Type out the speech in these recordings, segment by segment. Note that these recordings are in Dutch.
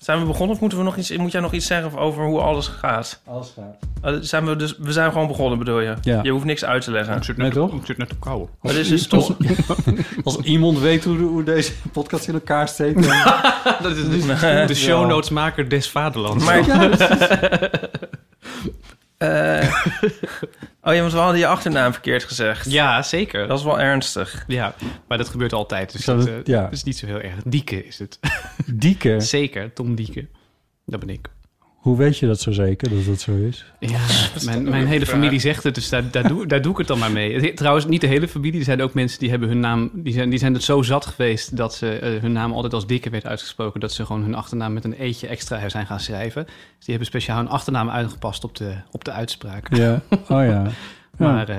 Zijn we begonnen of moeten we nog iets, moet jij nog iets zeggen over hoe alles gaat? Alles gaat. Eh, zijn we, dus, we zijn gewoon begonnen, bedoel je? Ja. Je hoeft niks uit te leggen. Nee, toch? Ik zit net op kou. Maar dit is dus toch... Als iemand weet hoe, hoe deze podcast in elkaar steekt... dan- Dat is dus de show notes maker des vaderlands. Maar... Eh, oh ja, want we hadden je achternaam verkeerd gezegd. Ja, zeker. Dat is wel ernstig. Ja, maar dat gebeurt altijd. Dus dat, dat- eh, ja. dat is niet zo heel erg. Dieke is het. Dieke. Zeker, Tom Dieke. Dat ben ik. Hoe weet je dat zo zeker, dat dat zo is? Ja, mijn, mijn hele familie zegt het, dus daar, daar, doe, daar doe ik het dan maar mee. Trouwens, niet de hele familie. Er zijn ook mensen die hebben hun naam... Die zijn, die zijn het zo zat geweest dat ze eh, hun naam altijd als Dikke werd uitgesproken... dat ze gewoon hun achternaam met een eetje extra zijn gaan schrijven. Dus die hebben speciaal hun achternaam aangepast op de, op de uitspraak. Ja. Oh ja. Ja. Maar eh,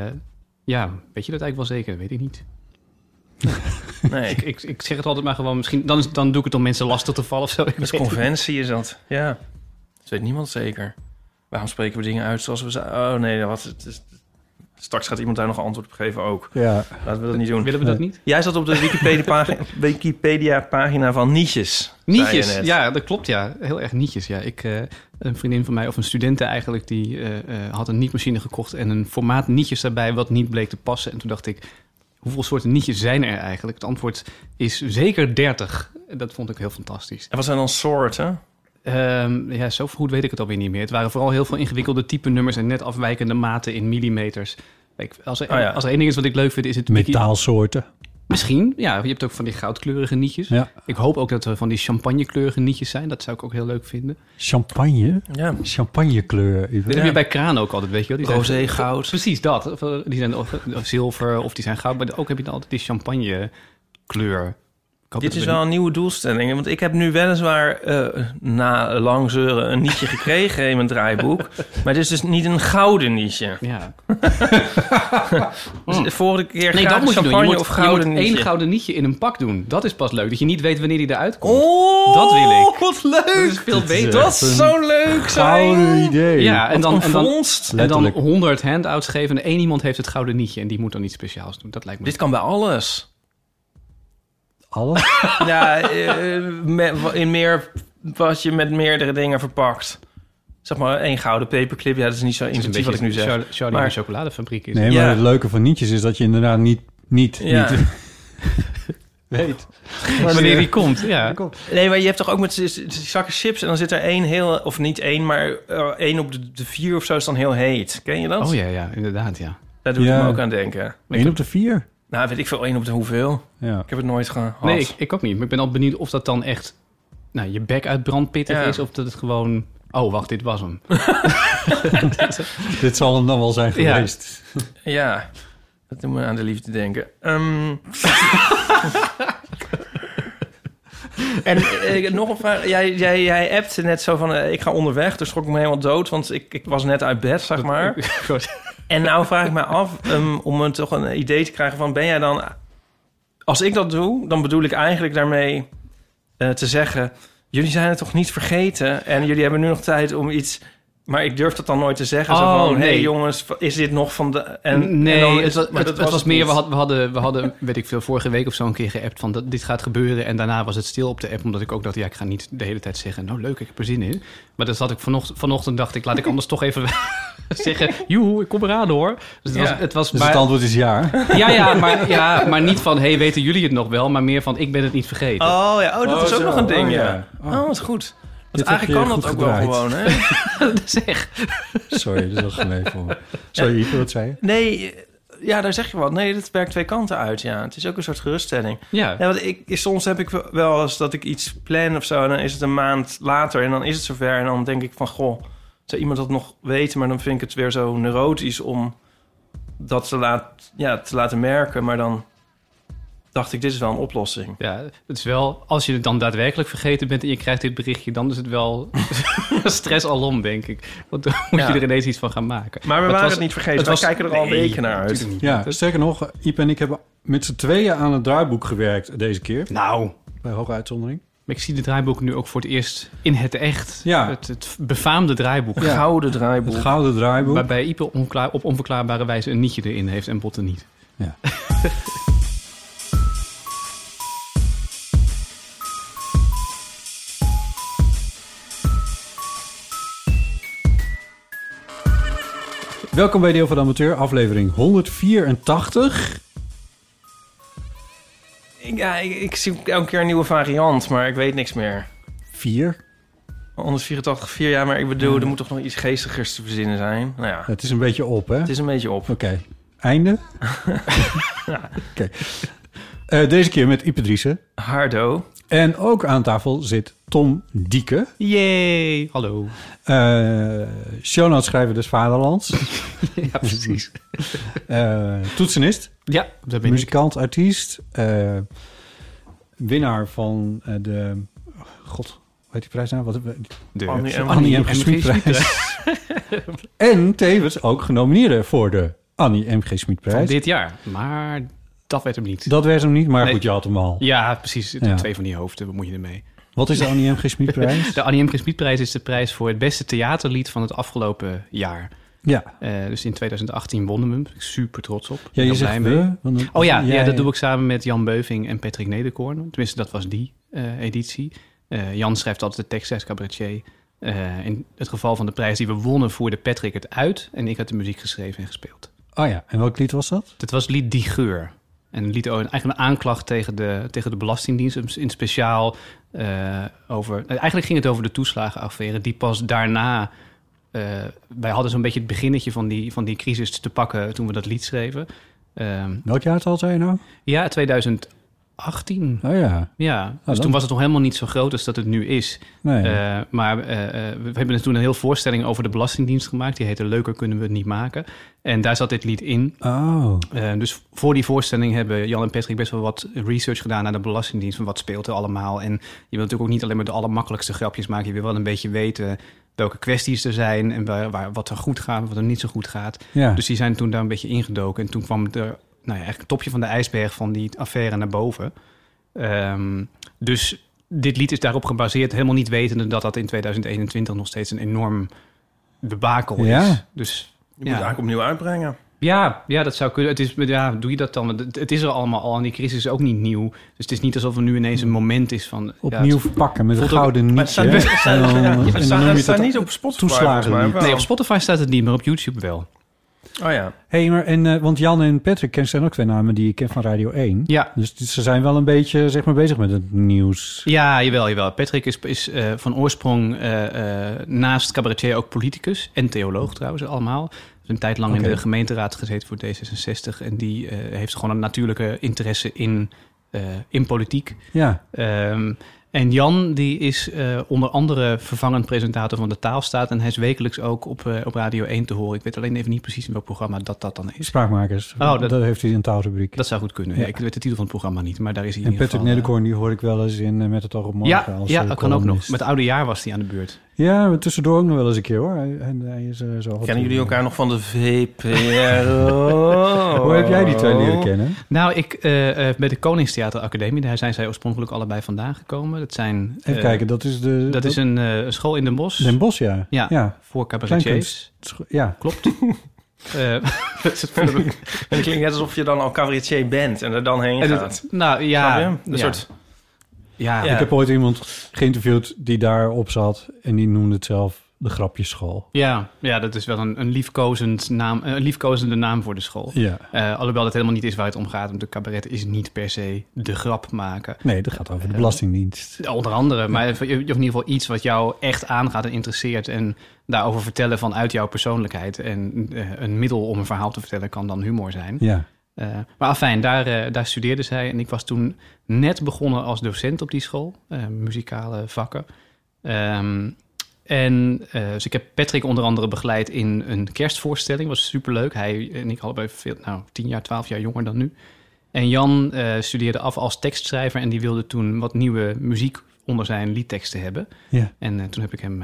ja, weet je dat eigenlijk wel zeker? Dat weet ik niet. Nee, Ik, ik, ik zeg het altijd maar gewoon, misschien, dan, is- dan doe ik het om mensen lastig te vallen of zo. Ik dat is conventie is dat. Ja. Dat weet niemand zeker. Waarom spreken we dingen uit zoals we zeggen? Oh nee, wat, het is, straks gaat iemand daar nog antwoord op geven ook. ja. Laten we dat niet doen. Willen we dat niet? Jij zat op de Wikipedia-pagina Wikipedia -pagina van Nietjes. Nietjes, ja, dat klopt, ja. Heel erg nietjes, ja. Ik, eh, een vriendin van mij, of een studente eigenlijk, die eh, eh, had een nietmachine gekocht en een formaat nietjes daarbij wat niet bleek te passen. En toen dacht ik, hoeveel soorten nietjes zijn er eigenlijk? Het antwoord is zeker 30. Dat vond ik heel fantastisch. En wat zijn dan soorten? Ehm, ja, zo goed weet ik het alweer niet meer. Het waren vooral heel veel ingewikkelde type nummers en net afwijkende maten in millimeters. Kijk, als, er, Oh ja. als er één ding is wat ik leuk vind, is het... Metaalsoorten. Misschien, ja. Je hebt ook van die goudkleurige nietjes. Ja. Ik hoop ook dat er van die champagnekleurige nietjes zijn. Dat zou ik ook heel leuk vinden. Champagne. Ja. Champagnekleur. Dat heb je bij kraan ook altijd, weet je wel. Die zijn- Rosé, goud. Precies, dat. Of, eh, Die zijn of, of zilver of die zijn goud. Maar ook heb je dan altijd die champagnekleur. Ik hoop Dit is we- wel een nieuwe doelstelling. Want ik heb nu weliswaar eh, na lang zeuren een nietje gekregen in mijn draaiboek. Maar het is dus niet een gouden nietje. Ja. Dus de vorige keer Nee, dat moet je doen. Je moet, of je gouden moet één gouden nietje in een pak doen. Dat is pas leuk. Dat je niet weet wanneer die eruit komt. Oh, Dat wil ik. Wat leuk. Dat is veel beter. Dat zou leuk zijn. Gouden idee. Ja, en dan, en dan, en dan Letterlijk. 100 handouts geven en één iemand heeft het gouden nietje en die moet dan iets speciaals doen. Dat lijkt me. Dit kan bij alles. Alles? Ja, eh, me- in meer wat je met meerdere dingen verpakt. Zeg maar één gouden paperclip. Ja, dat is niet zo intuïtief wat ik nu zeg. Charlie, Charlie Maar- chocoladefabriek is. Nee, Ja. maar het leuke van nietjes is dat je inderdaad niet... niet, Ja. niet weet. Wanneer die komt, ja. Nee, maar je hebt toch ook met zakken chips en dan zit er één heel, of niet één, maar eh, één op de, de vier of zo is dan heel heet. Ken je dat? Oh ja, ja, inderdaad, ja. Daar doe ik Ja. me ook aan denken. Eén op de vier? Nou, weet ik veel, één op de hoeveel. Ja. Ik heb het nooit gehad. Nee, ik, ik ook niet. Maar ik ben al benieuwd of dat dan echt nou, je bek uit brandpittig Ja. is of dat het gewoon... Oh, wacht, dit was hem. Dit zal hem dan wel zijn geweest. Ja, dat doet me aan de liefde denken. Ehm. en eh, nog een vraag. Jij, jij, jij appte net zo van, eh, ik ga onderweg. Dus schrok ik me helemaal dood, want ik, ik was net uit bed, zeg maar. En nou vraag ik me af, ehm, om toch een idee te krijgen van... ben jij dan... Als ik dat doe, dan bedoel ik eigenlijk daarmee eh, te zeggen... jullie zijn het toch niet vergeten... en jullie hebben nu nog tijd om iets... Maar ik durf dat dan nooit te zeggen. zo Oh, van, hey nee. jongens, is dit nog van de... En, nee, en dan het, is was, maar het, dat het was meer, we, niet. had, we, hadden, we hadden, weet ik veel, vorige week of zo een keer geappt van dat, dit gaat gebeuren. En daarna was het stil op de app, omdat ik ook dacht, ja, ik ga niet de hele tijd zeggen, nou leuk, ik heb er zin in. Maar dat had ik vanochtend, vanochtend dacht ik, laat ik anders toch even zeggen, joehoe, ik kom eraan hoor. Dus het Ja. was, het was Dus maar, het antwoord is ja. ja, ja, maar, ja, maar niet van, hey, weten jullie het nog wel? Maar meer van, ik ben het niet vergeten. Oh ja, oh, dat Oh, is ook zo. nog een ding, Oh, ja. ja. Oh, wat goed. Want eigenlijk kan dat ook wel gewoon, hè? zeg. Sorry, dat was gemeen voor me. Sorry, Ipe, wat zei je? Nee, ja, daar zeg je wat. Nee, dat werkt twee kanten uit, ja. Het is ook een soort geruststelling. Ja, Ja, want ik, soms heb ik wel eens dat ik iets plan of zo... en dan is het een maand later en dan is het zover... en dan denk ik van, goh, zou iemand dat nog weten? Maar dan vind ik het weer zo neurotisch om dat te, laat, ja, te laten merken. Maar dan dacht ik, dit is wel een oplossing. ja, het is wel... Als je het dan daadwerkelijk vergeten bent en je krijgt dit berichtje... dan is het wel stress alom, denk ik. Want dan moet Ja. je er ineens iets van gaan maken. Maar we het waren was- het niet vergeten. We kijken er al Nee, weken naar uit. Ja, sterker nog, Iep en ik hebben met z'n tweeën aan het draaiboek gewerkt deze keer. Nou, Bij hoge uitzondering. maar ik zie de draaiboek nu ook voor het eerst in het echt. Ja. Het, het befaamde draaiboek. Ja. Gouden draaiboek. Het gouden draaiboek. Waarbij Ipe onklaar, op onverklaarbare wijze een nietje erin heeft en Botten niet. Ja. Welkom bij Deel van de Amateur, aflevering 184. Ja, ik, ik zie elke keer een nieuwe variant, maar ik weet niks meer. 4. 184, vier jaar, maar ik bedoel, er moet toch nog iets geestigers te verzinnen zijn? Nou ja, Het is een beetje op, hè? het is een beetje op. Oké. Einde? Oké. Eh, deze keer met Ipe Driessen. Hardo. En ook aan tafel zit Tom Dieke. Yay! Hallo. Uh, Shownotes schrijver des Vaderlands. Ja, precies. Eh, toetsenist. Ja, dat ben ik. muzikant, artiest. eh, winnaar van eh, de... God, hoe heet die prijs nou? Wat, De Annie M. Annie M. G. Smitprijs. en tevens ook genomineerde voor de Annie M. G. Van Smitprijs. dit jaar. Maar dat werd hem niet. Dat werd hem niet, maar Nee. goed, je had hem al. Ja, precies. Ja. Twee van die hoofden, wat moet je ermee? Wat is de Annie M. G. Smitprijs? De Annie M. G. Smitprijs is de prijs voor het beste theaterlied van het afgelopen jaar. ja. Eh, dus in 2018 wonnen we hem. Super trots op. ja, je zegt we. want Oh ja, ja, dat doe ik samen met Jan Beuving en Patrick Nederkoorn. Tenminste, dat was die eh, editie. Eh, Jan schrijft altijd de tekst als cabaretier. In het geval van de prijs die we wonnen voerde Patrick het uit... en ik had de muziek geschreven en gespeeld. Oh ja, en welk lied was dat? Dat was lied Die Geur. En over- eigenlijk een aanklacht tegen de, tegen de Belastingdienst. In speciaal eh, over... Eigenlijk ging het over de toeslagenaffaire... die pas daarna... eh, wij hadden zo'n beetje het beginnetje van die, van die crisis te pakken... toen we dat lied schreven. Ehm, Welk jaartal zei je nou? ja, 2018. Oh ja, Ja, dus dan- toen was het nog helemaal niet zo groot als dat het nu is. nee. Eh, maar eh, eh, we hebben toen een heel voorstelling over de Belastingdienst gemaakt. Die heette Leuker kunnen we het niet maken. En daar zat dit lied in. oh, dus voor die voorstelling hebben Jan en Patrick best wel wat research gedaan naar de Belastingdienst. Van wat speelt er allemaal. En je wil natuurlijk ook niet alleen maar de allermakkelijkste grapjes maken. Je wil wel een beetje weten welke kwesties er zijn. En waar, waar, wat er goed gaat en wat er niet zo goed gaat. ja. Dus die zijn toen daar een beetje ingedoken. En toen kwam er, nou ja, eigenlijk het topje van de ijsberg van die affaire naar boven. Ehm, dus dit lied is daarop gebaseerd, helemaal niet wetende dat dat in 2021 nog steeds een enorm debakel Ja. is. Dus Je moet Ja. het eigenlijk opnieuw uitbrengen. ja, ja, dat zou kunnen. Het is, ja, doe je dat dan? Het, het is er allemaal al en die crisis is ook niet nieuw. Dus het is niet alsof er nu ineens een moment is van... ja, Opnieuw het- verpakken met een gouden nietje. het staat, niet op Spotify. mij. nee, op Spotify staat het niet, maar op YouTube wel. Oh ja. Hé, maar en, eh, want Jan en Patrick ken- zijn ook twee namen die ik ken van Radio 1. Ja, Dus ze zijn wel een beetje zeg maar, bezig met het nieuws. Ja, jawel, jawel. Patrick is, is eh, van oorsprong eh, naast cabaretier ook politicus en theoloog trouwens, allemaal. Hij heeft een tijd lang in de gemeenteraad gezeten voor D66 en die heeft gewoon een natuurlijke interesse in, in politiek. Ja, Ehm, en Jan, die is eh, onder andere vervangend presentator van de Taalstaat en hij is wekelijks ook op, eh, op Radio 1 te horen. Ik weet alleen even niet precies in welk programma dat dat dan is. spraakmakers. Oh, dat- dat, heeft hij in een taalrubriek. Dat zou goed kunnen. Ja. Ja, ik weet de titel van het programma niet, maar daar is hij en in ieder Patrick eh, Nederkoorn, die hoor ik wel eens in Met het oog op morgen. Ja, als, ja dat kan ook nog. Met oude jaar was hij aan de beurt. Ja, maar tussendoor ook nog wel eens een keer hoor. En hij is, eh, zo wat- Kennen jullie elkaar nog van de VPRO? Hoe heb jij die twee leren kennen? Nou, ik, eh, eh, bij de Koningstheateracademie, daar zijn zij oorspronkelijk allebei vandaan gekomen. Dat zijn... Even eh, kijken, dat is de... Dat is een eh, school in Den Bosch. Den Bosch, ja. Ja. ja. Voor cabaretiers. Ja, Klopt. Eh, Het klinkt net alsof je dan al cabaretier bent en er dan heen en gaat. het- nou ja? Een ja. soort... ja, Ja. ik heb ooit iemand geïnterviewd die daarop zat. En die noemde het zelf de grapjesschool. Ja, ja, dat is wel een, een, liefkozend naam, een liefkozende naam voor de school. Ja. Uh, alhoewel dat helemaal niet is waar het om gaat. Want de cabaret is niet per se de grap maken. Nee, dat gaat over de Belastingdienst. Uh, onder andere, maar je hebt in ieder geval iets wat jou echt aangaat en interesseert. En daarover vertellen vanuit jouw persoonlijkheid. En uh, een middel om een verhaal te vertellen kan dan humor zijn. Ja. Uh, maar afijn, daar, uh, daar studeerde zij. En ik was toen net begonnen als docent op die school. Uh, muzikale vakken. Um, en dus ik heb Patrick onder andere begeleid in een kerstvoorstelling. was superleuk. Hij en ik allebei veel, nou, tien jaar, twaalf jaar jonger dan nu. En Jan studeerde af als tekstschrijver. En die wilde toen wat nieuwe muziek onder zijn liedteksten hebben. Ja. En toen heb ik hem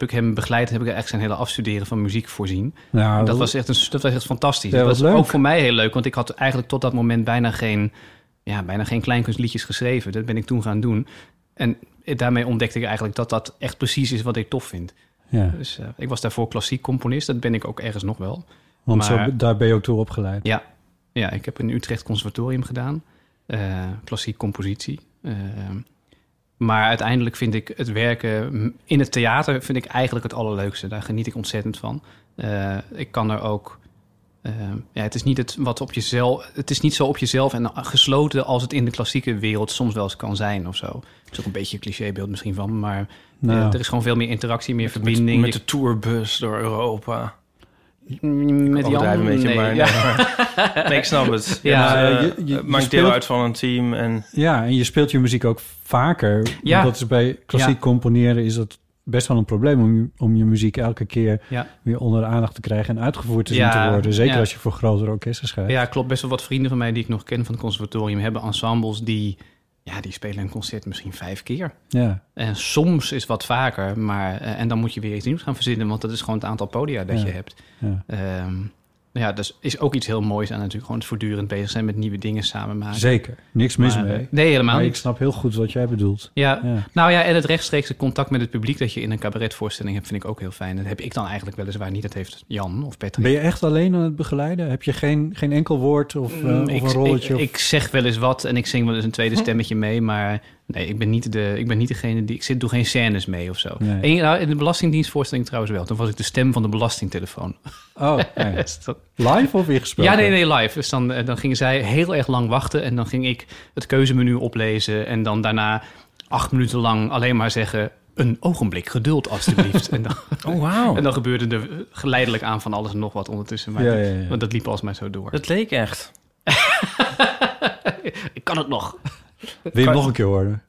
heb ik hem begeleid, heb ik eigenlijk zijn hele afstuderen van muziek voorzien. Nou, dat, was echt een, dat was echt fantastisch. Ja, dat was leuk. ook voor mij heel leuk, want ik had eigenlijk tot dat moment bijna geen, ja, bijna geen kleinkunstliedjes geschreven. Dat ben ik toen gaan doen. En daarmee ontdekte ik eigenlijk dat dat echt precies is wat ik tof vind. Ja. Dus uh, ik was daarvoor klassiek componist, dat ben ik ook ergens nog wel. Want Maar- zo, daar ben je ook toe opgeleid. Ja, ja ik heb een Utrecht conservatorium gedaan, eh, klassiek compositie. Eh, maar uiteindelijk vind ik het werken in het theater vind ik eigenlijk het allerleukste. Daar geniet ik ontzettend van. Eh, ik kan er ook. eh, ja, het is niet het wat op jezelf. Het is niet zo op jezelf en gesloten als het in de klassieke wereld soms wel eens kan zijn of zo. Dat is ook een beetje een clichébeeld misschien van, maar Nou. eh, er is gewoon veel meer interactie, meer Met, verbinding. met de tourbus door Europa. Met Jan, een beetje, nee, maar... ja. nee, nee, ik snap het. Ja, je- je maakt deel speelt- uit van een team en... Ja, en je speelt je muziek ook vaker. Ja. Want Dat is bij klassiek Ja. componeren is dat best wel een probleem om je, om je muziek elke keer Ja. weer onder de aandacht te krijgen en uitgevoerd te zien te worden. Zeker ja. als je voor grotere orkesten schrijft. Ja, klopt. Best wel wat vrienden van mij die ik nog ken van het conservatorium hebben ensembles die, ja, die spelen een concert misschien vijf keer. Ja. En soms is wat vaker, maar eh, en dan moet je weer iets nieuws gaan verzinnen, want dat is gewoon het aantal podia dat Ja. je hebt. ja. Ehm, ja, dus is ook iets heel moois aan natuurlijk gewoon het voortdurend bezig zijn met nieuwe dingen samen maken. Zeker. Niks mis Maar, mee. eh, Nee, helemaal maar ik snap heel goed wat jij bedoelt. Ja, Ja. nou ja, en het rechtstreekse contact met het publiek dat je in een cabaretvoorstelling hebt, vind ik ook heel fijn. Dat heb ik dan eigenlijk weliswaar niet. Dat heeft Jan of Patrick. Ben je echt alleen aan het begeleiden? Heb je geen, geen enkel woord of, eh, Mm, of ik, een rolletje? Ik, of- ik zeg wel eens wat en ik zing wel eens een tweede stemmetje mee, maar nee, ik ben niet, de, ik ben niet degene die. Ik zit, doe geen scènes mee of zo. Nee. En, nou, in de Belastingdienstvoorstelling trouwens wel. Toen was ik de stem van de belastingtelefoon. Oh, ja. Dat- live of ingesproken? ja, nee, nee, live. Dus dan, eh, dan gingen zij heel erg lang wachten en dan ging ik het keuzemenu oplezen en dan daarna acht minuten lang alleen maar zeggen. Een ogenblik geduld, alstublieft. en, dan, Oh, wauw. en dan gebeurde er geleidelijk aan van alles en nog wat ondertussen. Maar Ja, ja, ja. Want dat liep alsmaar zo door. Het leek echt. Ik kan het nog. Wil je hem nog een keer horen?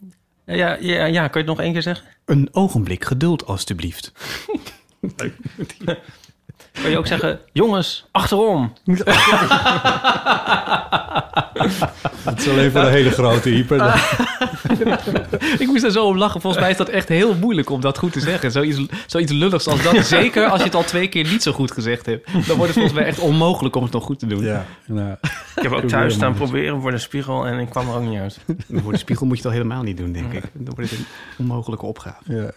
Ja, ja, ja, kan je het nog één keer zeggen? Een ogenblik geduld, alstublieft. Kan je ook zeggen, jongens, achterom. Het is alleen voor de hele grote hyper. Ik moest daar zo om lachen. Volgens mij is dat echt heel moeilijk om dat goed te zeggen. Zoiets, zoiets lulligs als dat. Zeker als je het al twee keer niet zo goed gezegd hebt. Dan wordt het volgens mij echt onmogelijk om het nog goed te doen. Ja, nou, Ik heb ook thuis staan proberen voor de spiegel en ik kwam er ook niet uit. Voor de spiegel moet je het al helemaal niet doen, denk ik. Dan wordt het een onmogelijke opgave. ja.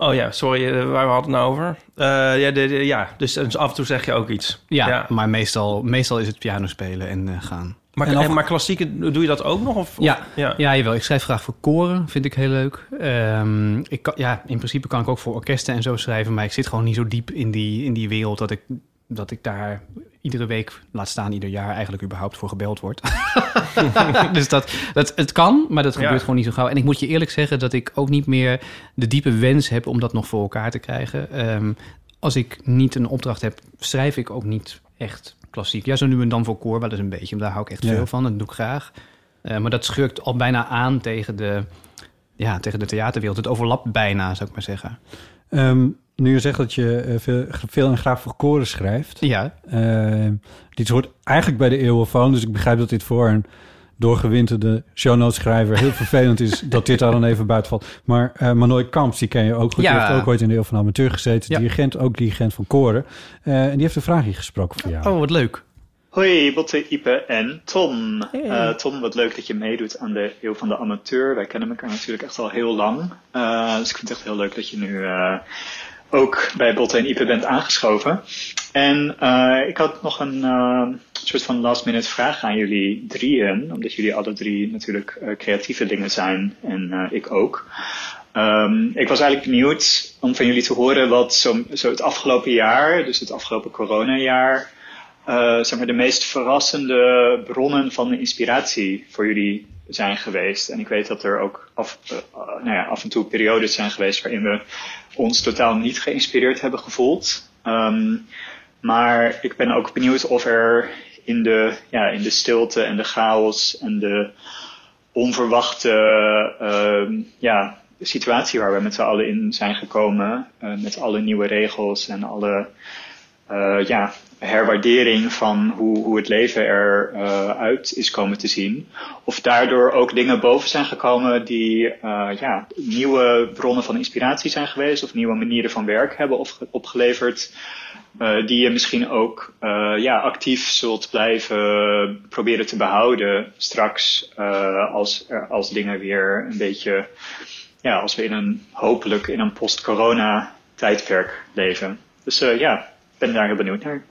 Oh ja, sorry, eh, waar we hadden het nou over? Eh, ja, de, de- ja dus, dus af en toe zeg je ook iets. Ja, maar meestal, meestal is het piano spelen en eh, gaan. Maar, En af- maar klassieke, doe je dat ook nog? Of, of- Ja. ja. Ja, jawel. Ik schrijf graag voor koren, vind ik heel leuk. Ehm, ik kan, ja, in principe kan ik ook voor orkesten en zo schrijven, maar ik zit gewoon niet zo diep in die, in die wereld dat ik, dat ik daar iedere week, laat staan ieder jaar, eigenlijk überhaupt voor gebeld word. dus dat, dat, het kan, maar dat Ja. gebeurt gewoon niet zo gauw. En ik moet je eerlijk zeggen dat ik ook niet meer de diepe wens heb om dat nog voor elkaar te krijgen. Ehm, als ik niet een opdracht heb, schrijf ik ook niet echt klassiek. Ja, zo nu en dan voor koor, wel eens een beetje. Daar hou ik echt Ja. veel van. Dat doe ik graag. Eh, maar dat schurkt al bijna aan tegen de, ja, tegen de theaterwereld. Het overlapt bijna, zou ik maar zeggen. Ehm, nu je zegt dat je eh, veel, veel en graag voor koren schrijft. Ja, Ehm, dit hoort eigenlijk bij de eeuwenfoon. Dus ik begrijp dat dit voor een doorgewinterde shownoteschrijver heel vervelend is dat dit daar dan even buiten valt. Maar eh Manoy Kamps, die ken je ook goed. Ja. Die heeft ook ooit in de eeuw van de amateur gezeten. Ja. Dirigent, ook dirigent van koren. Eh, en die heeft een vraagje gesproken voor jou. oh wat leuk. Hoi, Botte, Ipe en Tom. Eh, Tom, wat leuk dat je meedoet aan de Eeuw van de Amateur. Wij kennen elkaar natuurlijk echt al heel lang. Eh, dus ik vind het echt heel leuk dat je nu eh, ook bij Botte en Ipe bent aangeschoven. En eh, ik had nog een eh, soort van last minute vraag aan jullie drieën. Omdat jullie alle drie natuurlijk eh, creatieve dingen zijn en ik ook. Ehm, ik was eigenlijk benieuwd om van jullie te horen wat zo, zo het afgelopen jaar, dus het afgelopen coronajaar, zeg maar de meest verrassende bronnen van inspiratie voor jullie zijn geweest. En ik weet dat er ook af, eh, eh, nou ja, af en toe periodes zijn geweest waarin we ons totaal niet geïnspireerd hebben gevoeld. Ehm, maar ik ben ook benieuwd of er in de, ja, in de stilte en de chaos en de onverwachte ehm, ja, situatie waar we met z'n allen in zijn gekomen, eh, met alle nieuwe regels en alle ja, herwaardering van hoe, hoe het leven eruit uit is komen te zien. Of daardoor ook dingen boven zijn gekomen die eh, ja, nieuwe bronnen van inspiratie zijn geweest, of nieuwe manieren van werk hebben opge- opgeleverd. eh, die je misschien ook eh, ja, actief zult blijven proberen te behouden straks eh, als, als dingen weer een beetje, ja, als we in een hopelijk in een post-corona tijdperk leven. Dus eh, ja, ben daar heel benieuwd naar.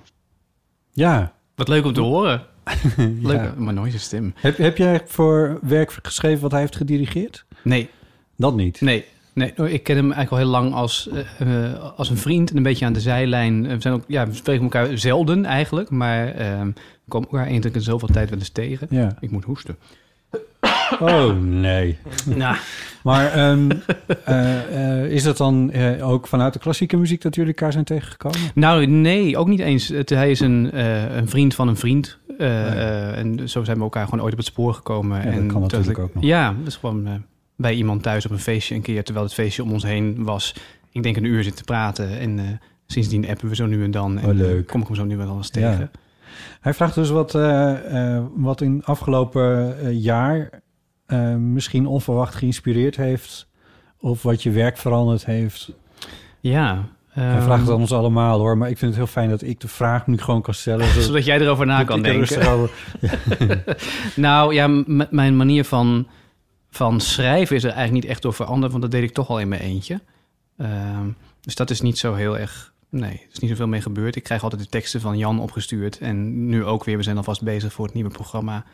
Ja. Wat leuk om te horen. Leuk, Ja. maar nooit zijn stem. Heb, heb jij voor werk geschreven wat hij heeft gedirigeerd? Nee. Dat niet? Nee. Nee, oh, ik ken hem eigenlijk al heel lang als, eh, eh, als een vriend en een beetje aan de zijlijn. Eh, We, zijn ook, ja, we spreken elkaar zelden eigenlijk, maar eh, we komen elkaar keer in zoveel tijd wel eens tegen. Ja. Ik moet hoesten. Oh, nee. Nou. Maar ehm, eh, eh, is dat dan eh, ook vanuit de klassieke muziek dat jullie elkaar zijn tegengekomen? Nou, nee, ook niet eens. Het, hij is een, een vriend van een vriend. eh, en zo zijn we elkaar gewoon ooit op het spoor gekomen. Ja, dat en kan natuurlijk dat- ook nog. Ja, dat is gewoon bij iemand thuis op een feestje een keer... terwijl het feestje om ons heen was. Ik denk een uur zitten praten. En sindsdien appen we zo nu en dan. En Oh, leuk. kom ik hem zo nu en dan eens Ja. tegen. Hij vraagt dus wat, eh, eh, wat in afgelopen jaar eh, misschien onverwacht geïnspireerd heeft. Of wat je werk veranderd heeft. Ja. Hij ehm, vraagt het aan ons allemaal hoor. Maar ik vind het heel fijn dat ik de vraag nu gewoon kan stellen. Zodat jij erover na kan denken. over- nou ja, mijn manier van, van schrijven is er eigenlijk niet echt door veranderd, want dat deed ik toch al in mijn eentje. Ehm, dus dat is niet zo heel erg. Nee, er is niet zoveel mee gebeurd. Ik krijg altijd de teksten van Jan opgestuurd. En nu ook weer. We zijn alvast bezig voor het nieuwe programma.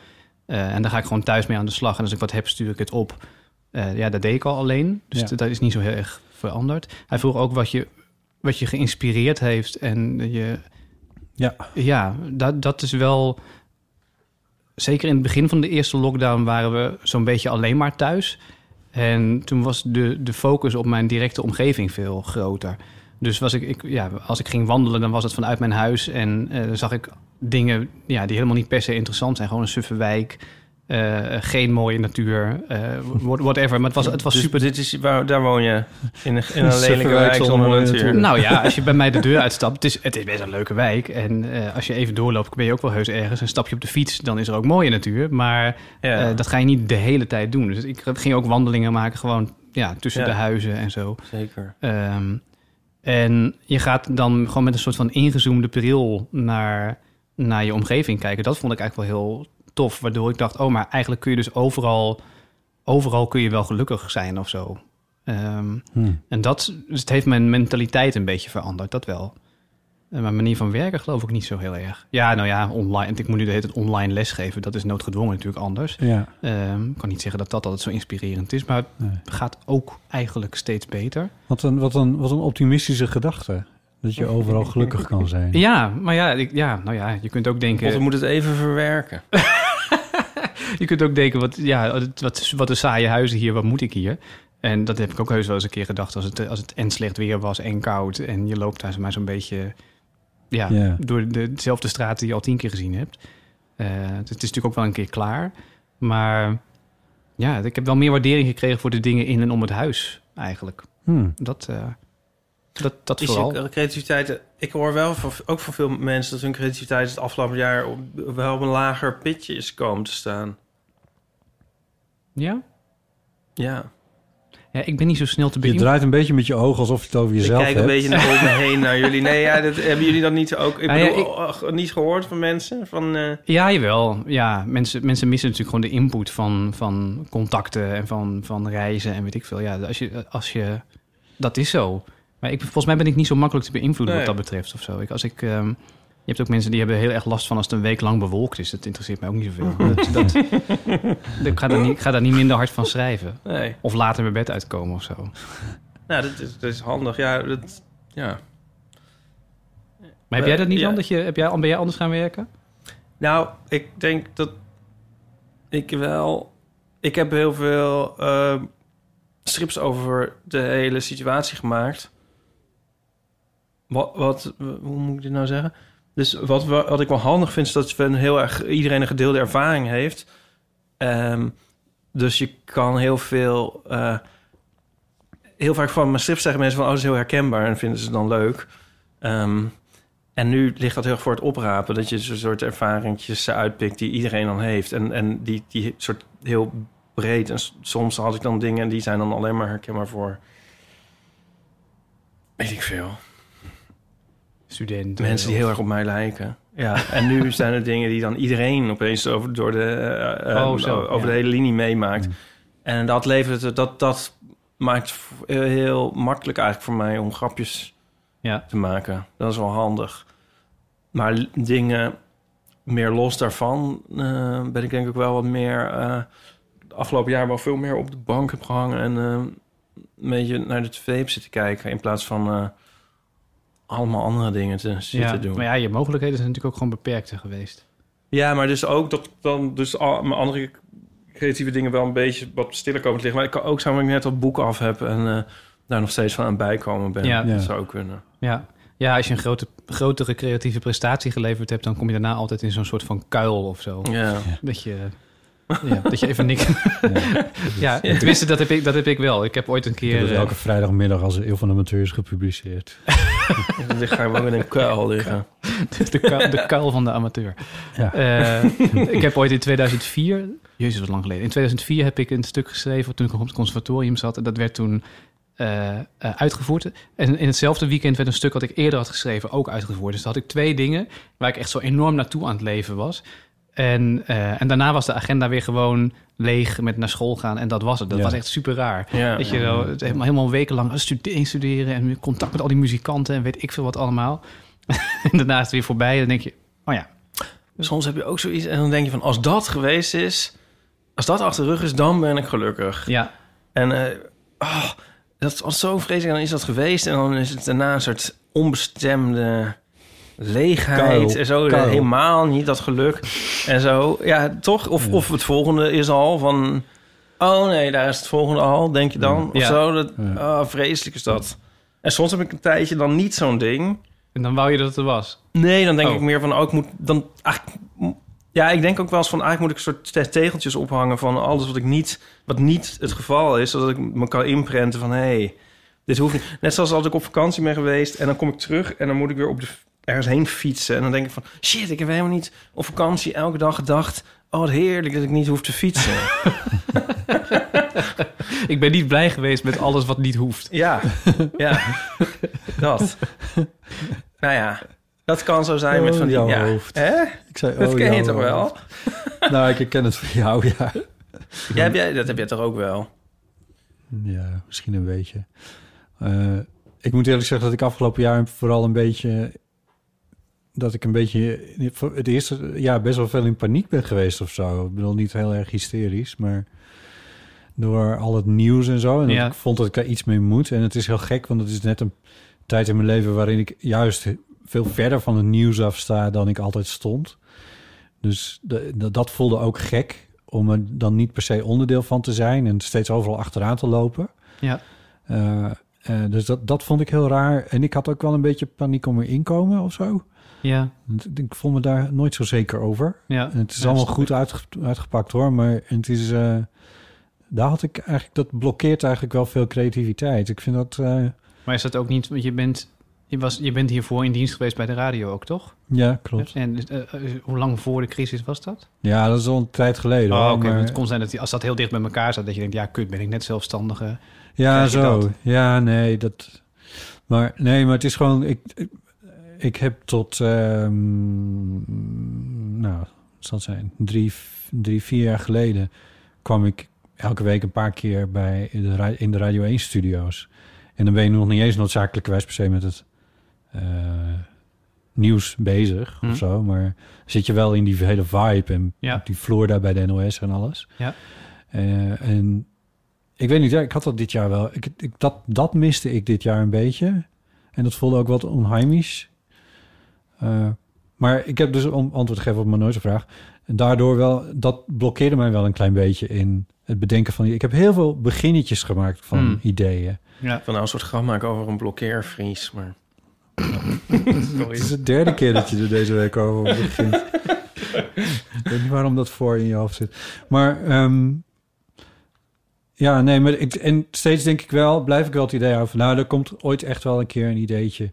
Eh, en daar ga ik gewoon thuis mee aan de slag. En als ik wat heb, stuur ik het op. Eh, ja, dat deed ik al alleen. Dus Ja. dat- is niet zo heel erg veranderd. Hij vroeg ook wat je, wat je geïnspireerd heeft. En je, Ja. ja dat, dat is wel... Zeker in het begin van de eerste lockdown waren we zo'n beetje alleen maar thuis. En toen was de, de focus op mijn directe omgeving veel groter. Dus was ik, ik, ja, als ik ging wandelen, dan was het vanuit mijn huis. En dan zag ik dingen ja, die helemaal niet per se interessant zijn. Gewoon een suffe wijk, eh, geen mooie natuur, eh, what- whatever. Maar het was, het was Dus super... Dit is, waar, daar woon je, in een, in een Suffe lelijke wijk zonder natuur. natuur. Nou ja, als je bij mij de deur uitstapt, het is, het is best een leuke wijk. En eh, als je even doorloopt, ben je ook wel heus ergens. En stap je op de fiets, dan is er ook mooie natuur. Maar Ja. eh, dat ga je niet de hele tijd doen. Dus ik ging ook wandelingen maken, gewoon ja, tussen Ja. de huizen en zo. Zeker. Ehm, en je gaat dan gewoon met een soort van ingezoomde bril naar, naar je omgeving kijken. Dat vond ik eigenlijk wel heel tof. Waardoor ik dacht, oh, maar eigenlijk kun je dus overal... overal kun je wel gelukkig zijn of zo. Ehm, Hmm. En dat dus het heeft mijn mentaliteit een beetje veranderd, dat wel. En mijn manier van werken geloof ik niet zo heel erg. Ja, nou ja, online. Ik moet nu de hele tijd online lesgeven. Dat is noodgedwongen natuurlijk anders. Ja. Ehm, ik kan niet zeggen dat dat altijd zo inspirerend is. Maar het gaat ook eigenlijk steeds beter. Wat een, wat, een, wat een optimistische gedachte. Dat je overal gelukkig kan zijn. Ja, maar ja, ik, ja, nou ja, je kunt ook denken... Of we moeten het even verwerken. je kunt ook denken, wat, ja, wat, wat een saaie huizen hier, wat moet ik hier? En dat heb ik ook heus wel eens een keer gedacht... als het, als het en slecht weer was en koud... en je loopt daar maar zo'n beetje ja, Ja. door de, dezelfde straat die je al tien keer gezien hebt. Eh, het is natuurlijk ook wel een keer klaar. Maar ja, ik heb wel meer waardering gekregen... voor de dingen in en om het huis, eigenlijk. Hmm. Dat, eh, dat, dat Is vooral. je creativiteit... Ik hoor wel van, ook van veel mensen dat hun creativiteit het afgelopen jaar op, wel op een lager pitje is komen te staan. Ja? Ja. Ja, ik ben niet zo snel te Je beïnvloeden. draait een beetje met je ogen alsof je het over jezelf ik kijk een hebt. beetje naar om me heen naar jullie. Nee, ja, dat, hebben jullie dat niet ook... Ik Ah, ja, bedoel, oh, niet gehoord van mensen? Van, eh, Ja, jawel. Ja, mensen, mensen missen natuurlijk gewoon de input van, van contacten en van, van reizen en weet ik veel. Ja, als je, als je, dat is zo. Maar ik, volgens mij ben ik niet zo makkelijk te beïnvloeden Nee. wat dat betreft of zo. Ik, als ik, ehm, Je hebt ook mensen die hebben heel erg last van als het een week lang bewolkt is. Dat interesseert mij ook niet zoveel. dat, dat, ik, ga daar niet, ik ga daar niet minder hard van schrijven. Nee. Of later mijn bed uitkomen of zo. Nou, dat is, dat is handig. Ja, dat, ja. Maar heb jij dat niet Ja. dan? Dat je, heb jij, ben jij anders gaan werken? Nou, ik denk dat ik wel... Ik heb heel veel eh, strips over de hele situatie gemaakt. Wat, wat, hoe moet ik dit nou zeggen? Dus wat, wat ik wel handig vind, is dat we een heel erg, iedereen een gedeelde ervaring heeft. Ehm, dus je kan heel veel... eh, heel vaak van mijn strips zeggen mensen van... oh, heel herkenbaar en vinden ze dan leuk. Ehm, en nu ligt dat heel erg voor het oprapen. Dat je zo'n soort ervaringjes uitpikt die iedereen dan heeft. En, en die, die soort heel breed. En soms had ik dan dingen die zijn dan alleen maar herkenbaar voor... Weet ik veel. Studenten. Mensen die heel erg op mij lijken. Ja, en nu zijn er dingen die dan iedereen opeens over, door de, eh, eh, Oh, zo, over ja. de hele linie meemaakt. En dat levert het, dat, dat maakt het heel, makkelijk eigenlijk voor mij om grapjes Ja. te maken. Dat is wel handig. Maar dingen meer los daarvan eh, ben ik denk ik wel wat meer... eh de afgelopen jaar wel veel meer op de bank heb gehangen... en eh, een beetje naar de tv heb zitten kijken... in plaats van eh, allemaal andere dingen te zitten Ja, doen. maar ja, je mogelijkheden zijn natuurlijk ook gewoon beperkter geweest. Ja, maar dus ook dat dan dus al mijn andere creatieve dingen wel een beetje wat stiller komen te liggen. Maar ik kan ook zijn dat ik net dat boek af heb en eh, daar nog steeds van aan bijkomen ben. Ja. Dat Ja. zou ook kunnen. Ja. ja, als je een grote, grotere creatieve prestatie geleverd hebt... dan kom je daarna altijd in zo'n soort van kuil of zo. Ja. Dat je, ja, dat je even niks... ja, tenminste, dat heb, ik, dat heb ik wel. Ik heb ooit een keer... dat eh, elke vrijdagmiddag als er Eeuw van de Amateur is gepubliceerd. Dan lig je wel in een kuil liggen. de, kuil, de kuil van de amateur. Ja. Eh, ik heb ooit in 2004... Jezus, wat lang geleden. In 2004 heb ik een stuk geschreven toen ik nog op het conservatorium zat. En dat werd toen eh, eh, uitgevoerd. En in hetzelfde weekend werd een stuk wat ik eerder had geschreven ook uitgevoerd. Dus dan had ik twee dingen waar ik echt zo enorm naartoe aan het leven was. En, eh, en daarna was de agenda weer gewoon leeg met naar school gaan. En dat was het. Dat Ja. was echt super raar. Ja. Weet je het helemaal, helemaal wekenlang studeren, studeren en contact met al die muzikanten en weet ik veel wat allemaal. en daarna is het weer voorbij en dan denk je, oh ja, Soms heb je ook zoiets en dan denk je van... als dat geweest is, als dat achter de rug is, dan ben ik gelukkig. ja, En eh, oh, dat was zo vreselijk. En dan is dat geweest en dan is het daarna een soort onbestemde leegheid. Kuil. En zo, Kuil. helemaal niet dat geluk. En zo, ja, toch? Of, of het volgende is al van... Oh nee, daar is het volgende al, denk je dan? Of Ja. zo, dat, oh, vreselijk is dat. En soms heb ik een tijdje dan niet zo'n ding. en dan wou je dat het er was. Nee, dan denk Oh. ik meer van, oh, ik moet dan. Ja, ik denk ook wel eens van, eigenlijk moet ik een soort te- tegeltjes ophangen van alles wat ik niet, wat niet het geval is, zodat ik me kan inprenten van, hé, hey, dit hoeft niet. Net zoals als ik op vakantie ben geweest en dan kom ik terug en dan moet ik weer op de, ergens heen fietsen en dan denk ik van, shit, ik heb helemaal niet op vakantie elke dag gedacht, oh, wat heerlijk dat ik niet hoef te fietsen. Ik ben niet blij geweest met alles wat niet hoeft. ja, ja, dat. nou ja, dat kan zo zijn met Oh, van die, jouw ja, hoofd. hè? Ik zei, Dat oh, ken je toch wel? Nou, ik herken het van jou, ja. Ja, heb jij, dat heb jij toch ook wel? Ja, misschien een beetje. Eh, ik moet eerlijk zeggen dat ik afgelopen jaar vooral een beetje... dat ik een beetje het eerste jaar best wel veel in paniek ben geweest of zo. Ik bedoel, niet heel erg hysterisch, maar door al het nieuws en zo. En Ja. ik vond dat ik er iets mee moet. En het is heel gek, want het is net een tijd in mijn leven... waarin ik juist veel verder van het nieuws afsta dan ik altijd stond. Dus de, de- dat voelde ook gek om er dan niet per se onderdeel van te zijn... en steeds overal achteraan te lopen. Ja. Eh, eh, dus dat, dat vond ik heel raar. En ik had ook wel een beetje paniek om erin komen of zo. Ja, Ik voel me daar nooit zo zeker over. ja. En het is Ja, allemaal goed uitge- uitgepakt hoor. Maar het is, eh, daar had ik eigenlijk, dat blokkeert eigenlijk wel veel creativiteit. Ik vind dat, eh, Maar is dat ook niet, want je bent, je, was, je bent hiervoor in dienst geweest bij de radio ook, toch? ja, klopt. En eh, hoe lang voor de crisis was dat? Ja, dat is al een tijd geleden. Oh, oké. maar- Het kon zijn dat die, als dat heel dicht bij elkaar staat, dat je denkt, ja, kut, ben ik net zelfstandige. Ja, zo. Ja, nee, dat. Maar nee, maar het is gewoon. Ik, ik, heb tot. ehm, nou, zal het zijn? Drie, drie, vier jaar geleden kwam ik elke week een paar keer bij de, in de Radio 1 studio's. En dan ben je nog niet eens noodzakelijkerwijs per se met het. eh, nieuws bezig Hm. of zo. Maar zit je wel in die hele vibe en Ja. op die vloer daar bij de NOS en alles. Ja. Eh, en ik weet niet, ja, ik had dat dit jaar wel. Ik, ik, dat, dat miste ik dit jaar een beetje. En dat voelde ook wat onheimisch. Eh, maar ik heb dus om antwoord gegeven op mijn nooit vraag. En daardoor wel, dat blokkeerde mij wel een klein beetje in het bedenken van... Ik heb heel veel beginnetjes gemaakt van Hmm. ideeën. Ja. Van nou een soort grap maken over een blokkeervries, maar... Het is de derde keer dat je er deze week over begint. ik weet niet waarom dat voor in je hoofd zit. Maar ehm, ja, nee, maar ik, en steeds denk ik wel, blijf ik wel het idee houden van... nou, er komt ooit echt wel een keer een ideetje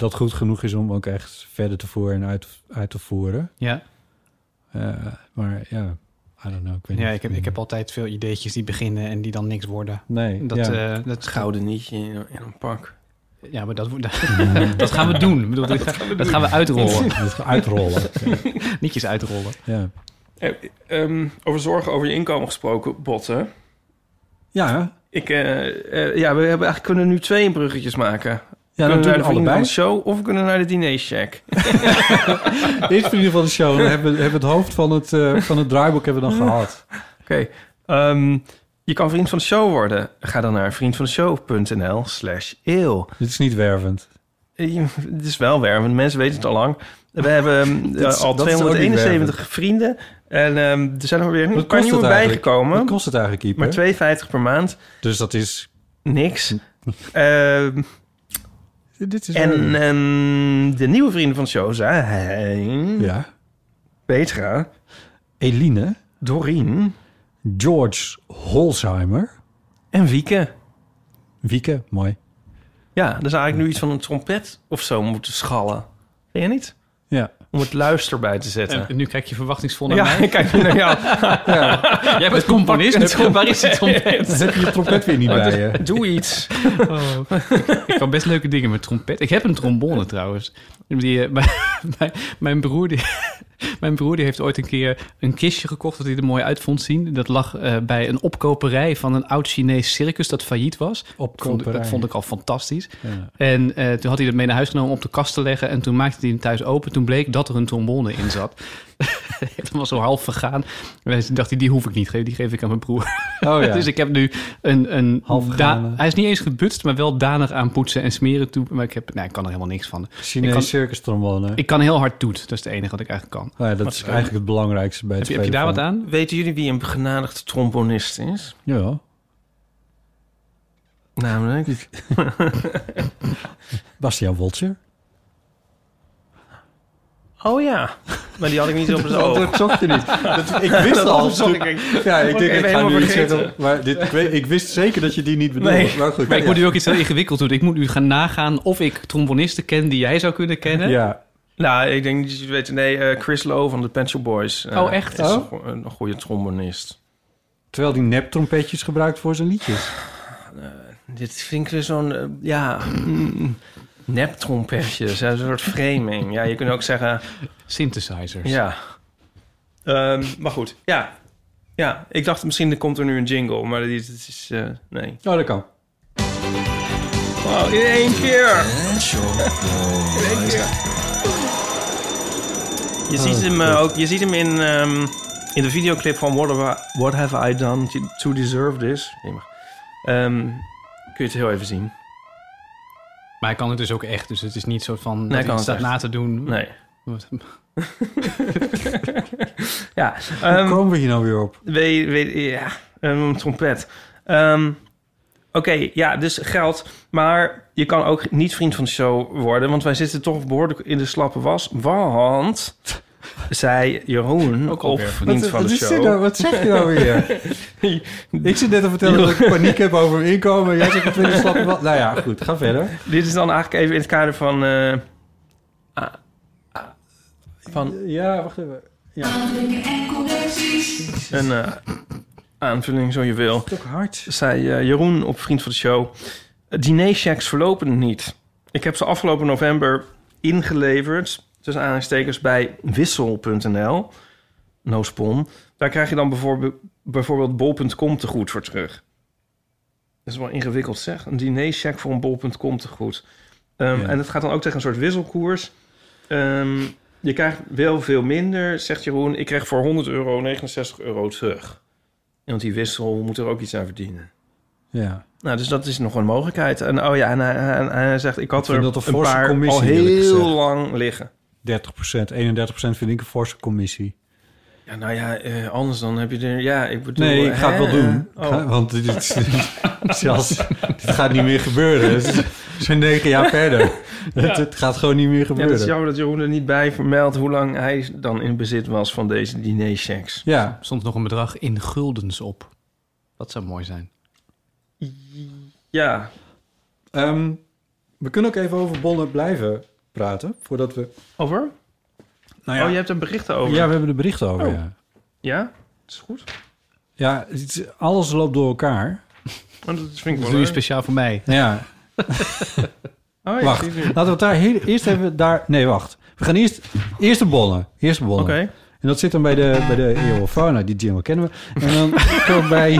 dat goed genoeg is om ook echt verder te voeren en uit, uit te voeren. Ja. Eh, maar ja, I don't know. Ik weet Ja, niet. ik heb, ik heb altijd veel ideetjes die beginnen en die dan niks worden. Nee, Dat, ja. eh, Het dat, gouden nietje in, in een pak. ja, maar dat, dat gaan we doen. Bedoel, dat, dat gaan we uitrollen. Dat gaat uitrollen. Nietjes uitrollen. ja. Eh, ehm, over zorgen over je inkomen gesproken, botten. ja, Ik, ja, we hebben eigenlijk kunnen nu twee bruggetjes maken. Ja we dan kunnen doen naar we de vrienden allebei. van de show of we kunnen naar de dinercheck. Eerst vrienden van de show. Dan hebben we hebben het hoofd van het, eh, van het draaiboek hebben we dan gehad. Oké. ehm, je kan vriend van de show worden. Ga dan naar vriendvandeshow.nl slash eeuw. Dit is niet wervend. Eh, Het is wel wervend. Mensen weten het al lang. We hebben ehm, is- al dat is ook niet 271 vrienden. En ehm, er zijn er weer een paar nieuwe bijgekomen. Wat kost het eigenlijk, Ieper? Maar 2,50 per maand. Dus dat is... Niks. Ehm, Dit is en ehm, de nieuwe vrienden van show zijn... ja. Petra, Eline, Doreen George Holsheimer, en Wieke. Wieke, mooi. Ja, zou eigenlijk nu iets van een trompet of zo moeten schallen. Vind je niet? Ja. Om het luister bij te zetten. En nu kijk je verwachtingsvol naar ja, mij. ik kijk nu naar jou. Jij bent componist. Waar is die trompet? Dan heb je je trompet weer niet bij je. Doe iets. Oh. ik kan best leuke dingen met trompet. Ik heb een trombone trouwens. Die, eh, mijn, mijn, mijn broer die, mijn broer die heeft ooit een keer een kistje gekocht dat hij er mooi uit vond zien. Dat lag eh, bij een opkoperij van een oud Chinees circus dat failliet was. Dat vond, ik- Opkoperij. dat vond ik al fantastisch. Ja. En eh, toen had hij dat mee naar huis genomen om op de kast te leggen. En toen maakte hij hem thuis open. Toen bleek dat er een trombone in zat. dat was zo half vergaan. En toen dacht hij, die hoef ik niet. Die geef ik aan mijn broer. Oh ja. dus ik heb nu een... een Half da- vergane. Hij is niet eens gebutst, maar wel danig aan poetsen en smeren toe. Maar ik, heb, nee, ik kan er helemaal niks van. Kan- circus trombone. Ik kan heel hard toet. Dat is het enige wat ik eigenlijk kan. Nou ja, dat is eigenlijk het belangrijkste bij het Heb je, heb je daar wat aan? Weten jullie wie een begenadigd trombonist is? Ja. Namelijk... Bastiaan Woltjer. Oh ja. Maar die had ik niet op het oog. Dat zocht je niet. Dat, ik wist Dat al. zocht ik. Ja, ik denk, ik ga nu iets zeggen. Maar dit, ik, weet, ik wist zeker dat je die niet bedoelde. Nee. Maar goed. Maar ik ja. moet nu ook iets heel ingewikkeld doen. Ik moet nu gaan nagaan of ik trombonisten ken die jij zou kunnen kennen. Ja. Nou, ik denk niet dat jullie weten. Nee, eh, Chris Lowe van de Shop Boys. eh, Oh, echt? Is Oh. een een goede trombonist. Terwijl die neptrompetjes gebruikt voor zijn liedjes. Dit vind ik weer zo'n, eh, ja, mm, neptrompetjes. Ja, een soort framing. Ja, je kunt ook zeggen, Synthesizers. ja. Ehm, maar goed, ja. Ja, ik dacht misschien komt er nu een jingle, maar dit is, eh, nee. Oh, dat kan. Wow, in één keer! In één keer. Je ziet hem eh, ook, je ziet hem in, ehm, in de videoclip van What Have I, What Have I Done to, Deserve This? Jemig. Ehm, kun je het heel even zien? Maar hij kan het dus ook echt. Dus het is niet zo van Nee, dat hij kan hij het staat echt. na te doen. Nee. Ja, Hoe ehm, komen we hier nou weer op? weet, weet, ja, een trompet. Ehm, Oké, ja, dus geld. Maar je kan ook niet vriend van de show worden, want wij zitten toch behoorlijk in de slappe was. Want, zei Jeroen, Ook op vriend wat, van wat de show. nou? Wat zeg je nou weer? ik zit net te vertellen dat ik paniek heb over mijn inkomen. Jij zegt weer slappen. Nou ja, goed. Ga verder. Dit is dan eigenlijk even in het kader van... ah, ah, van Ja, wacht even. Ja, een eh, aanvulling, zo je wil. ook hard. zei eh, Jeroen op Vriend van de Show... Dinerchecks verlopen niet. Ik heb ze afgelopen november ingeleverd... tussen aanhalingstekens bij wissel.nl. No spon. Daar krijg je dan bijvoorbeeld, bijvoorbeeld bol.com te goed voor terug. Dat is wel ingewikkeld zeg. Een dinercheck voor een bol.com te goed. Ehm, Ja. En het gaat dan ook tegen een soort wisselkoers. ehm, je krijgt wel veel minder, zegt Jeroen. Ik krijg voor 100 euro 69 euro terug. Want die wissel moet er ook iets aan verdienen. Ja. Nou, dus dat is nog een mogelijkheid. En oh ja, en hij, en hij zegt, ik had Ik er dat een paar al heel lang liggen. 30% 31% vind ik een forse commissie. Ja, nou ja, eh, anders dan heb je er... Ja, ik bedoel... Nee, ik ga het wel doen. Oh. ga- want dit, is, zelfs, dit gaat niet meer gebeuren. Het is- We zijn negen jaar verder. Het, het gaat gewoon niet meer Ja, gebeuren. dat is jammer dat Jeroen er niet bij vermeldt hoe lang hij dan in bezit was van deze dinerchecks. Ja. Soms nog een bedrag in guldens op. Dat zou mooi zijn. Ja. Ehm, we kunnen ook even over bonnen blijven praten, voordat we... Over? Nou ja, Oh, je hebt er berichten over? Ja, we hebben de berichten over, Oh. ja. Ja? Dat is goed. Ja, het is- alles loopt door elkaar. Oh, dat vind ik Dat wel doe je leuk. speciaal voor mij. Ja. Oh, ja, wacht, zie je. laten we het daar heel, eerst even daar... Nee, wacht. We gaan eerst, eerst de bonnen. Eerst de bonnen. Oké. En dat zit dan bij de, bij de Eeuwenvrouw. Nou, die jingle kennen we. En dan komen we bij...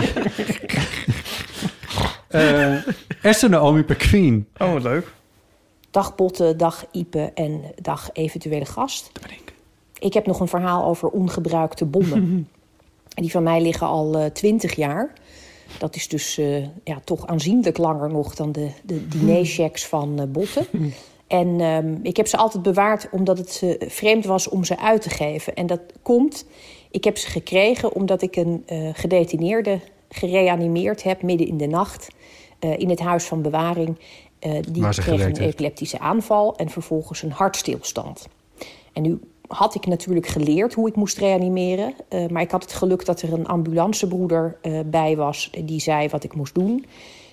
eh Esther Naomi Perqueen. Oh, wat leuk. Dag Botte, dag Ipe en dag eventuele gast. Ik heb nog een verhaal over ongebruikte bonnen. Die van mij liggen al twintig jaar. Dat is dus eh, ja, toch aanzienlijk langer nog dan de, de dinerchecks van eh, Botte. En ehm, ik heb ze altijd bewaard omdat het eh, vreemd was om ze uit te geven. En dat komt, ik heb ze gekregen omdat ik een eh, gedetineerde gereanimeerd heb midden in de nacht eh, in het huis van bewaring. Eh, die kreeg een epileptische aanval en vervolgens een hartstilstand. En nu had ik natuurlijk geleerd hoe ik moest reanimeren. eh, maar ik had het geluk dat er een ambulancebroeder eh, bij was die zei wat ik moest doen.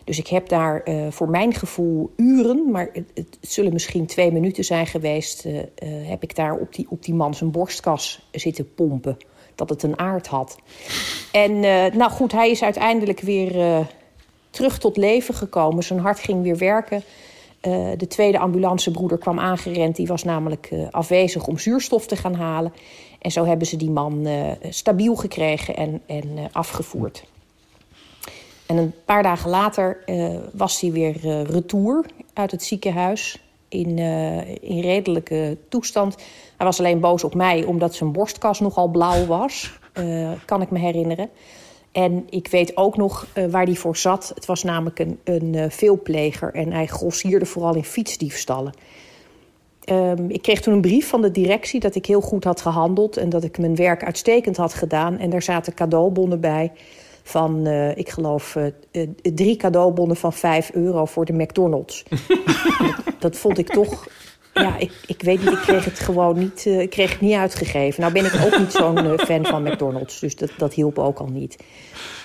Dus ik heb daar voor mijn gevoel uren, maar het, het zullen misschien twee minuten zijn geweest, heb ik daar op die, op die man zijn borstkas zitten pompen. Dat het een aard had. En nou goed, hij is uiteindelijk weer terug tot leven gekomen. Zijn hart ging weer werken. Eh, de tweede ambulancebroeder kwam aangerend. Die was namelijk eh, afwezig om zuurstof te gaan halen. En zo hebben ze die man eh, stabiel gekregen en, en afgevoerd. En een paar dagen later was hij weer retour uit het ziekenhuis. In, in redelijke toestand. Hij was alleen boos op mij omdat zijn borstkas nogal blauw was. kan ik me herinneren. En ik weet ook nog eh, waar hij voor zat. Het was namelijk een, een eh, veelpleger en hij grossierde vooral in fietsdiefstallen. Ehm, ik kreeg toen een brief van de directie dat ik heel goed had gehandeld en dat ik mijn werk uitstekend had gedaan. En daar zaten cadeaubonnen bij van, eh, ik geloof, drie cadeaubonnen van 5 euro voor de McDonald's. dat, dat vond ik toch ja, ik, ik weet niet, ik kreeg het gewoon niet, eh, ik kreeg het niet uitgegeven. Nou ben ik ook niet zo'n eh, fan van McDonald's, dus dat, dat hielp ook al niet.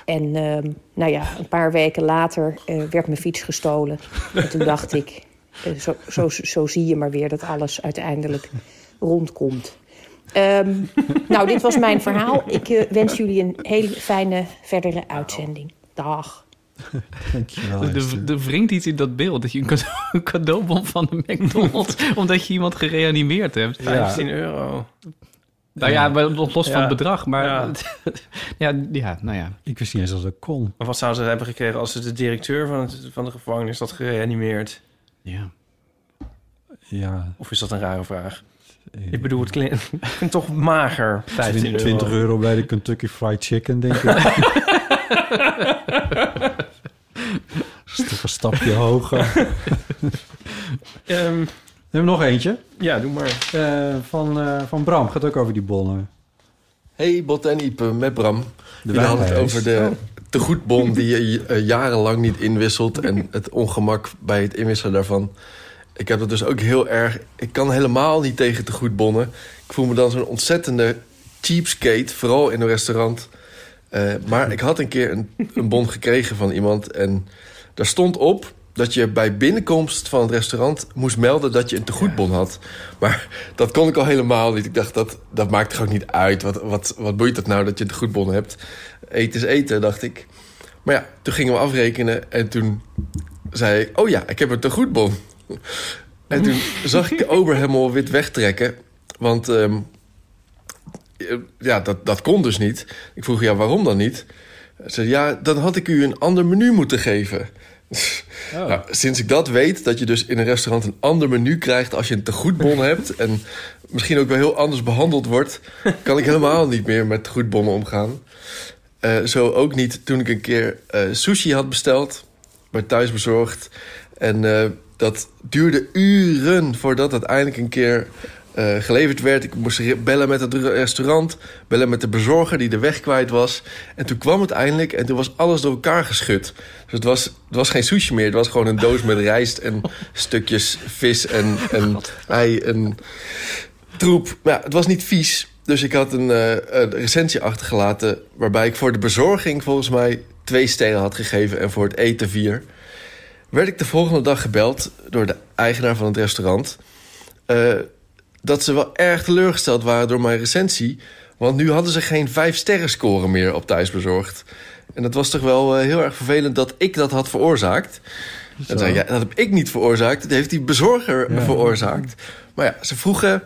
En ehm, nou ja, een paar weken later eh, werd mijn fiets gestolen. En toen dacht ik, zo, zo, zo zie je maar weer dat alles uiteindelijk rondkomt. Ehm, nou, dit was mijn verhaal. Ik wens jullie een hele fijne verdere uitzending. Dag. Dankjewel, Er, er wringt iets in dat beeld. Dat je een, cade- een cadeaubon van de McDonald's... omdat je iemand gereanimeerd hebt. Ja. 15 euro. Nou ja, maar los van Ja. het bedrag. Maar Ja. ja. ja, nou ja. Ik wist niet eens dat dat kon. Maar wat zouden ze hebben gekregen als ze de directeur van, het, van de gevangenis had gereanimeerd? ja. Ja, Of is dat een rare vraag? Ik bedoel, het klinkt toch mager. 15 20, euro. 20 euro bij de Kentucky Fried Chicken, denk ik. Toch een stapje hoger. We Ehm, hebben nog eentje. ja, doe maar. Eh, van, eh, van Bram. Gaat ook over die bonnen. Hey, Bot en Ipe, met Bram. Jullie hadden het over de tegoedbon die je eh, jarenlang niet inwisselt... en het ongemak bij het inwisselen daarvan. Ik heb dat dus ook heel erg... Ik kan helemaal niet tegen tegoedbonnen. Ik voel me dan zo'n ontzettende cheapskate, vooral in een restaurant. Eh, maar ik had een keer een, een bon gekregen van iemand... en daar stond op dat je bij binnenkomst van het restaurant moest melden dat je een tegoedbon had. Maar dat kon ik al helemaal niet. Ik dacht, dat, dat maakt gewoon niet uit. Wat, wat, wat boeit het nou dat je een tegoedbon hebt? Eten is eten, dacht ik. Maar ja, toen gingen we afrekenen en toen zei ik... oh ja, ik heb een tegoedbon. En toen zag ik de ober helemaal wit wegtrekken. Want ehm, eh, ja, dat, dat kon dus niet. Ik vroeg, ja, waarom dan niet? Hij zei, ja, dan had ik u een ander menu moeten geven. Oh. Nou, sinds ik dat weet, dat je dus in een restaurant een ander menu krijgt als je een tegoedbon hebt en misschien ook wel heel anders behandeld wordt, kan ik helemaal niet meer met tegoedbonnen omgaan. Eh, zo ook niet toen ik een keer eh, sushi had besteld, bij thuisbezorgd. En eh, dat duurde uren voordat het eindelijk een keer eh, geleverd werd. Ik moest bellen met het restaurant, bellen met de bezorger die de weg kwijt was. En toen kwam het eindelijk en toen was alles door elkaar geschud. Dus het was, het was geen sushi meer, het was gewoon een doos met rijst en stukjes vis en, en ei en troep. Maar ja, het was niet vies. Dus ik had een, eh, een recensie achtergelaten waarbij ik voor de bezorging volgens mij twee sterren had gegeven en voor het eten vier. Werd ik de volgende dag gebeld door de eigenaar van het restaurant. eh, dat ze wel erg teleurgesteld waren door mijn recensie. Want nu hadden ze geen vijf sterren score meer op thuisbezorgd. En dat was toch wel eh, heel erg vervelend dat ik dat had veroorzaakt. En zei ja, dat heb ik niet veroorzaakt. Dat heeft die bezorger Ja. veroorzaakt. Maar ja, ze vroegen...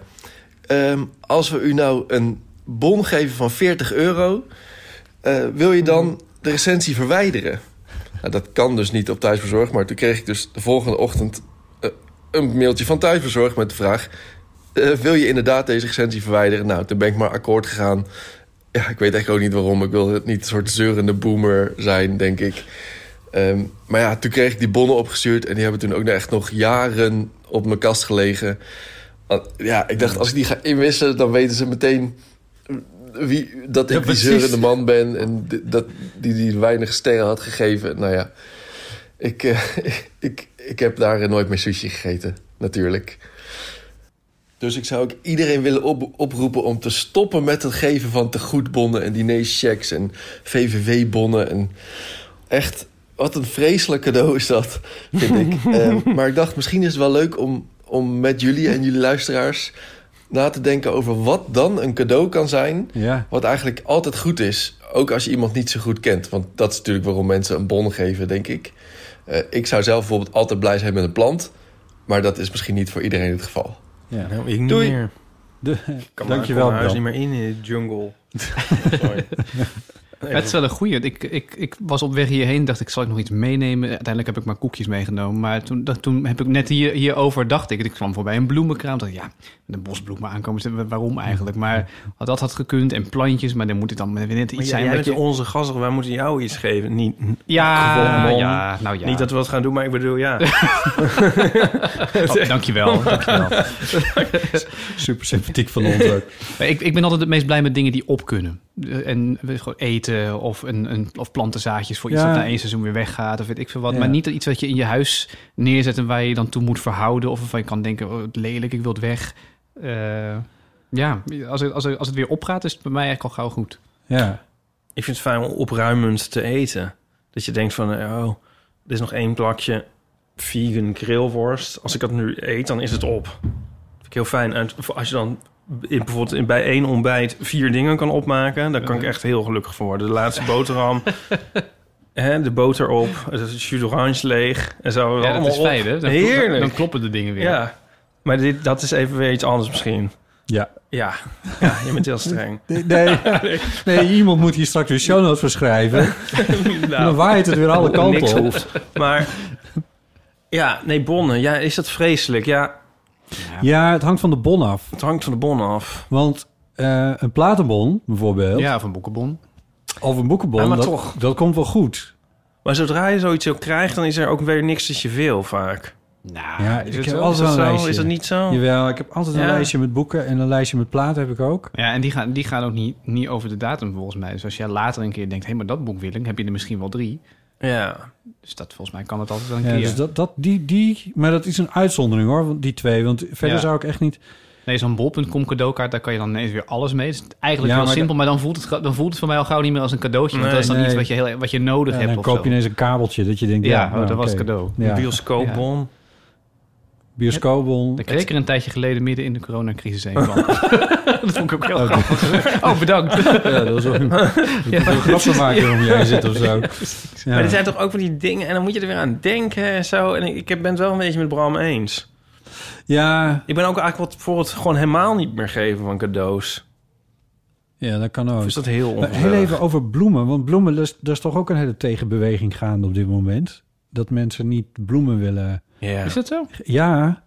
ehm, als we u nou een bon geven van 40 euro... eh, wil je dan de recensie verwijderen? Nou, dat kan dus niet op thuisbezorgd. Maar toen kreeg ik dus de volgende ochtend... eh, een mailtje van thuisbezorgd met de vraag... eh, wil je inderdaad deze recensie verwijderen? Nou, toen ben ik maar akkoord gegaan. Ja, ik weet eigenlijk ook niet waarom. Ik wil niet een soort zeurende boomer zijn, denk ik. Ehm, maar ja, toen kreeg ik die bonnen opgestuurd... en die hebben toen ook echt nog jaren op mijn kast gelegen. Ja, ik dacht, als ik die ga inwisselen... dan weten ze meteen wie, dat ik Ja, die zeurende man ben... en dat die die weinig sterren had gegeven. Nou ja, ik, eh, ik, ik heb daar nooit meer sushi gegeten, natuurlijk. Dus ik zou ook iedereen willen op, oproepen om te stoppen met het geven van tegoedbonnen en dinerchecks en VVV-bonnen. En echt, wat een vreselijk cadeau is dat, vind ik. Eh, maar ik dacht, misschien is het wel leuk om, om met jullie en jullie luisteraars na te denken over wat dan een cadeau kan zijn. Ja. Wat eigenlijk altijd goed is, ook als je iemand niet zo goed kent. Want dat is natuurlijk waarom mensen een bon geven, denk ik. Eh, ik zou zelf bijvoorbeeld altijd blij zijn met een plant. Maar dat is misschien niet voor iedereen het geval. Ja. Nou, ik niet Doei. meer. De, Kan dankjewel, mijn huis Bram. niet meer in in de jungle. Sorry. Het is wel een goeie. Ik, ik, ik was op weg hierheen, dacht ik, zal ik nog iets meenemen? Uiteindelijk heb ik maar koekjes meegenomen. Maar toen, dat, toen heb ik net hier, hierover, dacht ik, ik kwam voorbij een bloemenkraam. Dacht ja, de bosbloemen aankomen, waarom eigenlijk? Maar dat had gekund en plantjes, maar dan moet het dan weer net iets Maar zijn. jij wat bent je... onze gast, wij moeten jou iets geven. Niet, Ja, ja, nou ja. Niet dat we het gaan doen, maar ik bedoel, ja. Oh, dankjewel, dankjewel. Super sympathiek van ons ook. Ik, ik ben altijd het meest blij met dingen die op kunnen. Eh, En gewoon eten of, een, een, of plantenzaadjes voor iets Ja. dat na één seizoen weer weggaat. Of weet ik veel wat. Ja. Maar niet iets wat je in je huis neerzet en waar je dan toe moet verhouden. Of waarvan je kan denken, oh, lelijk, ik wil het weg. Eh, ja, als het, als, het, als het weer opgaat, is het bij mij eigenlijk al gauw goed. Ja. Ik vind het fijn om opruimend te eten. Dat je denkt van, eh, oh, er is nog één plakje vegan grillworst. Als ik dat nu eet, dan is het op. Dat vind ik heel fijn. En als je dan in, bijvoorbeeld in, bij één ontbijt vier dingen kan opmaken... dan kan ik echt heel gelukkig van worden. De laatste boterham, hè, de boter op, het jus d'orange leeg. En zo Ja, dat is fijn, hè? Dan, Heerlijk. Dan kloppen de dingen weer. Ja, maar dit, dat is even weer iets anders misschien. Ja. Ja, ja je bent heel streng. Nee, nee, nee, iemand moet hier straks weer show notes voor schrijven. Dan waait het weer alle kanten niks op. hoeft. Maar ja, nee, bonnen. Ja, is dat vreselijk? Ja, Ja, het hangt van de bon af. het hangt van de bon af. Want eh, een platenbon bijvoorbeeld, Ja, of een boekenbon. of een boekenbon, Ja, maar dat, toch. dat komt wel goed. Maar zodra je zoiets ook krijgt, dan is er ook weer niks dat je wil vaak. Nou, Ja, Is ik het heb zo? altijd is dat een zo? lijstje. Is dat niet zo? Jawel, ik heb altijd een Ja. lijstje met boeken en een lijstje met platen heb ik ook. Ja, en die gaan, die gaan ook niet, niet over de datum volgens mij. Dus als jij later een keer denkt, hé, maar dat boek wil ik, heb je er misschien wel drie. Ja. Dus dat volgens mij kan het altijd wel een Ja, keer. dus dat, dat, die, die, maar dat is een uitzondering hoor, want die twee. Want verder Ja. zou ik echt niet... Nee, zo'n bol.com cadeaukaart, daar kan je dan ineens weer alles mee. Het is eigenlijk Ja, heel maar simpel, maar dan voelt, het, dan voelt het voor mij al gauw niet meer als een cadeautje. want Nee, dat is dan nee. iets wat je, heel, wat je nodig Ja, hebt dan of koop zo. je ineens een kabeltje dat je denkt... Ja, Ja, oh, nou, dat was oké. het cadeau. Ja. Bioscoopbon. Bioscoopbon. Dat ik zeker een tijdje geleden midden in de coronacrisis heen kwam. dat vond ik ook heel grappig. Oh, bedankt. Ja, dat was wel een grapje maken om heen zit of zo. Ja. Maar er zijn toch ook van die dingen... en dan moet je er weer aan denken en zo. En ik, ik ben het wel een beetje met Bram eens. Ja, Ik ben ook eigenlijk wat bijvoorbeeld gewoon helemaal niet meer geven van cadeaus. ja, dat kan ook. Of is dat heel heel even over bloemen. Want bloemen, dat is, dat is toch ook een hele tegenbeweging gaande op dit moment. dat mensen niet bloemen willen. Ja. Is dat zo? Ja,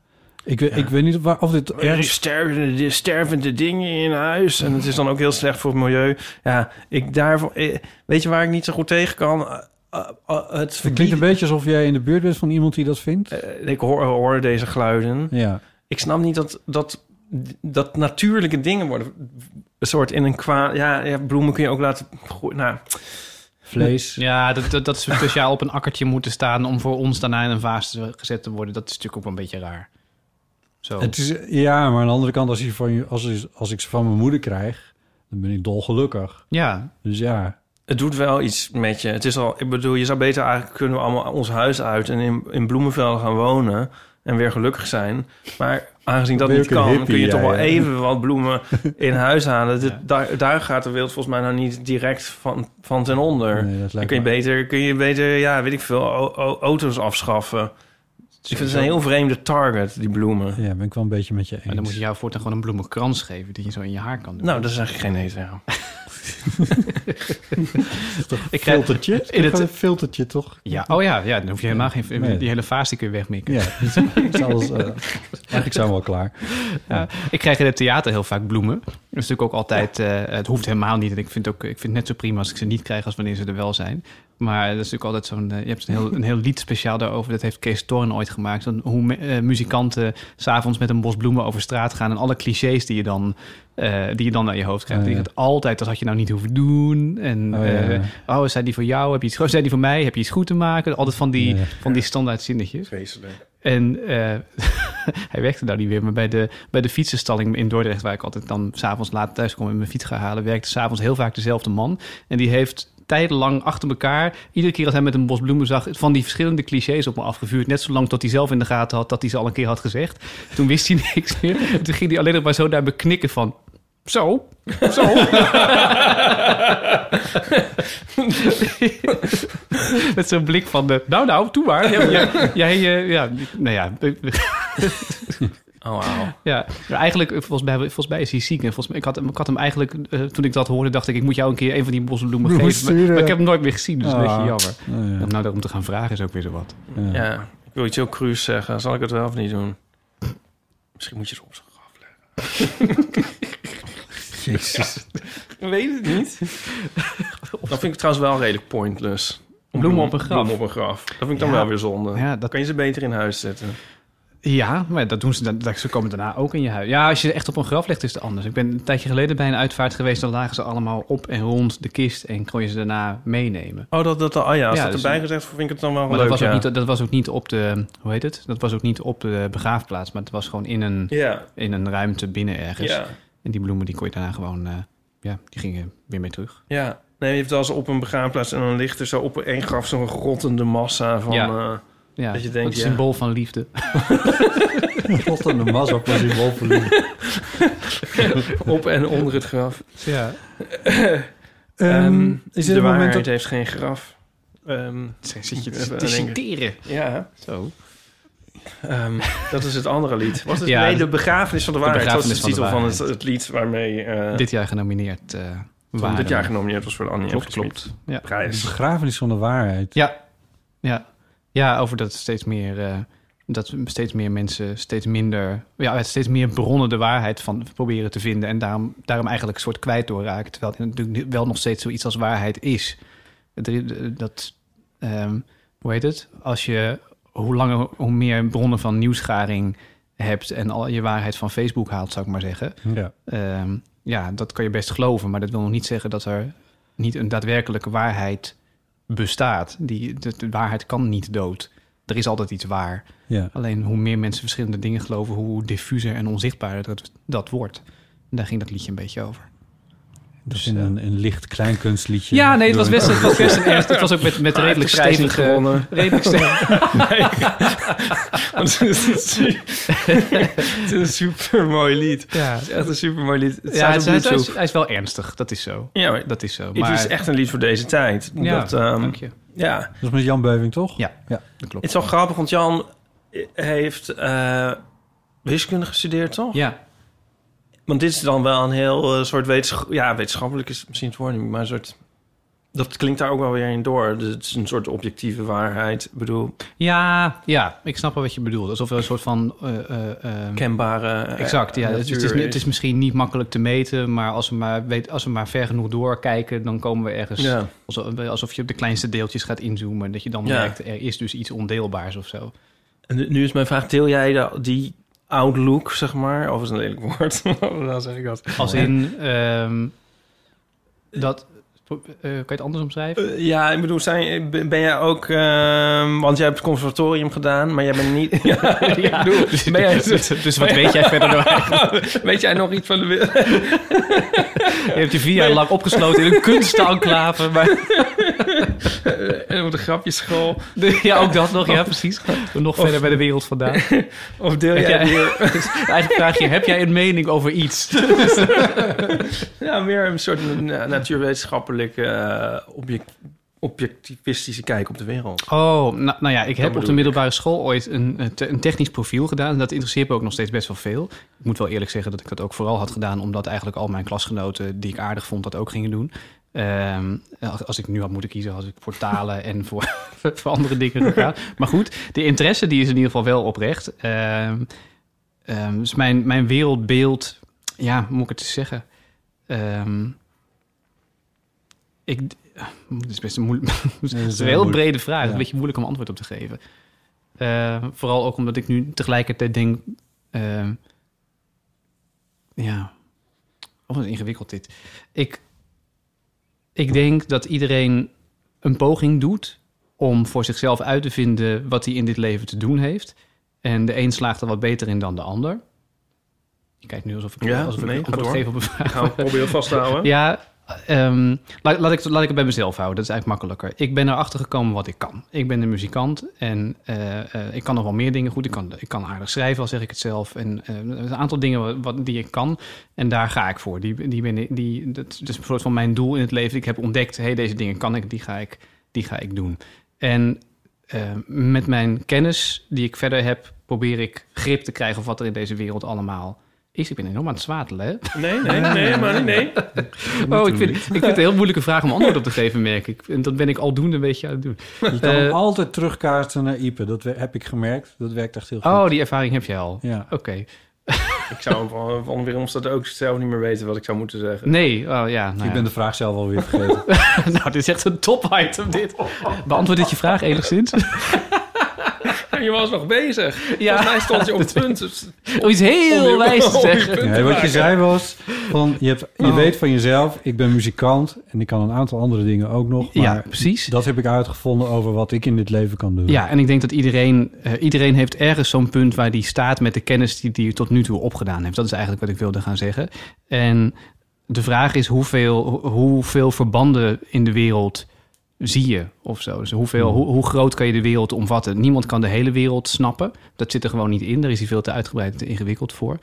ik, weet ik weet niet waar, of dit Er ergens... stervende, stervende dingen in huis. En het is dan ook heel slecht voor het milieu. Ja, ik daarvoor... eh, Weet je waar ik niet zo goed tegen kan? Eh, eh, het klinkt een beetje alsof jij in de buurt bent van iemand die dat vindt. Eh, ik hoor, hoor deze geluiden. Ja. Ik snap niet dat, dat, dat natuurlijke dingen worden... Een soort in een kwa... Ja, ja, bloemen kun je ook laten. Nou, Vlees. Ja, dat, dat, dat ze speciaal op een akkertje moeten staan... om voor ons daarna in een vaas te- gezet te worden. Dat is natuurlijk ook wel een beetje raar. Zo. Het is, ja, maar aan de andere kant, als, je van je, als, als ik ze van mijn moeder krijg, dan ben ik dolgelukkig. Ja, Dus ja, het doet wel iets met je. Het is al... Ik bedoel, je zou beter eigenlijk... kunnen we allemaal ons huis uit... en in, in bloemenvelden gaan wonen... en weer gelukkig zijn. Maar aangezien dat je niet kan... hippie, kun je toch wel even wat bloemen in huis halen. Dit- Ja. daar, daar gaat de wereld volgens mij nou niet direct van, van ten onder. nee, dat Dan lijkt kun je, beter, kun je beter, ja, weet ik veel, auto's afschaffen. Ik vind het een heel vreemde target, die bloemen. Ja, ben ik wel een beetje met je eens. en dan moet je jou voortaan gewoon een bloemenkrans geven... die je zo in je haar kan doen. Nou, dat is eigenlijk geen nee zeggen. Ik krijg, filtertje? in In het- het filtertje, toch? ja, oh ja, ja, dan hoef je helemaal geen... Nee. Die hele vaas die kun je wegmikken. Ja, dat is alles, eh, eigenlijk zijn we al klaar. Ja, ik krijg in het theater heel vaak bloemen. Dat is natuurlijk ook altijd... eh, het hoeft helemaal niet. En ik vind, ook, ik vind het net zo prima als ik ze niet krijg... als wanneer ze er wel zijn. Maar dat is natuurlijk altijd zo'n... eh, je hebt een heel, een heel lied speciaal daarover. Dat heeft Kees Thorn ooit gemaakt. Dan hoe me- eh, muzikanten s'avonds met een bos bloemen over straat gaan... en alle clichés die je dan, eh, die je dan naar je hoofd krijgt. Oh, Die gaat altijd, dat had je nou niet hoeven doen. En Oh, ja, eh, ja. oh, zijn die voor jou? Heb je iets, oh, zijn die voor mij? Heb je iets goed te maken? Altijd van die, Ja. van die standaard zinnetjes. Vreselijk. En eh, hij werkte daar niet meer, maar bij de, bij de fietsenstalling in Dordrecht, waar ik altijd dan s'avonds laat thuis kom en mijn fiets ga halen, werkte s'avonds heel vaak dezelfde man. En die heeft tijdenlang achter elkaar, iedere keer als hij met een bos bloemen zag, van die verschillende clichés op me afgevuurd. Net zolang tot hij zelf in de gaten had dat hij ze al een keer had gezegd. Toen wist hij niks meer. Toen ging hij alleen nog maar zo daar beknikken van. Zo, zo. Met zo'n blik van de, nou nou, doe maar. Jij, jij, jij, ja, nou ja, Oh, wauw. ja, maar eigenlijk, volgens mij, volgens mij is hij ziek. En volgens mij, ik, had, hem- ik had hem eigenlijk, eh, toen ik dat hoorde, dacht ik... ik moet jou een keer een van die bosbloemen Bloemen geven. Maar, maar ik heb hem nooit meer gezien, dus dat is een Ah. beetje jammer. Oh, ja. Om nou daarom te gaan vragen is ook weer zo wat. Ja. Ja, ik wil iets heel cruus zeggen. Zal ik het wel of niet doen? Misschien moet je het op zijn graf leggen. Jezus. Ik weet het niet. Dat vind ik trouwens wel redelijk pointless. Bloemen op een graf? Bloemen op een graf. Dat vind ik dan Ja. wel weer zonde. Ja, dat, Kan je ze beter in huis zetten? Ja maar dat doen ze, dan- dat, ze komen daarna ook in je huis. Ja, als je echt op een graf legt, is het anders. Ik ben een tijdje geleden bij een uitvaart geweest... dan lagen ze allemaal op en rond de kist... en kon je ze daarna meenemen. Oh, dat, dat, oh ja, als Ja, dat dus- erbij gezegd vind ik het dan wel Maar leuk, dat was, ja. ook niet, dat was ook niet op de, hoe heet het? Dat was ook niet op de begraafplaats... maar het was gewoon in een, Ja, in een ruimte binnen ergens. En die bloemen die kon je daarna gewoon, eh, ja, die gingen weer mee terug. ja. Nee, je hebt wel eens op een begraafplaats en dan ligt er zo op één graf zo'n rottende massa van... Ja. eh, Ja, Dat je denkt, het ja. symbool van liefde. God en de mas op een symbool voor liefde. op en onder het graf. Ja. Ehm, is dit de het moment waarheid dat... heeft geen graf. Ehm, Zit je te citeren. ja, Zo. ehm, dat is het andere lied. Wat is Ja, nee, de begrafenis van de de waarheid. Dat is de van titel de van het, het lied waarmee eh Dit jaar genomineerd uh, van dit jaar genomineerd was voor de Annie Klopt, klopt. Ja. De prijs. begrafenis van de waarheid. Ja. Ja. Ja, over dat steeds meer... eh, dat steeds meer mensen steeds minder... Ja, steeds meer bronnen de waarheid van proberen te vinden... en daarom, daarom eigenlijk een soort kwijt doorraken... terwijl het natuurlijk wel nog steeds zoiets als waarheid is. Dat... dat ehm, hoe heet het? Als je hoe langer, hoe meer bronnen van nieuwsgaring hebt... en al je waarheid van Facebook haalt, zou ik maar zeggen... Ja. Ehm, ja, dat kan je best geloven, maar dat wil nog niet zeggen dat er niet een daadwerkelijke waarheid bestaat. Die, de, de waarheid kan niet dood. Er is altijd iets waar. Ja. Alleen hoe meer mensen verschillende dingen geloven, hoe diffuser en onzichtbaarder dat, dat wordt. En daar ging dat liedje een beetje over. Dus in een, een licht kleinkunstliedje. Ja, nee, het was best, het was best een ernst. Het was ook met, met redelijk stevige... gewonnen. Redelijk stevige... het is een su- het is een super mooi lied. Ja, Het is echt een super mooi lied. Het ja hij, is, YouTube. hij is wel ernstig, dat is zo. Ja, maar Dat is zo. het Maar, is echt een lied voor deze tijd. ja, dat, ehm, dank je. ja, Dat is met Jan Beuving, toch? Ja, Ja. dat klopt. het is wel grappig, want Jan heeft eh, wiskunde gestudeerd, toch? Ja, Want dit is dan wel een heel eh, soort wetenschap... Ja, wetenschappelijk is misschien het woord niet, maar een soort Dat klinkt daar ook wel weer in door. Dus het is een soort objectieve waarheid. Ik bedoel, Ja, ja, ik snap wel wat je bedoelt. Alsof er een soort van... eh, eh, kenbare... Exact, ja. Het, is- het, is, misschien niet makkelijk te meten, maar als we maar, weet, als we maar ver genoeg doorkijken, dan komen we ergens. Ja. Alsof, alsof je op de kleinste deeltjes gaat inzoomen, dat je dan Ja. merkt, er is dus iets ondeelbaars of zo. En nu- is mijn vraag, deel jij die outlook, zeg maar? Of is een lelijk woord? Dan zeg ik dat. Als in ehm, dat. eh, kan je het anders omschrijven? Eh, ja, ik bedoel, zijn, ben jij ook... ehm, want jij hebt het conservatorium gedaan, maar jij bent niet... ja, ik bedoel, ben jij, dus, dus wat weet jij verder nog eigenlijk? Weet jij nog iets van de wereld? Je hebt je vier jaar lang opgesloten in een kunstenclave. Maar... en op de grapjeschool. Ja, ook dat nog, ja, precies. Nog Of- verder bij de wereld vandaan. Of deel Heb jij... jij- Eigenlijk vraag je, heb jij een mening over iets? ja, meer een soort eh, natuurwetenschappelijke, eh, object, objectivistische kijk op de wereld. Oh, nou, nou ja, ik heb op de middelbare school ooit een, een technisch profiel gedaan. En dat interesseert me ook nog steeds best wel veel. Ik moet wel eerlijk zeggen dat ik dat ook vooral had gedaan... omdat eigenlijk al mijn klasgenoten die ik aardig vond dat ook gingen doen. Ehm, als, als ik nu had moeten kiezen, had ik voor talen en voor, voor andere dingen gegaan. Maar goed, de interesse die is in ieder geval wel oprecht. Ehm, ehm, dus mijn, mijn wereldbeeld, ja, moet ik het eens zeggen? Ik, het is best een moeilijk. het is een heel brede vraag. Ja. een beetje moeilijk om antwoord op te geven. Vooral ook omdat ik nu tegelijkertijd denk. ehm, ja. Oh, wat ingewikkeld dit. Ik, ik denk dat iedereen een poging doet om voor zichzelf uit te vinden wat hij in dit leven te doen heeft. En de een slaagt er wat beter in dan de ander. Je kijkt nu alsof ik, Ja, alsof nee, ik antwoord geef op een vraag. Ik ga het proberen vast te houden. Ja, ehm, laat, laat, ik, het bij mezelf houden. Dat is eigenlijk makkelijker. Ik ben erachter gekomen wat ik kan. Ik ben een muzikant en eh, eh, ik kan nog wel meer dingen goed. Ik kan, ik kan aardig schrijven, al zeg ik het zelf. En eh, een aantal dingen wat, die ik kan. En daar ga ik voor. Die, die ben die, dat is een soort van mijn doel in het leven. Ik heb ontdekt, hey, deze dingen kan ik, die ga ik, die ga ik doen. En met mijn kennis die ik verder heb, probeer ik grip te krijgen op wat er in deze wereld allemaal is. Ik ben enorm aan het zwatelen, hè? Nee, nee, nee, maar nee. Oh, ik vind, ik vind het een heel moeilijke vraag om antwoord op te geven, merk ik. En dat ben ik aldoende een beetje aan het doen. Je kan Eh, hem altijd terugkaarten naar Ipe. Dat we- heb ik gemerkt. Dat werkt echt heel goed. oh, die ervaring heb je al. Ja. Oké. Ik zou van van weeromstaat ook zelf niet meer weten wat ik zou moeten zeggen. Nee, oh ja. Nou ik ja. ben de vraag zelf alweer vergeten. nou, dit is echt een top-item, dit. Beantwoord dit je vraag enigszins? Je was nog bezig. Ja. Volgens mij stond je op het punt. dus- Om iets heel Om je- wijs te om je zeggen. wat je zei was, van, je, hebt, je Oh. weet van jezelf, ik ben muzikant en ik kan een aantal andere dingen ook nog. Maar Ja, precies. dat heb ik uitgevonden over wat ik in dit leven kan doen. Ja, en ik denk dat iedereen, eh, iedereen heeft ergens zo'n punt waar die staat met de kennis die hij tot nu toe opgedaan heeft. Dat is eigenlijk wat ik wilde gaan zeggen. En de vraag is hoeveel, hoe- hoeveel verbanden in de wereld zie je of zo. Dus hoeveel, Hmm. hoe, hoe groot kan je de wereld omvatten? Niemand kan de hele wereld snappen. Dat zit er gewoon niet in. Daar is hij veel te uitgebreid en te ingewikkeld voor.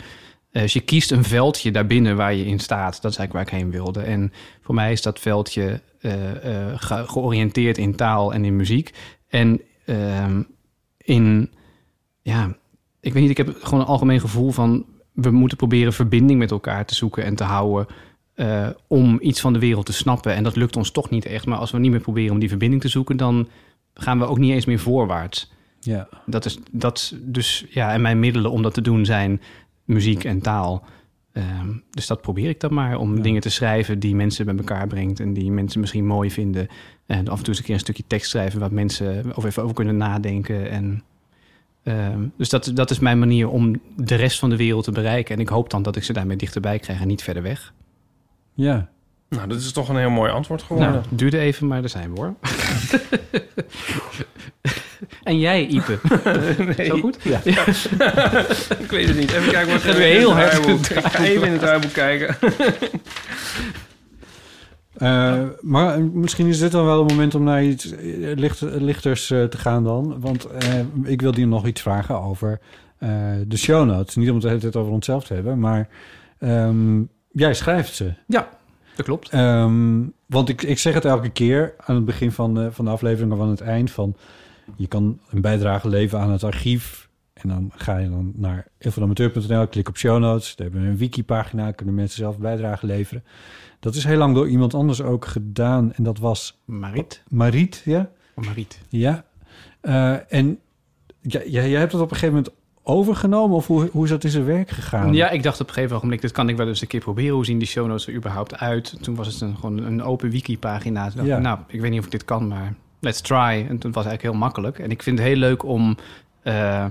Eh, Dus je kiest een veldje daarbinnen waar je in staat. Dat is eigenlijk waar ik heen wilde. En voor mij is dat veldje eh, eh, ge- georiënteerd in taal en in muziek. En ehm, in, ja, ik weet niet, ik heb gewoon een algemeen gevoel van... we moeten proberen verbinding met elkaar te zoeken en te houden... eh, om iets van de wereld te snappen. En dat lukt ons toch niet echt. Maar als we niet meer proberen om die verbinding te zoeken... dan gaan we ook niet eens meer voorwaarts. Ja. Dat is, dat, dus ja, en mijn middelen om dat te doen zijn muziek en taal. Ehm, dus dat probeer ik dan maar, om dingen te schrijven die mensen bij elkaar brengt en die mensen misschien mooi vinden. En af en toe eens een keer een stukje tekst schrijven waar mensen over even over kunnen nadenken. En, ehm, dus dat, dat is mijn manier om de rest van de wereld te bereiken. En ik hoop dan dat ik ze daarmee dichterbij krijg en niet verder weg. Ja. Nou, dat is toch een heel mooi antwoord geworden. Nou, het duurde even, maar daar zijn we hoor. en jij, Ipe? Nee. Zo goed? Ja. ik weet het niet. Even kijken wat er heel het hard in draaiboek. het Ik ga even in het draaiboek kijken. Eh, maar misschien is dit dan wel een moment om naar iets eh, licht, lichters eh, te gaan dan. Want eh, ik wilde je nog iets vragen over eh, de show notes. Niet om het de hele tijd over onszelf te hebben, maar ehm, jij schrijft ze. Ja, dat klopt. Ehm, want ik, ik zeg het elke keer aan het begin van de, van de aflevering of aan het eind van... je kan een bijdrage leveren aan het archief En dan ga je dan naar eeuwvanamateur.nl, klik op show notes. Daar hebben we een wiki-pagina, kunnen mensen zelf bijdrage leveren. Dat is heel lang door iemand anders ook gedaan. En dat was... Mariet? Mariet, ja. Mariet. Ja. Eh, en jij, jij hebt het op een gegeven moment overgenomen? Of hoe, hoe is dat in zijn werk gegaan? Ja, ik dacht op een gegeven ogenblik, dit kan ik wel eens een keer proberen. Hoe zien die show notes er überhaupt uit? Toen was het een, gewoon een open wiki-pagina. Toen dacht. Nou, ik weet niet of ik dit kan, maar let's try. En toen was het eigenlijk heel makkelijk. En ik vind het heel leuk om, eh,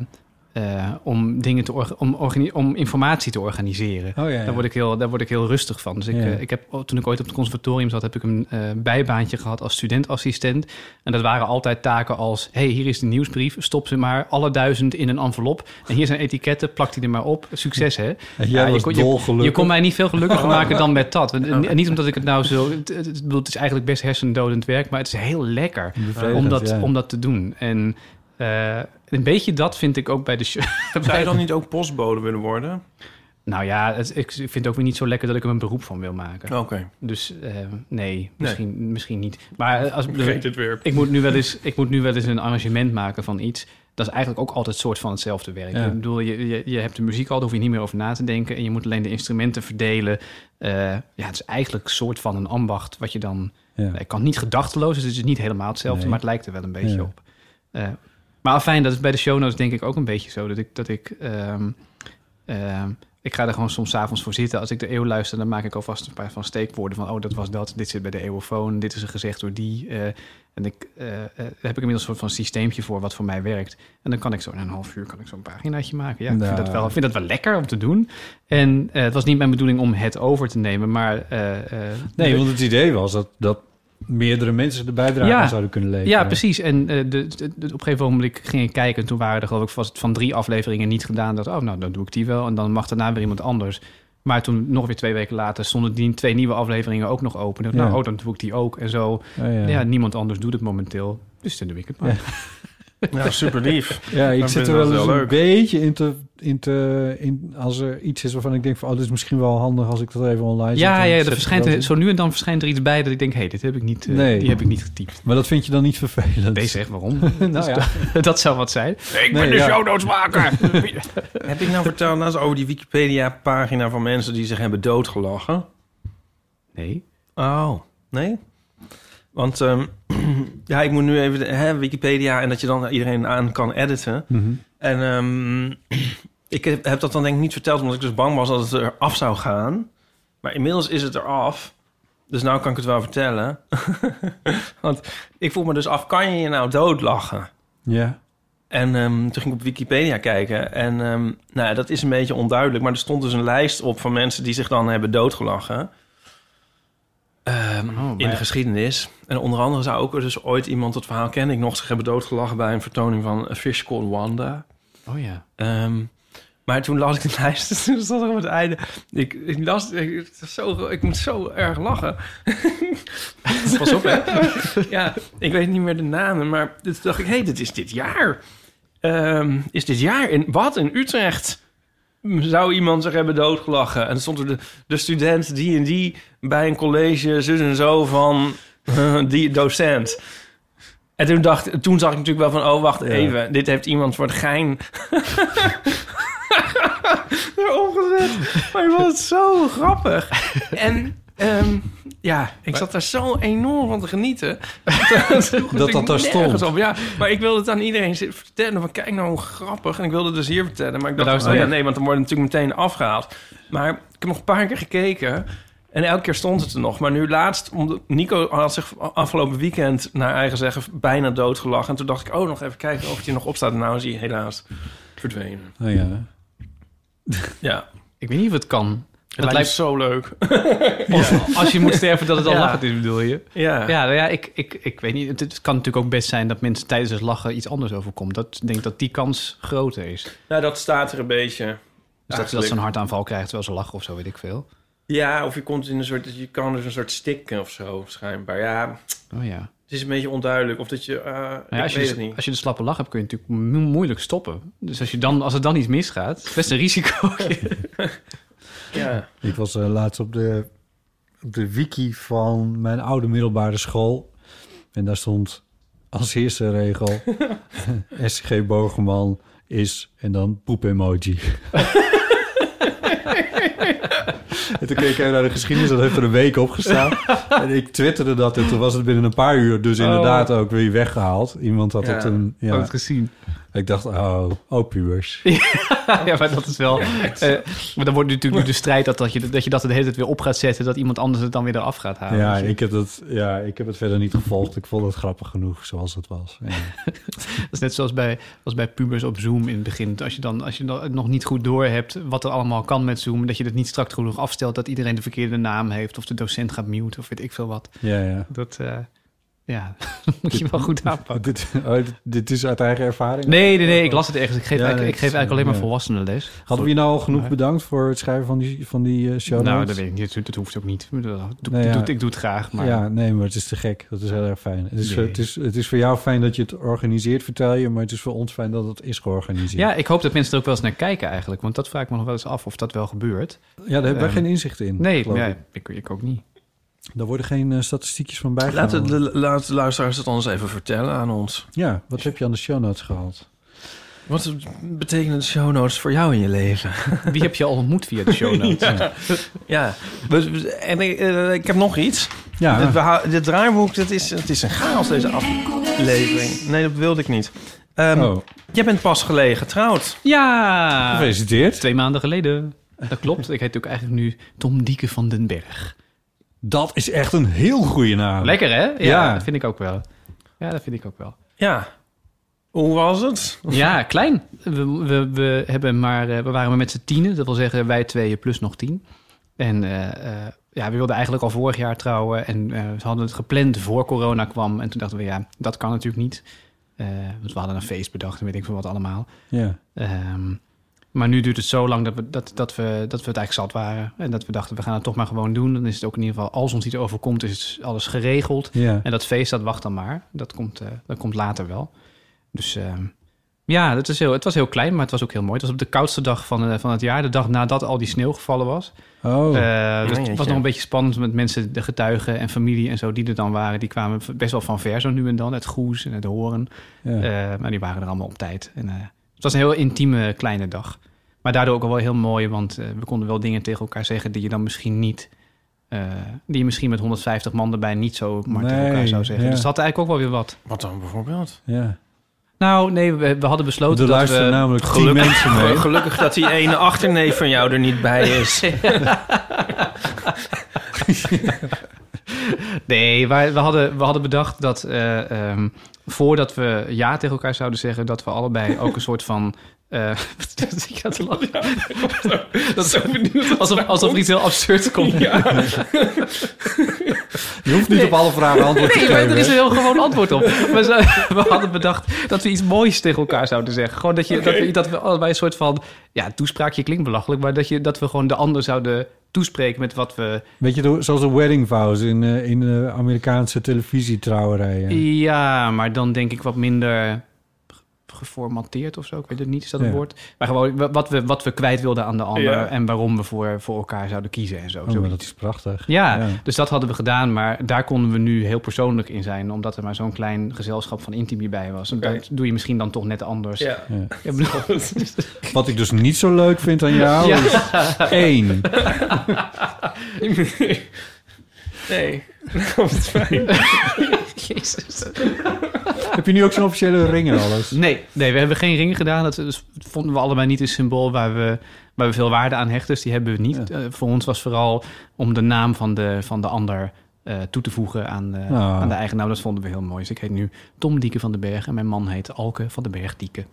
eh, om, dingen te orga- om, organi- om informatie te organiseren. Oh, ja, ja. Daar, word ik heel, daar word ik heel rustig van. Dus ik, Ja. eh, ik heb, toen ik ooit op het conservatorium zat, heb ik een eh, bijbaantje gehad als studentassistent. En dat waren altijd taken als: hey, hier is de nieuwsbrief, stop ze maar alle duizend in een envelop. En hier zijn etiketten, plak die er maar op. Succes, hè? Was je, kon, je, je kon mij niet veel gelukkiger maken dan met dat. En, niet omdat ik het nou zo... Het, is eigenlijk best hersendodend werk, maar het is heel lekker om dat, ja. om dat te doen. En eh, een beetje dat vind ik ook bij de show. Zou je dan niet ook postbode willen worden? Nou ja, het, ik vind het ook weer niet zo lekker dat ik er een beroep van wil maken. Oké. Dus eh, nee, misschien, misschien niet. Maar eh, als, Vergeet het weer. Ik moet, nu wel eens, ik moet nu wel eens een arrangement maken van iets. Dat is eigenlijk ook altijd soort van hetzelfde werk. Ja. Ik bedoel, je, je, je hebt de muziek al, daar hoef je niet meer over na te denken. En je moet alleen de instrumenten verdelen. Ja, het is eigenlijk een soort van een ambacht wat je dan... Ja. Ik kan niet gedachteloos, dus het is niet helemaal hetzelfde, Nee. maar het lijkt er wel een beetje Ja. op. Eh, maar fijn, dat is bij de show notes denk ik ook een beetje zo. Dat ik, dat ik, ehm, ehm, ik ga er gewoon soms avonds voor zitten. Als ik de eeuw luister, dan maak ik alvast een paar van steekwoorden van... oh, dat was dat, dit zit bij de eeuwofoon, dit is er gezegd door die. eh, en ik, eh, eh, heb ik inmiddels een soort van systeempje voor wat voor mij werkt. En dan kan ik zo in een half uur kan ik zo'n paginaatje maken. Ja, ik vind, dat wel, ik vind dat wel lekker om te doen. En het was niet mijn bedoeling om het over te nemen, maar... Nee, want het idee was dat, dat meerdere mensen de bijdrage Ja. zouden kunnen leveren. Ja, precies. En eh, de, de- de- op een gegeven moment ging ik kijken... en toen waren er geloof ik was het van drie afleveringen niet gedaan. Dat, oh, nou, dan doe ik die wel. En dan mag daarna weer iemand anders. Maar toen, nog weer twee weken later... stonden die twee nieuwe afleveringen ook nog open. Ja. Nou, oh, dan doe ik die ook. En zo. Oh, ja. ja. niemand anders doet het momenteel. Dus dan doe ik het maar. Nou, super lief. Ja, ik Dan zit er wel eens een beetje in te, in te... In, als er iets is waarvan ik denk van... oh, dit is misschien wel handig als ik dat even online zet. Ja, dan ja, zet er verschijnt, er- zo nu en dan verschijnt er iets bij dat ik denk... hé, hey, dit heb ik niet, eh, Nee. die heb ik niet getypt. Maar dat vind je dan niet vervelend? Nee, zeg, waarom? nou Dus ja. dat, dat zou wat zijn. Ik Nee, ben de ja. show notes maker. Heb ik nou verteld nou eens over die Wikipedia-pagina van mensen die zich hebben doodgelachen? Nee. Oh, nee? Want ehm, ja, ik moet nu even de, hè, Wikipedia en dat je dan iedereen aan kan editen. Mhm. En ehm, ik heb, dat dan denk ik niet verteld omdat ik dus bang was dat het er af zou gaan. Maar inmiddels is het er af. Dus nou kan ik het wel vertellen. Want ik vroeg me dus af, kan je je nou doodlachen? Ja. En ehm, toen ging ik op Wikipedia kijken. En ehm, nou, dat is een beetje onduidelijk. Maar er stond dus een lijst op van mensen die zich dan hebben doodgelachen. Ehm, maar in de geschiedenis. En onder andere zou ook dus ooit iemand, dat verhaal ken ik nog, zich hebben doodgelachen bij een vertoning van A Fish Called Wanda. Oh ja. Ehm, maar toen las ik de lijst, dus toen stond er op het einde. Ik, ik las, ik, zo, ik moet zo erg lachen. Pas op, hè? ja, ik weet niet meer de namen, maar toen dacht ik, hé, hey, dit is dit jaar. Ehm, is dit jaar in wat in Utrecht? Zou iemand zich hebben doodgelachen? En stond er de, de student die en die bij een college, zus en zo van eh, die docent. En toen, dacht, toen zag ik natuurlijk wel van, oh, wacht Ja. even. Dit heeft iemand voor het gein erop gezet. Maar het zo grappig. En ehm, ja, ik zat daar zo enorm van te genieten. dat Dat dat daar stond. Op. Ja, maar ik wilde het aan iedereen zitten vertellen. Van kijk nou hoe grappig. En ik wilde het dus hier vertellen. Maar ik dacht, Maar nou oh ja, nee, want dan wordt het natuurlijk meteen afgehaald. Maar ik heb nog een paar keer gekeken. En elke keer stond het er nog. Maar nu laatst, omdat Nico had zich afgelopen weekend naar eigen zeggen bijna doodgelachen. En toen dacht ik, oh, nog even kijken of het hier nog op staat. En nou is hij helaas verdwenen. Oh ja. Ja, Ik weet niet of het kan. Het lijkt, zo leuk. Of als je moet sterven dat het al Ja. lachend is, bedoel je? Ja, Ja, nou ja ik, ik, ik weet niet. Het, het kan natuurlijk ook best zijn dat mensen tijdens het lachen iets anders overkomt. Dat ik denk dat die kans groter is. nou dat staat er een beetje. Dus dat, dat ze een hartaanval krijgt terwijl ze lachen of zo, weet ik veel. Ja, of je komt in een soort, je kan dus een soort stikken of zo, schijnbaar. Ja, Oh ja. het is een beetje onduidelijk of dat je, Nou ik ja, als, je weet dus- het niet. als je de slappe lach hebt, kun je natuurlijk mo- moeilijk stoppen. Dus als, je dan, als er dan iets misgaat, is best een risico. Ja. Ik was eh, laatst op de, op de wiki van mijn oude middelbare school. En daar stond als eerste regel... SG Bogerman is... en dan poep-emoji. en toen keek ik even naar de geschiedenis, dat heeft er een week opgestaan. en ik twitterde dat en toen was het binnen een paar uur dus Oh. inderdaad ook weer weggehaald. Iemand had Ja, het toen... Ja, had het gezien. Ik dacht, oh, oh pubers. ja, maar dat is wel... eh, maar dan wordt natuurlijk nu de strijd dat, dat, je, dat je dat de hele tijd weer op gaat zetten... dat iemand anders het dan weer eraf gaat halen. Ja, Dus ik heb, dat, ja, ik heb het verder niet gevolgd. Ik vond het grappig genoeg zoals het was. Ja. Dat is net zoals bij, als bij pubers op Zoom in het begin. Als je dan als je dan nog niet goed door hebt wat er allemaal kan met Zoom... dat je het niet strak genoeg afstelt... dat iedereen de verkeerde naam heeft... of de docent gaat mute of weet ik veel wat. Ja, ja. Dat, eh, ja, moet je wel goed aanpakken. Dit, oh, dit, dit is uit eigen ervaring? Nee, nee, nee, ik las het ergens. Ik geef, Ja, eigenlijk, ik geef eigenlijk alleen maar volwassenen les. Hadden we je nou al genoeg bedankt voor het schrijven van die, van die eh, show Nou, dat weet ik niet. Dat, hoeft ook niet. Doe- Nee, ja. doe- ik doe het graag, maar... Ja, nee, maar het is te gek. Dat is heel erg fijn. Het is, Nee. het, is, het is voor jou fijn dat je het organiseert, vertel je. Maar het is voor ons fijn dat het is georganiseerd. Ja, ik hoop dat mensen er ook wel eens naar kijken eigenlijk. Want dat vraag ik me nog wel eens af of dat wel gebeurt. Ja, daar hebben wij Ehm, geen inzicht in. Nee, ik. ik, ik ook niet. Daar worden geen eh, statistiekjes van Laat bijgehouden. de, de, laat de luisteraars het ons even vertellen aan ons. Ja, wat heb je aan de show notes gehaald? Wat betekenen de show notes voor jou in je leven? Wie heb je al ontmoet via de show notes? ja. En ik, eh, ik heb nog iets. Ja. Dit draaiboek, dat is, het is een chaos deze aflevering. Nee, dat wilde ik niet. Ehm, Oh. Jij bent pas gelegen getrouwd. Ja! Gefeliciteerd. Twee maanden geleden. Dat klopt. Ik heet ook eigenlijk nu Tom Dieke van den Berg. Dat is echt een heel goede naam. Lekker, hè? Ja, Ja. dat vind ik ook wel. Ja, dat vind ik ook wel. Ja. Hoe was het? Ja, klein. We, we, we, hebben maar, eh, we waren maar met z'n tienen. Dat wil zeggen, wij tweeën plus nog tien. En eh, eh, ja, we wilden eigenlijk al vorig jaar trouwen. En eh, we hadden het gepland voor corona kwam. En toen dachten we, ja, dat kan natuurlijk niet. Eh, want we hadden een feest bedacht en weet ik veel wat allemaal. Ja. Ehm, maar nu duurt het zo lang dat we, dat, dat, we, dat we het eigenlijk zat waren. En dat we dachten, we gaan het toch maar gewoon doen. Dan is het ook in ieder geval, als ons iets overkomt, is alles geregeld. Ja. En dat feest, dat wacht dan maar. Dat komt, eh, dat komt later wel. Dus ehm, ja, dat is heel, het was heel klein, maar het was ook heel mooi. Het was op de koudste dag van, eh, van het jaar. De dag nadat al die sneeuw gevallen was. Oh. Eh, dus het was nog een beetje spannend met mensen, de getuigen en familie en zo die er dan waren. Die kwamen best wel van ver zo nu en dan, uit Goes en uit Horen. Ja. Eh, maar die waren er allemaal op tijd. En, eh, het was een heel intieme kleine dag. Maar daardoor ook wel heel mooi, want eh, we konden wel dingen tegen elkaar zeggen die je dan misschien niet... eh, die je misschien met 150 man erbij niet zo maar tegen elkaar zou zeggen. ja. Dus dat had eigenlijk ook wel weer wat. Wat dan bijvoorbeeld? Ja. Nou, nee, we, we hadden besloten Er dat luisteren we... namelijk tien Gelukkig, mensen mee. gelukkig dat die ene achterneef van jou er niet bij is. Nee, wij- we hadden, we hadden bedacht dat eh, ehm, voordat we ja tegen elkaar zouden zeggen, dat we allebei ook een soort van. Eh zit je aan te lachen? Dat is zo benieuwd. Alsof, alsof er iets heel absurds komt. Je hoeft niet op alle vragen antwoord te Nee, geven. maar er is een heel gewoon antwoord op. We, we hadden bedacht dat we iets moois tegen elkaar zouden zeggen. Gewoon dat, je, dat, we, dat we allebei een soort van... Ja, toespraakje klinkt belachelijk... maar dat, je, dat we gewoon de ander zouden toespreken met wat we... Weet je, zoals de wedding vows in, eh, in de Amerikaanse televisietrouwerijen. Ja, maar dan denk ik wat minder geformateerd of zo. Ik weet het niet, is dat een Ja. woord? Maar gewoon wat we, wat we kwijt wilden aan de ander... Ja. en waarom we voor, voor elkaar zouden kiezen en zo. Oh, dat is prachtig. Ja, dus dat hadden we gedaan, maar daar konden we nu heel persoonlijk in zijn, omdat er maar zo'n klein gezelschap van Intimi bij was. En dat doe je misschien dan toch net anders. Ja. Ja. Ik bedoel- Wat ik dus niet zo leuk vind aan jou Ja. is één. Nee, dat is fijn. Jezus. Heb je nu ook zo'n officiële ring en alles? Nee, nee, we hebben geen ringen gedaan. Dat vonden we allebei niet een symbool waar we, waar we veel waarde aan hechten. Dus die hebben we niet. Eh, voor ons was vooral om de naam van de, van de ander eh, toe te voegen aan de, Ah. aan de eigen naam. Dat vonden we heel mooi. Dus ik heet nu Tom Dieke van den Berg en mijn man heet Alke van den Berg Dieke.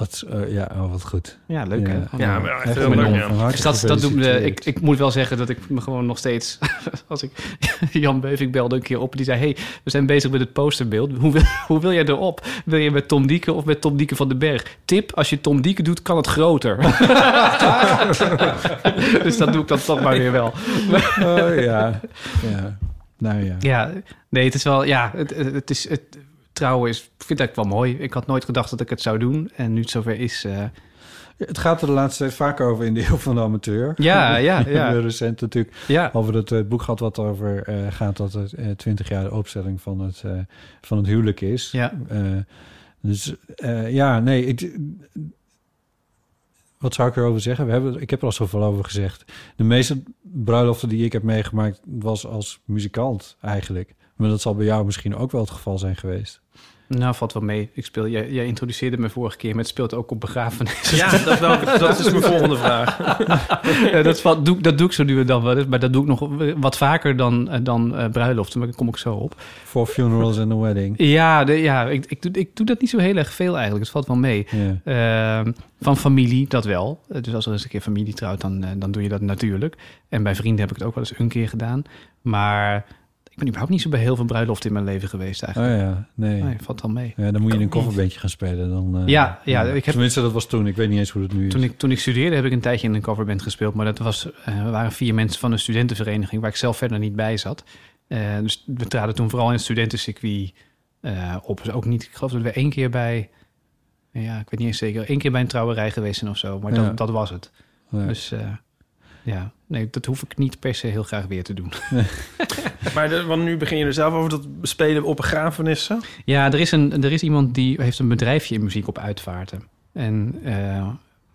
Wat, eh, ja, oh, wat goed. Ja, leuk hè? Ja. Ja, maar echt heel leuk. ja. Dus dat, dat doet me, ik, ik moet wel zeggen dat ik me gewoon nog steeds... Als ik Jan Beuving belde een keer op... en die zei... hey, we zijn bezig met het posterbeeld. Hoe wil, hoe wil jij erop? Wil je met Tom Dieke of met Tom Dieke van den Berg? Tip, als je Tom Dieke doet, kan het groter. dus dat doe ik dan toch maar weer wel. Oh ja. ja. Nou ja. Ja, nee, het is wel... Ja, het, het het is... Het, trouwen is, ik vind het eigenlijk wel mooi. Ik had nooit gedacht dat ik het zou doen. En nu het zover is... eh, Het gaat er de laatste tijd vaak over in de heel van de amateur. Ja, ja, ja. Recent natuurlijk ja. over het eh, boek gehad wat over eh, gaat dat het eh 20 jaar de opstelling van het, van het huwelijk is. Ja. Dus ja, nee, ik, wat zou ik erover zeggen? We hebben, ik heb er al zoveel over gezegd. De meeste bruiloften die ik heb meegemaakt was als muzikant eigenlijk. Maar dat zal bij jou misschien ook wel het geval zijn geweest. Nou, valt wel mee. Ik speel, jij, jij introduceerde me vorige keer, maar het speelt ook op begrafenissen. Ja, dat, wel, dat is mijn volgende vraag. Ja, dat, valt, doe, dat doe ik zo nu en dan wel eens, maar dat doe ik nog wat vaker dan, eh, dan eh, bruiloften, maar daar kom ik zo op. For funerals and a wedding. Ja, de, ja ik, ik, doe, ik doe dat niet zo heel erg veel eigenlijk. Het valt wel mee. Ehm, van familie, dat wel. Eh, Dus als er eens een keer familie trouwt, dan, dan doe je dat natuurlijk. En bij vrienden heb ik het ook wel eens een keer gedaan. Maar ben überhaupt niet zo bij heel veel bruiloften in mijn leven geweest Oh eigenlijk. ja, nee. Nee, valt wel mee. Ja, dan moet je in een kofferbeentje gaan spelen. Dan, eh, Ja, ja, ik heb- Tenminste, dat was toen. Ik weet niet eens hoe het nu is. Toen ik, toen ik studeerde heb ik een tijdje in een coverband gespeeld. Maar dat was, eh, we waren vier mensen van een studentenvereniging... waar ik zelf verder niet bij zat. Eh, dus we traden toen vooral in het studentencircuit op. Dus ook niet, ik geloof dat we één keer bij... Ja, ik weet niet eens zeker. één keer bij een trouwerij geweest zijn of zo. Maar Ja. dat, dat was het. Dus ja, nee, dat hoef ik niet per se heel graag weer te doen. Maar want nu begin je er zelf over dat spelen op begrafenissen. Ja, er is, een, er is iemand die heeft een bedrijfje in muziek op uitvaarten. En eh,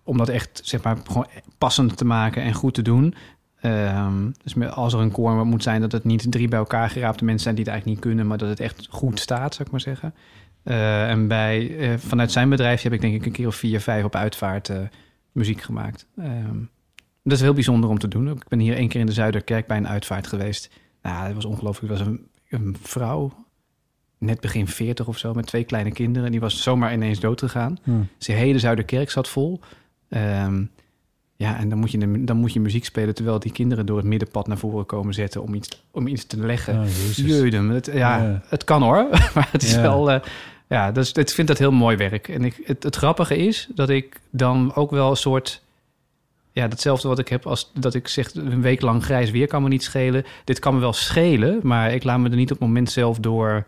om dat echt zeg maar gewoon passend te maken en goed te doen. ehm, dus als er een koor moet zijn, dat het niet drie bij elkaar geraapte mensen zijn die het eigenlijk niet kunnen, maar dat het echt goed staat, zou ik maar zeggen. Eh, en bij, eh, vanuit zijn bedrijf heb ik denk ik een keer of vier, vijf op uitvaart muziek gemaakt. Ehm, dat is heel bijzonder om te doen. Ik ben hier één keer in de Zuiderkerk bij een uitvaart geweest. Nou, dat was ongelooflijk. Het was een, een vrouw, net begin 40 of zo, met twee kleine kinderen. En die was zomaar ineens dood gegaan. Hmm. De hele Zuiderkerk zat vol. Ehm, ja, en dan moet, je, dan moet je muziek spelen terwijl die kinderen door het middenpad naar voren komen zetten om iets, om iets te leggen. Oh. Jeudem, het, ja, Ja. het kan hoor, maar het is Ja. wel... eh, ja, dus ik vind dat heel mooi werk. En ik, het, het grappige is dat ik dan ook wel een soort... Ja, datzelfde wat ik heb als dat ik zeg... een week lang grijs weer kan me niet schelen. Dit kan me wel schelen, maar ik laat me er niet op het moment zelf door...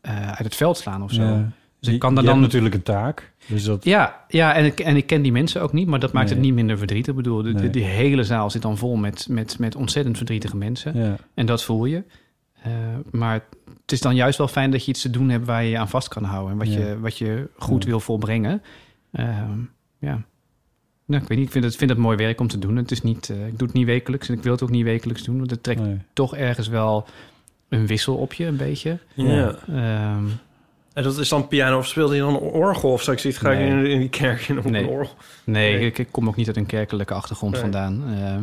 eh, uit het veld slaan of zo. Ja. Dus ik kan hebt dan natuurlijk een taak. Dus dat, ja, ja en, ik, en ik ken die mensen ook niet, maar dat maakt Nee. het niet minder verdrietig. Ik bedoel, de, de- Nee. die hele zaal zit dan vol met, met, met ontzettend verdrietige mensen. ja. En dat voel je. Eh, maar het is dan juist wel fijn dat je iets te doen hebt waar je je aan vast kan houden. En wat, Ja. je, wat je goed wil volbrengen. Ehm, ja. Nou, ik weet niet, ik vind het, vind het mooi werk om te doen. Het is niet, eh, ik doe het niet wekelijks en ik wil het ook niet wekelijks doen. Want het trekt Nee. toch ergens wel een wissel op je, een beetje. Ja. Ehm, En dat is dan piano of speelde je dan een orgel? Of straks zit ga ik Nee. in, in die kerk in op Nee. een orgel? Nee, Nee. Ik, ik kom ook niet uit een kerkelijke achtergrond Nee. vandaan. Uh,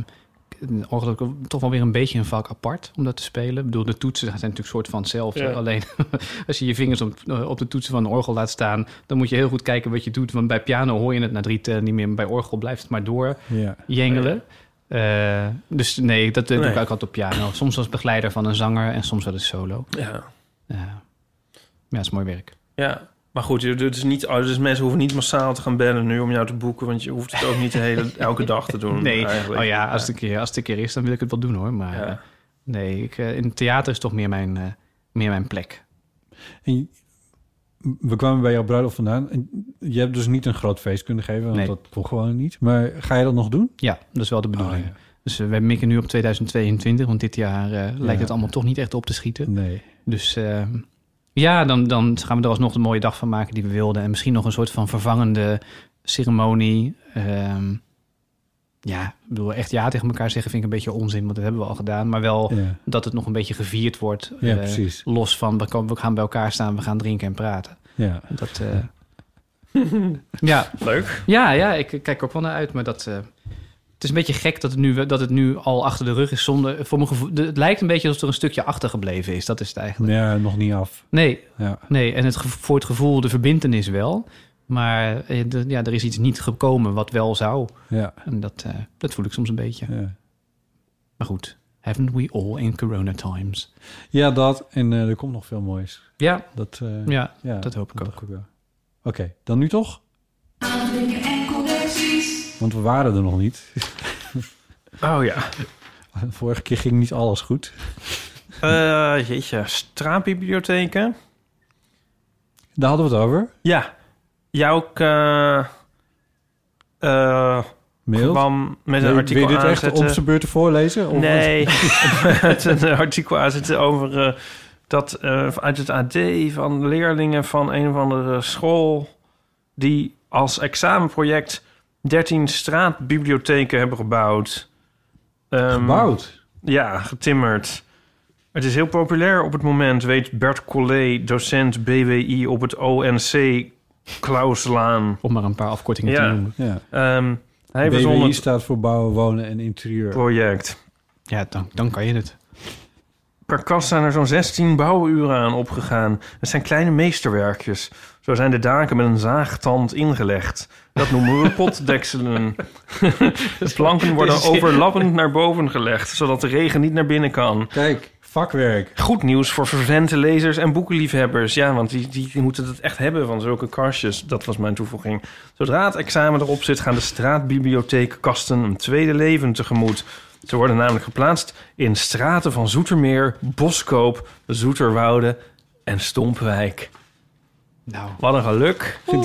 een orgel toch wel weer een beetje een vak apart om dat te spelen. Ik bedoel, de toetsen zijn natuurlijk soort van hetzelfde. Ja. Alleen als je je vingers op, eh, op de toetsen van een orgel laat staan... dan moet je heel goed kijken wat je doet. Want bij piano hoor je het na drie tellen niet meer. Maar bij orgel blijft het maar door Ja. jengelen. Eh, dus nee, dat eh, doe ik ook altijd op piano. Soms als begeleider van een zanger en soms wel eens solo. Ja. Eh, ja, dat is mooi werk. ja. Maar goed, je- dus, niet, oh, dus mensen hoeven niet massaal te gaan bellen nu om jou te boeken. Want je hoeft het ook niet de hele, elke dag te doen. Nee, eigenlijk. oh ja, als het, een keer, als het een keer is, dan wil ik het wel doen hoor. Maar Ja. eh, nee, ik, eh, in het theater is toch meer mijn, eh, meer mijn plek. En we kwamen bij jouw bruiloft vandaan. En je hebt dus niet een groot feest kunnen geven, want Nee. dat kon gewoon niet. Maar ga je dat nog doen? Ja, dat is wel de bedoeling. Oh, ja. Dus we mikken nu op 2022, want dit jaar eh, lijkt Ja. het allemaal toch niet echt op te schieten. Nee. Dus eh, ja, dan, dan gaan we er alsnog een mooie dag van maken die we wilden. En misschien nog een soort van vervangende ceremonie. Ehm, ja, ik bedoel, echt ja tegen elkaar zeggen vind ik een beetje onzin, want dat hebben we al gedaan. Maar wel Ja. dat het nog een beetje gevierd wordt. Ja, eh, precies. Los van, we komen- we gaan bij elkaar staan, we gaan drinken en praten. Ja. Dat, eh, ja. Leuk. Ja, ja, ik kijk ook wel naar uit, maar dat... eh, het is een beetje gek dat het, nu, dat het nu al achter de rug is. Zonder, voor mijn gevoel, de- het lijkt een beetje alsof er een stukje achtergebleven is. Dat is het eigenlijk. Ja, nog niet af. Nee, Ja. nee. en het, voor het gevoel, de verbindenis wel. Maar eh, de- ja, er is iets niet gekomen wat wel zou. Ja. En dat, eh, dat voel ik soms een beetje. Ja. Maar goed, haven't we all in corona times? Ja, dat. En eh, er komt nog veel moois. Ja, Dat, eh, ja, ja, dat hoop ik ook. dacht wel. Oké, dan nu toch? Want we waren er nog niet. Oh ja. Vorige keer ging niet alles goed. Eh, jeetje, straatbibliotheken. Daar hadden we het over. Ja. Jouw eh eh, Mail. kwam met een artikel wil je dit echt om zijn beurt te voorlezen? Of Nee, met een artikel aanzetten over dat uit het AD van leerlingen van een of andere school... die als examenproject 13 straatbibliotheken hebben gebouwd. Ehm, Gebouwd? Ja, getimmerd. Het is heel populair op het moment, weet Bert Collet, docent BWI op het ONC Klauslaan. Om maar een paar afkortingen te noemen. Ja. Ehm, hij BWI het staat voor bouwen, wonen en interieur. project. Ja, dan, dan kan je het. Per kast zijn er zo'n 16 bouwuren aan opgegaan. Het zijn kleine meesterwerkjes. Zo zijn de daken met een zaagtand ingelegd. Dat noemen we potdekselen. de planken worden overlappend naar boven gelegd... zodat de regen niet naar binnen kan. Kijk, vakwerk. Goed nieuws voor vervente lezers en boekenliefhebbers. Ja, want die, die, die moeten het echt hebben van zulke kastjes. Dat was mijn toevoeging. Zodra het examen erop zit... gaan de straatbibliotheekkasten een tweede leven tegemoet. Ze worden namelijk geplaatst in straten van Zoetermeer, Boskoop, Zoeterwoude en Stompwijk. Nou, Wat een geluk.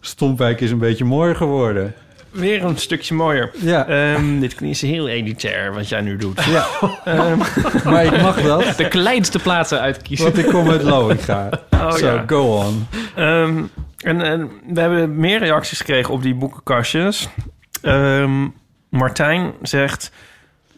Stompwijk is een beetje mooi geworden. Weer een stukje mooier. Ja. Ehm, dit is heel elitair wat jij nu doet. Ja. Ehm, Maar ik mag dat, de kleinste plaatsen uitkiezen. want ik kom uit Loinga. Oh, Zo, ja. go on. Ehm, en, en we hebben meer reacties gekregen op die boekenkastjes. Martijn zegt...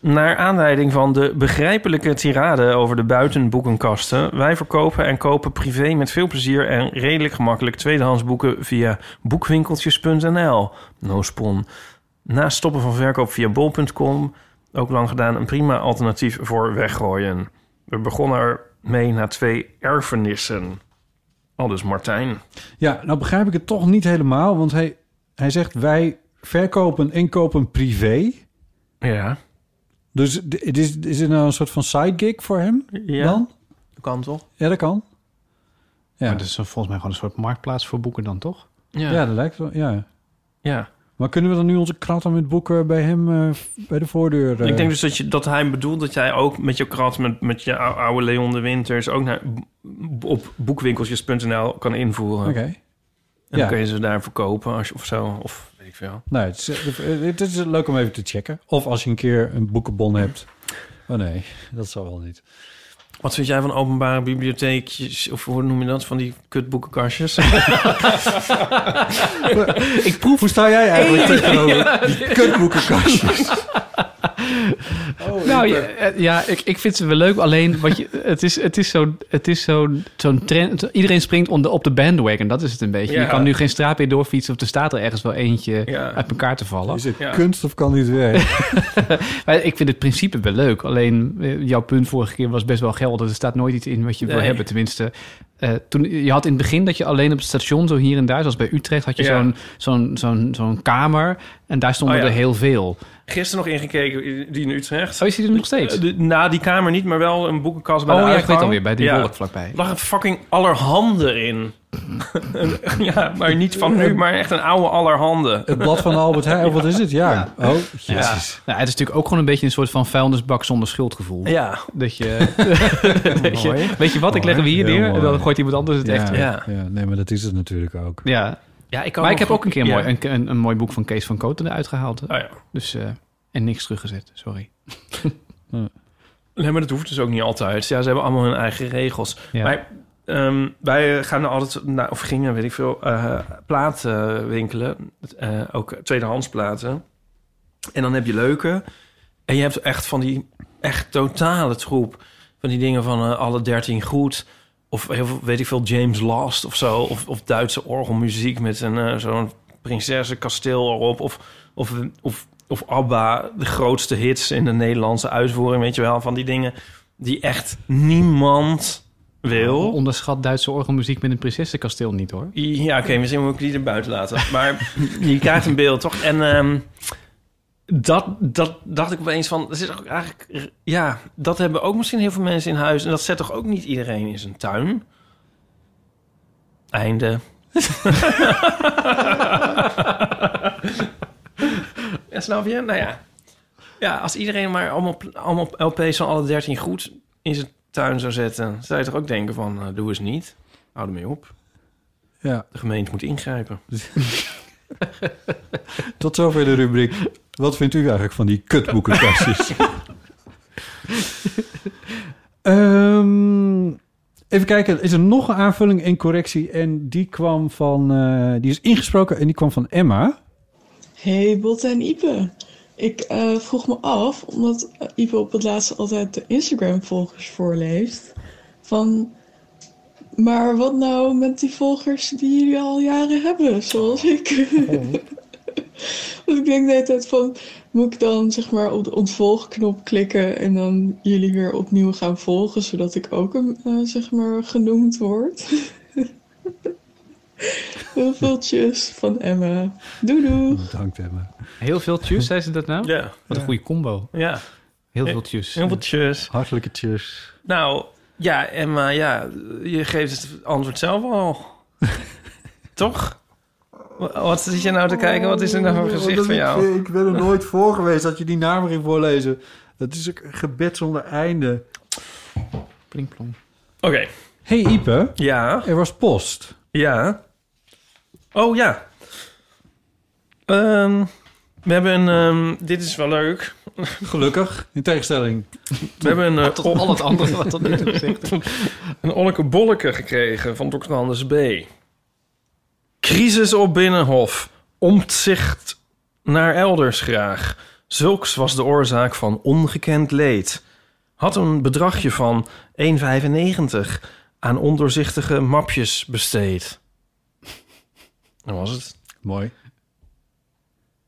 Naar aanleiding van de begrijpelijke tirade over de buitenboekenkasten... wij verkopen en kopen privé met veel plezier en redelijk gemakkelijk... tweedehands boeken via boekwinkeltjes.nl. No spon. Na stoppen van verkoop via bol.com... ook lang gedaan een prima alternatief voor weggooien. We begonnen ermee na twee erfenissen. Al dus Martijn. Ja, nou begrijp ik het toch niet helemaal, want hij, hij zegt wij verkopen en kopen privé. Ja. Dus het is, is het nou een soort van sidegig voor hem Ja. dan? Kan toch? Ja, dat kan. Ja, Maar dat is volgens mij gewoon een soort marktplaats voor boeken dan, toch? Ja. ja. dat lijkt wel, ja. ja. Maar kunnen we dan nu onze kratten met boeken bij hem eh, bij de voordeur... eh, Ik denk dus dat, je, dat hij bedoelt dat jij ook met je krat, met, met je ou- oude Leon de Winters... ook naar, op boekwinkeltjes.nl kan invoeren. Oké. En Ja. dan kun je ze daar verkopen als je, of zo. Of weet ik veel. Nou, het is, eh, het is leuk om even te checken. Of als je een keer een boekenbon hebt. Oh nee, dat zal wel niet. Wat vind jij van openbare bibliotheekjes? Of hoe noem je dat? Van die kutboekenkastjes? ik proef... Hoe sta jij eigenlijk tegenover die kutboekenkastjes? Nou ja, eh, ja ik, ik vind ze wel leuk. Alleen, wat je, het is, het is zo'n het is zo'n zo'n trend. Iedereen springt on de, op de bandwagon. Dat is het een beetje. Ja. Je kan nu geen straat meer doorfietsen. Of er staat er ergens wel eentje Ja. uit elkaar te vallen. Is het Ja. kunst of kan dit werken? Maar ik vind het principe wel leuk. Alleen, eh, jouw punt vorige keer was best wel geldig. Er staat nooit iets in wat je wil hebben. Tenminste, eh, toen, je had in het begin dat je alleen op het station, zo hier en daar, zoals bij Utrecht, had je Ja. zo'n zo'n zo'n zo'n kamer. En daar stonden Oh ja. er heel veel. Gisteren nog ingekeken, die in Utrecht. Oh, is die er nog steeds? Eh, de- na die kamer niet, maar wel een boekenkast bij Oh de ja, ik weet alweer, bij die Ja. wolk vlakbij. lag een fucking allerhande in. ja, maar niet van nu, maar echt een oude allerhande. Het blad van Albert Heijn, wat is het? Ja. Oh, Ja. jezus. Nou, het is natuurlijk ook gewoon een beetje een soort van vuilnisbak zonder schuldgevoel. Ja. Dat je, dat je- Mooi. weet je wat, ik leg hem hier neer en dan gooit iemand anders het echt Ja. Ja. ja. nee, maar dat is het natuurlijk ook. Ja. Ja, ik kan Maar ik heb ook een keer ja. mooi, een, een, een mooi boek van Kees van Koten eruit gehaald. Oh ja. Dus, eh, en niks teruggezet, sorry. Nee, maar dat hoeft dus ook niet altijd. Ja, ze hebben allemaal hun eigen regels. Ja. Maar ehm, wij gaan altijd, naar, of gingen, weet ik veel, eh, platen winkelen. Eh, ook tweedehands platen. En dan heb je leuke. En je hebt echt van die echt totale troep. Van die dingen van alle dertien goed. Of heel weet ik veel, James Last of zo. Of, of Duitse orgelmuziek met een eh, zo'n prinsessenkasteel erop. Of, of, of, of ABBA, de grootste hits in de Nederlandse uitvoering. Weet je wel, van die dingen die echt niemand wil. Onderschat Duitse orgelmuziek met een prinsessenkasteel niet, hoor. Ja, oké, misschien moet ik die er buiten laten. Maar je krijgt een beeld, toch? En ehm, dat, dat dacht ik opeens van... Dat is toch eigenlijk, ja, dat hebben ook misschien heel veel mensen in huis. En dat zet toch ook niet iedereen in zijn tuin? Einde. ja, snap je? Nou ja. Ja, als iedereen maar allemaal, allemaal LP's van alle 13 goed in zijn tuin zou zetten... zou je toch ook denken van, eh, doe eens niet. Hou ermee op. Ja. De gemeente moet ingrijpen. Tot zover de rubriek. Wat vindt u eigenlijk van die kutboekenkastjes? Ehm, even kijken, is er nog een aanvulling en correctie? En die kwam van, eh, die is ingesproken en die kwam van Emma. Hey Botte en Ipe. Ik eh, vroeg me af, omdat Ipe op het laatste altijd de Instagram-volgers voorleest, van... Maar wat nou met die volgers die jullie al jaren hebben, zoals ik? dus ik denk de hele tijd van, moet ik dan zeg maar op de ontvolgknop klikken en dan jullie weer opnieuw gaan volgen, zodat ik ook een, eh, zeg maar genoemd word? Heel veel tjus van Emma. Doei doei. Bedankt Emma. Heel veel tjus, zei ze dat nou? Ja. Wat een goede combo. Ja. Heel veel tjus. Heel veel tjus. Hartelijke tjus. Nou, ja, Emma, ja, je geeft het antwoord zelf al. Toch? Wa- Wat zit je nou te kijken? Wat is er nou voor gezicht van jou? Ik, ik ben er nooit voor geweest dat je die naam ging voorlezen. Dat is een gebed zonder einde. Plinkplong. Oké. Hey Ipe, Ja, er was post. ja. Oh ja. Ehm, we hebben een... ehm, dit is wel leuk. Gelukkig, in tegenstelling. We hebben een... eh, Tot al het andere wat tot nu toe gezegd is. een olleke bolleke gekregen van Dr. Anders B. Crisis op Binnenhof. Omzicht naar elders graag. Zulks was de oorzaak van ongekend leed. Had een bedragje van 1,95 aan ondoorzichtige mapjes besteed. Dat was het. Mooi.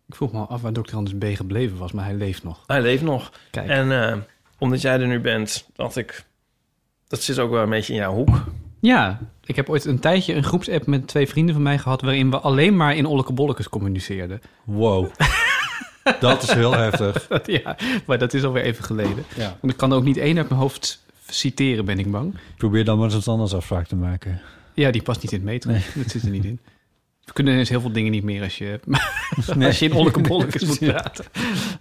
Ik vroeg me al af waar Dr. Anders B. gebleven was, maar hij leeft nog. Hij leeft nog. Kijk. En eh, omdat jij er nu bent, dacht ik... Dat zit ook wel een beetje in jouw hoek. Ja, ik heb ooit een tijdje een groepsapp met twee vrienden van mij gehad... waarin we alleen maar in olleke bollekes communiceerden. Wow. dat is heel heftig. ja, maar dat is alweer even geleden. Ja. En ik kan ook niet één uit mijn hoofd citeren, ben ik bang. Probeer dan maar eens een anders afspraak te maken. Ja, die past niet in het metro. Dat zit er niet in. We kunnen ineens heel veel dingen niet meer als je, Nee. als je in olleke bollekes moet praten.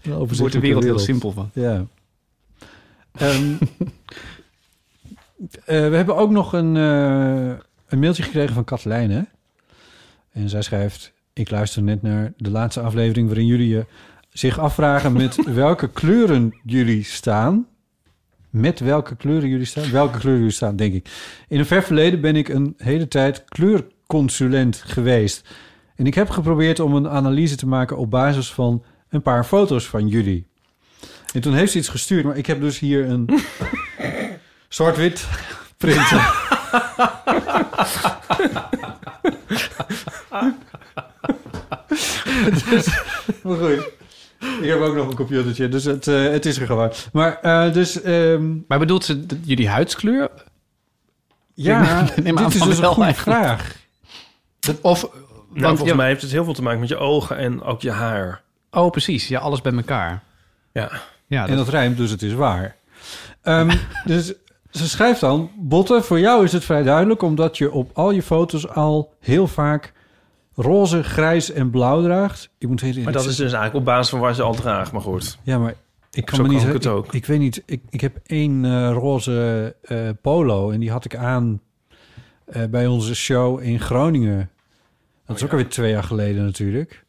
Daar wordt de wereld heel simpel van. Ja. Ehm, eh, we hebben ook nog een, eh, een mailtje gekregen van Katelijne. En zij schrijft... Ik luister net naar de laatste aflevering... waarin jullie je zich afvragen met welke kleuren jullie staan. Met welke kleuren jullie staan? Welke kleuren jullie staan, denk ik. In een ver verleden ben ik een hele tijd kleurconsulent geweest. En ik heb geprobeerd om een analyse te maken... op basis van een paar foto's van jullie. En toen heeft ze iets gestuurd, maar ik heb dus hier een zwart-wit printer. dus, maar goed. Ik heb ook nog een computertje, dus het, eh, het is er gewoon. Maar eh, dus... ehm, Maar bedoelt ze jullie huidskleur? ja, Neem aan dit is dus een wel goede eigenlijk. vraag. Of, Nou, want, volgens mij heeft het heel veel te maken met je ogen en ook je haar. Oh, precies. Ja, alles bij elkaar. Ja. Ja, En dat rijmt, dus het is waar. Ehm, dus ze schrijft dan... Botte, voor jou is het vrij duidelijk... omdat je op al je foto's al heel vaak roze, grijs en blauw draagt. Ik moet heel Maar dat is dus eigenlijk op basis van waar ze al draagt. Maar goed. Ja, maar ik kan Zo me niet... kan ik het ik, ook. Ik, weet niet, ik, ik heb één eh, roze eh, polo... en die had ik aan eh, bij onze show in Groningen. Dat is ook alweer twee jaar geleden natuurlijk.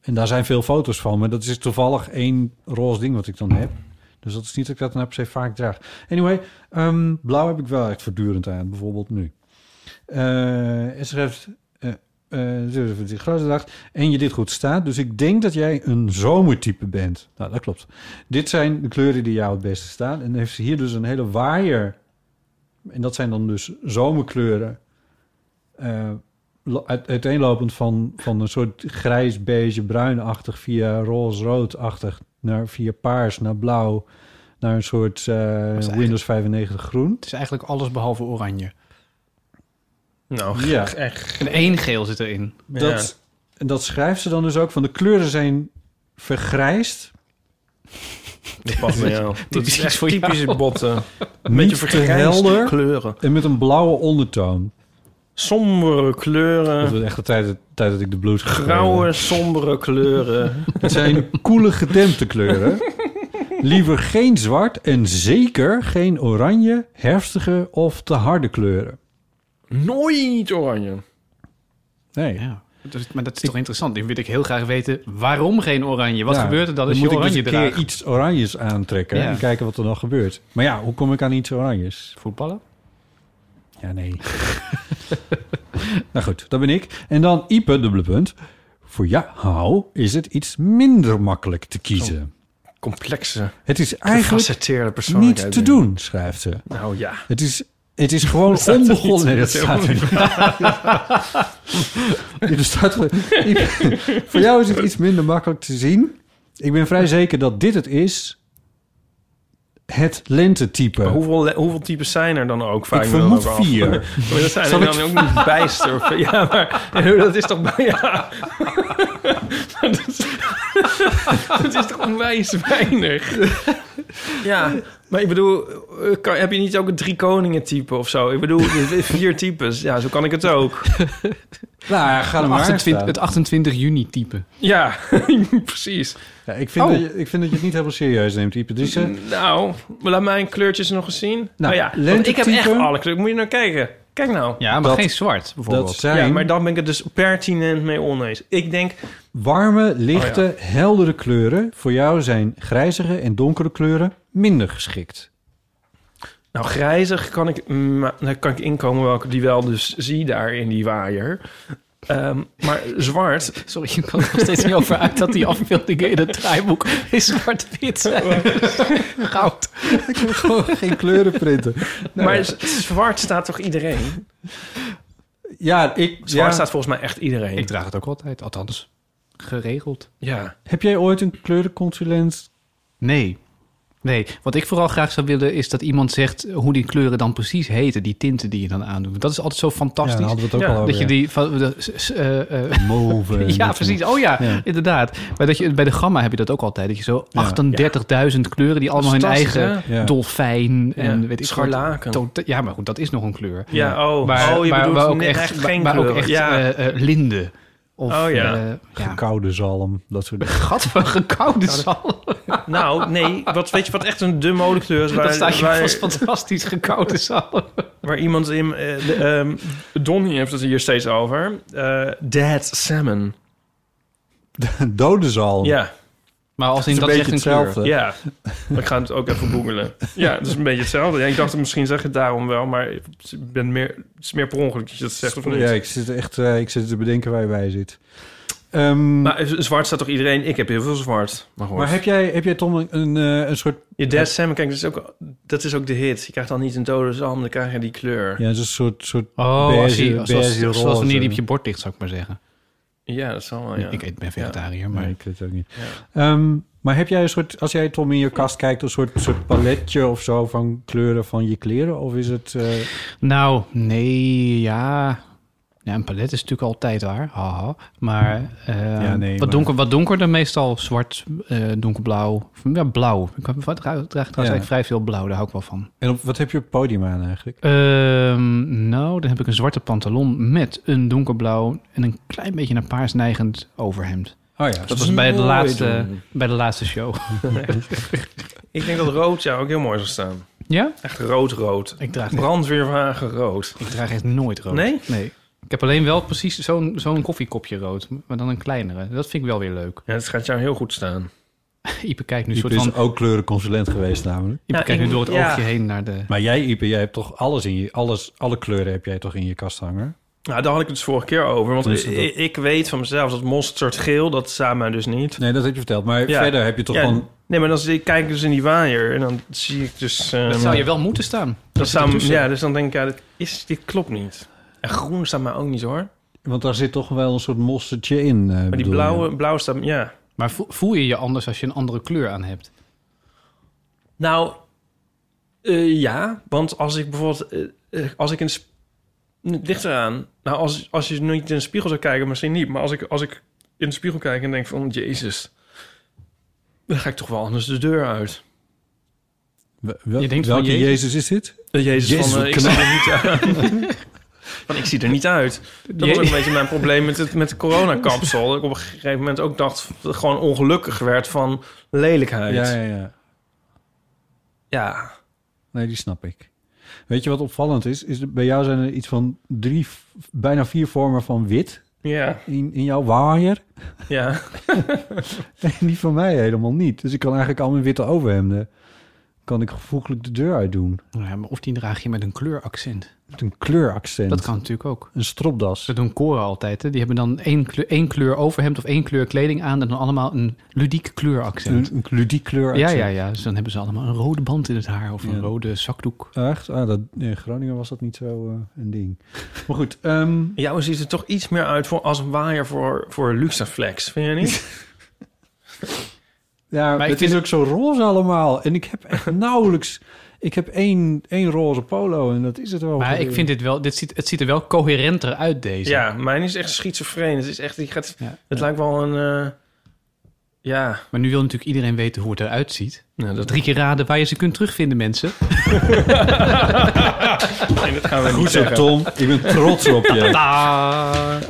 En daar zijn veel foto's van, maar dat is toevallig één roze ding wat ik dan heb. Dus dat is niet dat ik dat nou per se vaak draag. Anyway, ehm, blauw heb ik wel echt voortdurend aan, bijvoorbeeld nu. Eh en schrijft... eh, eh, die grote dag. En je dit goed staat. Dus ik denk dat jij een zomertype bent. Nou, dat klopt. Dit zijn de kleuren die jou het beste staan. En heeft ze hier dus een hele waaier. En dat zijn dan dus zomerkleuren. Eh, uiteenlopend van, van een soort grijs, beige, bruinachtig... via roze-roodachtig naar via paars, naar blauw... naar een soort eh, Windows 95 groen. Het is eigenlijk alles behalve oranje. Nou, Ja. echt. En één geel zit erin. Dat, en dat schrijft ze dan dus ook van de kleuren zijn vergrijsd. Dat past bij jou. Dat Typisch is echt voor jou. typische botten. Een Niet beetje te vergrijsde helder. kleuren. En met een blauwe ondertoon. Sombere Dat kleuren. was echt de tijd, de tijd dat ik de blues Grauwe, sombere kleuren. Het zijn koele gedempte kleuren. Liever geen zwart en zeker geen oranje, herfstige of te harde kleuren. Nooit oranje. Nee. Ja. Dus, maar dat is toch interessant? Nu wil ik heel graag weten, waarom geen oranje? Wat Ja, gebeurt er dan als je moet ik dus een keer iets oranjes aantrekken Ja. en kijken wat er dan gebeurt. Maar ja, hoe kom ik aan iets oranjes? Voetballen? Ja, nee. nou goed, dat ben ik. En dan Ipe, dubbele punt. Voor jou is het iets minder makkelijk te kiezen. Complexe, Het is eigenlijk niet te doen, schrijft ze. Nou ja. Het is, het is gewoon onbegonnen. Nee, dat staat er niet. Staat Voor jou is het iets minder makkelijk te zien. Ik ben vrij zeker dat dit het is. Het lentetype. Maar hoeveel, hoeveel types zijn er dan ook? Vraag Ik vermoed ook vier. maar dat zijn Zal er ik- dan ook niet bijster. Ja, maar dat is toch... Ja. dat, is, toch onwijs weinig? Ja, maar ik bedoel... eh, kan- heb je niet ook een drie koningen type of zo? Ik bedoel, vier types. Ja, zo kan ik het ook. Nou ja, ga maar 28, staan. het 28 juni type. Ja, precies. Ja, ik, vind Oh. dat je, ik vind dat je het niet helemaal serieus neemt, Ipe. Dus, Nou, laat mijn kleurtjes nog eens zien. Nou, oh ja, want ik heb echt alle kleuren. Moet je nou kijken. Kijk nou. Ja, maar Dat- geen zwart bijvoorbeeld. dat zijn Ja, maar dan ben ik het dus pertinent mee oneens. Ik denk, warme, lichte, Oh heldere kleuren. Voor jou zijn grijzige en donkere kleuren minder geschikt. nou grijzig kan ik, daar kan ik inkomen welke die wel dus zie daar in die waaier. Ehm, maar zwart, Sorry, je kan er nog steeds niet over uit dat die afbeeldingen in het draaiboek in zwart-wit zijn. Goud. Ik heb gewoon geen kleuren printen. maar zwart staat toch iedereen? Ja, ik, Zwart ja. staat volgens mij echt iedereen. Ik draag het ook altijd, althans geregeld. ja. Heb jij ooit een kleurenconsulent? Nee. Nee, wat ik vooral graag zou willen is dat iemand zegt hoe die kleuren dan precies heten, die tinten die je dan aandoet. Dat is altijd zo Ja, fantastisch. daar hadden we het ook Ja, al over. dat je die van de, eh, eh, Mauve. en ja, precies. Oh ja, Ja. inderdaad. Maar dat je, bij de gamma heb je dat ook altijd. Dat je zo Ja. 38.000 kleuren die allemaal hun eigen? Ja. dolfijn en Ja, weet ik scharlaken. wat. Tot- Ja, maar goed, dat is nog een kleur. Ja, oh, Maar, oh je maar, bedoelt maar ook echt, echt geen maar ook echt ja. eh, eh, linde. Of, Oh ja. ja. Gekoude zalm, dat soort dingen. Gat van gekoude zalm. nou, nee, wat, weet je wat echt een de modekleur is? Waar, Dat staat je waar, vast fantastisch gekoude zalm. waar iemand in... eh, de, ehm, Donnie heeft het hier steeds over. Eh, Dead Salmon. Dode zalm. Ja, Maar als in is dat een is echt een kleur. hetzelfde. ja. Ik ga het ook even googelen. Ja, het is een beetje hetzelfde. Ja, ik dacht misschien zeg je het daarom wel, maar ik ben meer, het is meer per ongeluk dat je dat zegt of niet. Ja, ik zit echt eh, ik zit te bedenken waar je bij zit. Ehm, maar, Maar zwart staat toch iedereen? Ik heb heel veel zwart. Maar, goed. heb, jij, heb jij Tom een, een, eh, een soort... Je Dead Salmon, kijk, dat is, ook, dat is ook de hit. Je krijgt dan niet een dode zalm, dan krijg je die kleur. Ja, het is een soort, soort Oh, beige, als beige zoals, wanneer die op je bord ligt, zou ik maar zeggen. Ja, dat zal wel, ja. Ik eet, ben vegetariër, maar... Nee, ik weet het ook niet. Ehm, maar heb jij een soort, als jij Tom in je kast kijkt, een soort, soort paletje of zo van kleuren van je kleren? Of is het... eh, Nou, nee, ja... Ja, een palet is natuurlijk altijd waar. Haha. Maar, eh, Ja, nee, wat, maar- Donker, wat donkerder meestal. Zwart, eh, donkerblauw. Ja, blauw. Ik heb- wat draag, draag trouwens eigenlijk vrij veel blauw. Daar hou ik wel van. en op, wat heb je op het podium aan eigenlijk? Ehm, nou, dan heb ik een zwarte pantalon met een donkerblauw... en een klein beetje naar paars neigend overhemd. Oh ja, Dat was bij de, laatste, bij de laatste show. Ik denk dat rood jou ook heel mooi zou staan. ja? Echt rood-rood. Ik draag, Brandweerwagen rood. ik draag echt nooit rood. Nee? Nee. Ik heb alleen wel precies zo'n zo'n koffiekopje rood. Maar dan een kleinere. Dat vind ik wel weer leuk. Ja, het gaat jou heel goed staan. Ipe kijkt nu Ipe soort is van... ook kleurenconsulent geweest namelijk. Ipe Ja, kijkt nu door het ja. oogje heen naar de... Maar jij, Ipe, jij hebt toch alles in je... Alles, alle kleuren heb jij toch in je kast hangen? Nou, daar had ik het dus vorige keer over. Want Toen is het ik, ik weet van mezelf dat mosterdgeel, dat staat mij dus niet. Nee, dat heb je verteld. Maar Ja. verder heb je toch Ja, gewoon... Nee, maar dan zie ik, kijk ik dus in die waaier en dan zie ik dus... ehm, Dat zou je wel moeten staan. dat zou, ertussen. ja, dus dan denk ik, ja, dit, is, dit klopt niet. En groen staat mij ook niet hoor. Want daar zit toch wel een soort mosterdje in. eh, Maar die je? blauwe, blauw staat, ja. Maar vo- voel je je anders als je een andere kleur aan hebt? Nou, eh, ja, want als ik bijvoorbeeld, eh, als ik een, ligt eraan. Nou, als, als je niet in een spiegel zou kijken, misschien niet. Maar als ik, als ik in de spiegel kijk en denk van, jezus, dan ga ik toch wel anders de deur uit. Wel- wel- Je denkt van welke Jezus? Jezus is dit? De Jezus, Jezus, van, eh, ik er niet uit. van, ik zie er niet uit. Dat was ook een beetje mijn probleem met, het, met de coronakapsel. Dat ik op een gegeven moment ook dacht, gewoon ongelukkig werd van lelijkheid. Ja, ja, ja. ja. Nee, die snap ik. Weet je wat opvallend is? is bij jou zijn er iets van drie, bijna vier vormen van wit. Ja. In, in jouw waaier. Ja. en die van mij helemaal niet. Dus ik kan eigenlijk al mijn witte overhemden... kan ik gevoeglijk de deur uitdoen. Ja, maar of die draag je met een kleuraccent. Met een kleuraccent. Dat kan natuurlijk ook. Een stropdas. Dat doen koren altijd. Hè? Die hebben dan één kleur, één kleur overhemd of één kleur kleding aan... en dan allemaal een ludiek kleuraccent. Een, een ludiek kleuraccent. Ja, ja, ja. Dus dan hebben ze allemaal een rode band in het haar... of een Ja. rode zakdoek. Echt? Ah, dat, in Groningen was dat niet zo eh, een ding. Maar goed. ehm, Jou ziet er toch iets meer uit voor, als een waaier voor, voor Luxaflex, vind je niet? ja, Maar het is ook zo roze allemaal. En ik heb echt nauwelijks... Ik heb één, één roze polo en dat is het wel. Maar ik vind dit wel... Dit ziet, het ziet er wel coherenter uit, deze. Ja, mijn is echt schizofreen. Het is echt, die gaat, Ja. het lijkt wel een, eh, ja. Maar nu wil natuurlijk iedereen weten hoe het eruit ziet. Nou, dat Drie keer raden waar je ze kunt terugvinden, mensen. Nee, dat gaan we Goed zo. Tom. Ik ben trots op je.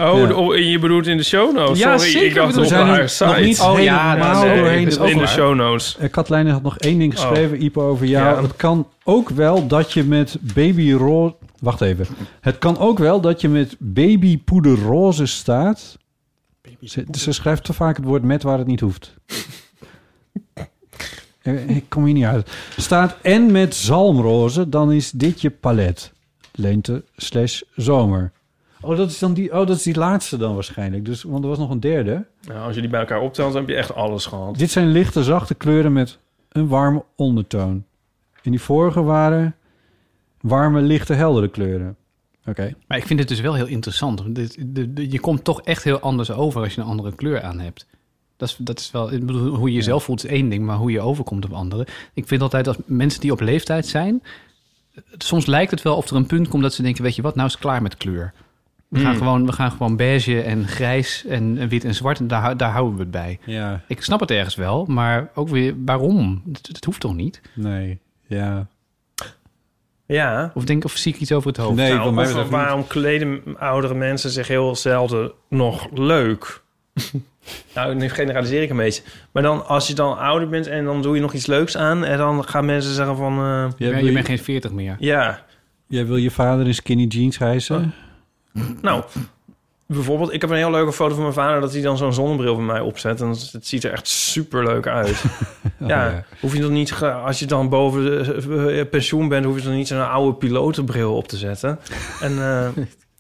Oh, Ja. de- oh, je bedoelt in de show notes? Ja, Sorry, zeker ik dacht bedoel- op We zijn haar er site. nog niet Oh, ja, helemaal nee, doorheen. in de show notes. Eh, Katlijne had nog één ding geschreven, Ipo, over jou. Ja. Het kan ook wel dat je met babyroze... Wacht even. Het kan ook wel dat je met babypoederroze staat. Ze, ze schrijft te vaak het woord met waar het niet hoeft. Eh, Ik kom hier niet uit. Staat en met zalmroze, dan is dit je palet. Lente slash zomer. Oh, dat is dan die, oh, dat is die laatste dan waarschijnlijk. Dus, want er was nog een derde. Nou, als je die bij elkaar optelt, dan heb je echt alles gehad. Dit zijn lichte, zachte kleuren met een warme ondertoon. En die vorige waren warme, lichte, heldere kleuren. Maar ik vind het dus wel heel interessant. want Dit, de, de- je komt toch echt heel anders over als je een andere kleur aan hebt. Dat is, dat is wel, ik bedoel, hoe je jezelf voelt is één ding, maar hoe je overkomt op anderen. Ik vind altijd dat mensen die op leeftijd zijn, soms lijkt het wel of er een punt komt dat ze denken, weet je wat, nou is het klaar met kleur. We, gaan, Hmm. gewoon, we gaan gewoon beige en grijs en, wit en zwart en daar, daar houden we het bij. Ja, Ik snap het ergens wel, maar ook weer waarom? Het, het hoeft toch niet? nee. Ja. Ja. Of, denk, of zie ik iets over het hoofd? Nee, Nou, mij of waarom kleden oudere mensen zich heel zelden nog leuk? nou, nu generaliseer ik een beetje. Maar dan, als je dan ouder bent en dan doe je nog iets leuks aan... en dan gaan mensen zeggen van... eh, Ja, wil je je, bent geen 40 meer. ja, jij wil je vader in skinny jeans hijsen? nou... Bijvoorbeeld, ik heb een heel leuke foto van mijn vader... dat hij dan zo'n zonnebril van mij opzet. En het ziet er echt super leuk uit. Oh, ja, ja. hoef je dan niet... Als je dan boven de eh, pensioen bent... hoef je dan niet zo'n oude pilotenbril op te zetten. En eh,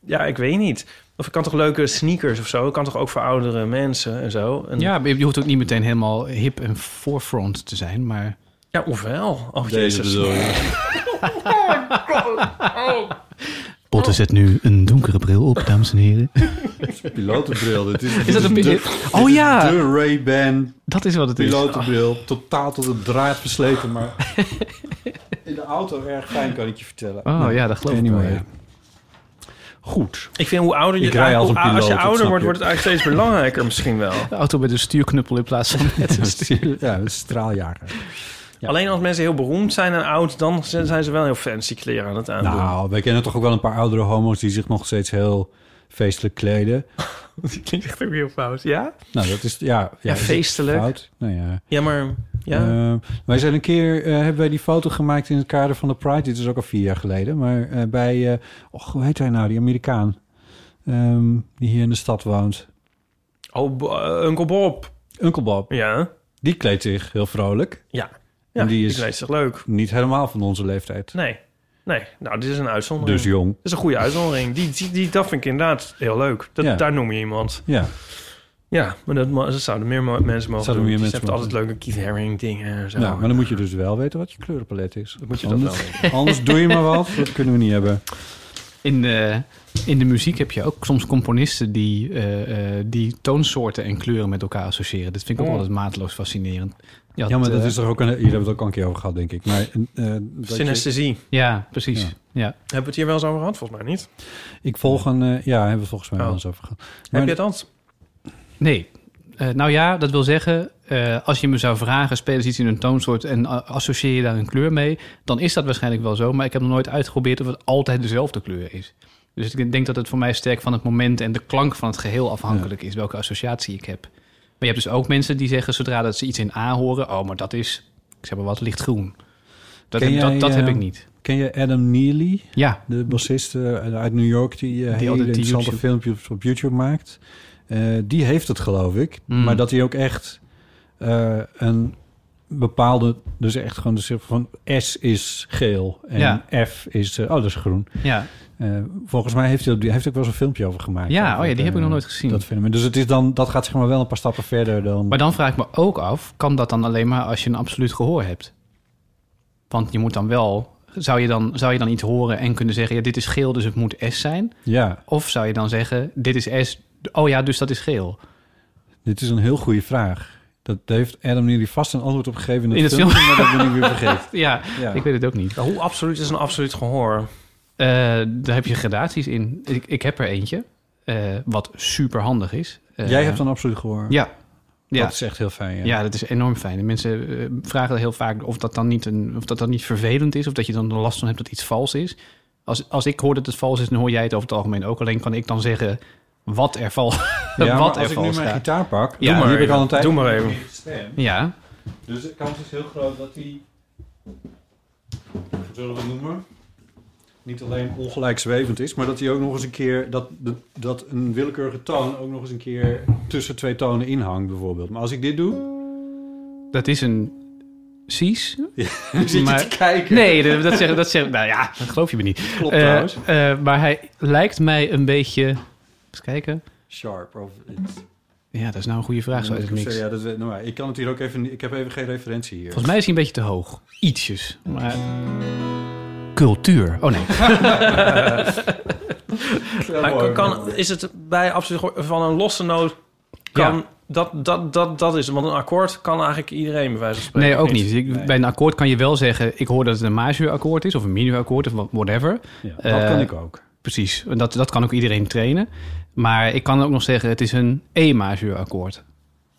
ja, ik weet niet. Of ik kan toch leuke sneakers of zo? Ik kan toch ook voor oudere mensen en zo? En, Ja, je hoeft ook niet meteen helemaal hip en forefront te zijn, maar... ja ofwel. Oh, Deze jezus. bedoel je. Botte zet nu een donkere bril op, dames en heren. Pilotenbril. Dit is, Is dat een de, Oh ja! De Ray-Ban Dat is wat het is. pilotenbril. Totaal tot de draad versleten, maar in de auto erg fijn, kan ik je vertellen. Oh Nou, ja, dat geloof ik wel, anyway. ja. Goed. Ik vind hoe ouder je... Ik rij als een als je ouder wordt, je. wordt het eigenlijk steeds belangrijker misschien wel. De auto met een stuurknuppel in plaats van met een stuur. Ja, een straaljager. Ja. Alleen als mensen heel beroemd zijn en oud... dan zijn ze wel heel fancy kleren aan het aandoen. Nou, wij kennen toch ook wel een paar oudere homo's die zich nog steeds heel feestelijk kleden. dat klinkt echt ook heel fout. Ja? Nou, dat is ja, ja, Ja, is het feestelijk. Fout? Nou ja. Ja, maar... Ja. Eh, wij zijn een keer, eh, hebben wij die foto gemaakt in het kader van de Pride. Dit is ook al vier jaar geleden. Maar eh, bij, eh och, hoe heet hij nou, die Amerikaan? Ehm, die hier in de stad woont. Oh, Uncle Bob. Uncle Bob. Ja. Die kleedt zich heel vrolijk. Ja. Ja, En die is- leuk? Niet helemaal van onze leeftijd. Nee. Nee. Nou, dit is een uitzondering. Dus jong. Dat is een goede uitzondering. Die, die, die, dat vind ik inderdaad heel leuk. Dat, Ja. Daar noem je iemand. Ja. Ja, maar dat, dat zouden meer mensen mogen Zouden doen. meer mensen hebben altijd leuke Keith Haring dingen en zo. Nou, maar dan moet je dus wel weten wat je kleurenpalet is. Dan moet je dat anders, wel weten. Anders doe je maar wat. Dat kunnen we niet hebben. In de, in de muziek heb je ook soms componisten die, eh, eh, die toonsoorten en kleuren met elkaar associëren. Dat vind ik ook Oh. altijd mateloos fascinerend. Je had, ja, maar dat eh, is toch ook een... Hier hebben we het ook al een keer over gehad, denk ik. Maar, eh, je- Synesthesie. Ja, precies. Ja. Ja. Hebben we het hier wel eens over gehad? Volgens mij niet. ik volg een... eh, ja, hebben we het volgens mij Oh. wel eens over gehad. Heb je dat? Nee. Eh, nou ja, dat wil zeggen, eh, als je me zou vragen, spelen ze iets in een toonsoort en associeer je daar een kleur mee, dan is dat waarschijnlijk wel zo. Maar ik heb nog nooit uitgeprobeerd of het altijd dezelfde kleur is. Dus ik denk dat het voor mij sterk van het moment en de klank van het geheel afhankelijk is, welke associatie ik heb. Maar je hebt dus ook mensen die zeggen, zodra dat ze iets in A horen, oh, maar dat is, ik zeg maar wat, lichtgroen. Dat, heb, jij, dat, dat heb ik niet. Ken je Adam Neely? Ja. De bassist eh, uit New York die, Die hele interessante filmpjes op YouTube maakt. Eh, die heeft het geloof ik. Mm. Maar dat hij ook echt een bepaalde... Dus echt gewoon de van S is geel en Ja. F is... oh, dat is groen. Ja. Eh, volgens mij heeft hij, hij heeft ook wel eens een filmpje over gemaakt. Ja, Over oh ja, die heb ik nog eh, nooit gezien. Dat fenomeen. Dus het is dan, dat gaat zeg maar wel een paar stappen verder dan... Maar dan vraag ik me ook af, kan dat dan alleen maar als je een absoluut gehoor hebt? Want je moet dan wel, zou je dan, zou je dan iets horen en kunnen zeggen, ja, dit is geel, dus het moet S zijn? Ja. Of zou je dan zeggen, dit is S, oh ja, dus dat is geel? Dit is een heel goede vraag. Dat heeft Adam Neely vast een antwoord op gegeven in het, In het filmpje, film- maar dat ben ik weer vergeten. ja, Ja. ik weet het ook niet. Hoe absoluut is een absoluut gehoor? Eh, daar heb je gradaties in. Ik, ik heb er eentje, eh, wat super handig is. Eh, Jij hebt dan absoluut gehoor. Ja. ja. Dat is echt heel fijn, ja. Ja, dat is enorm fijn. En mensen vragen heel vaak of dat, dan niet een, of dat dan niet vervelend is... of dat je dan er last van hebt dat iets vals is. Als, als ik hoor dat het vals is, dan hoor jij het over het algemeen ook. Alleen kan ik dan zeggen wat er vals Ja, wat er als ik nu mijn gaat. gitaar pak, ja, doe maar heb ik al een tijd Doe maar even. Ja. Dus de kans is heel groot dat. Hoe zullen we het noemen? Niet alleen ongelijk zwevend is, maar dat hij ook nog eens een keer... Dat, dat een willekeurige toon ook nog eens een keer tussen twee tonen inhangt, bijvoorbeeld. Maar als ik dit doe... Dat is een Cies. zit je te kijken. Nee, dat, dat zeg, dat zeg, nou ja, dat geloof je me niet. Klopt Eh, trouwens. eh, maar hij lijkt mij een beetje... Eens kijken. Sharp of. Ja, dat is nou een goede vraag. Zo het niks. Ja, dat, nou, ja, ik kan het hier ook even... Ik heb even geen referentie hier. Volgens mij is hij een beetje te hoog. Ietsjes. Maar... Cultuur. Oh nee. Maar kan, is het bij absoluut van een losse noot... Kan, Ja. dat, dat, dat, dat is het. Want een akkoord kan eigenlijk iedereen bij wijze van spreken. Nee, ook niet. Ik- Bij een akkoord kan je wel zeggen... ik hoor dat het een majuurakkoord is... of een minuurakkoord of whatever. Ja, dat Eh, kan ik ook. Precies. En Dat, dat kan ook iedereen trainen. Maar ik kan ook nog zeggen... het is een E-majuurakkoord.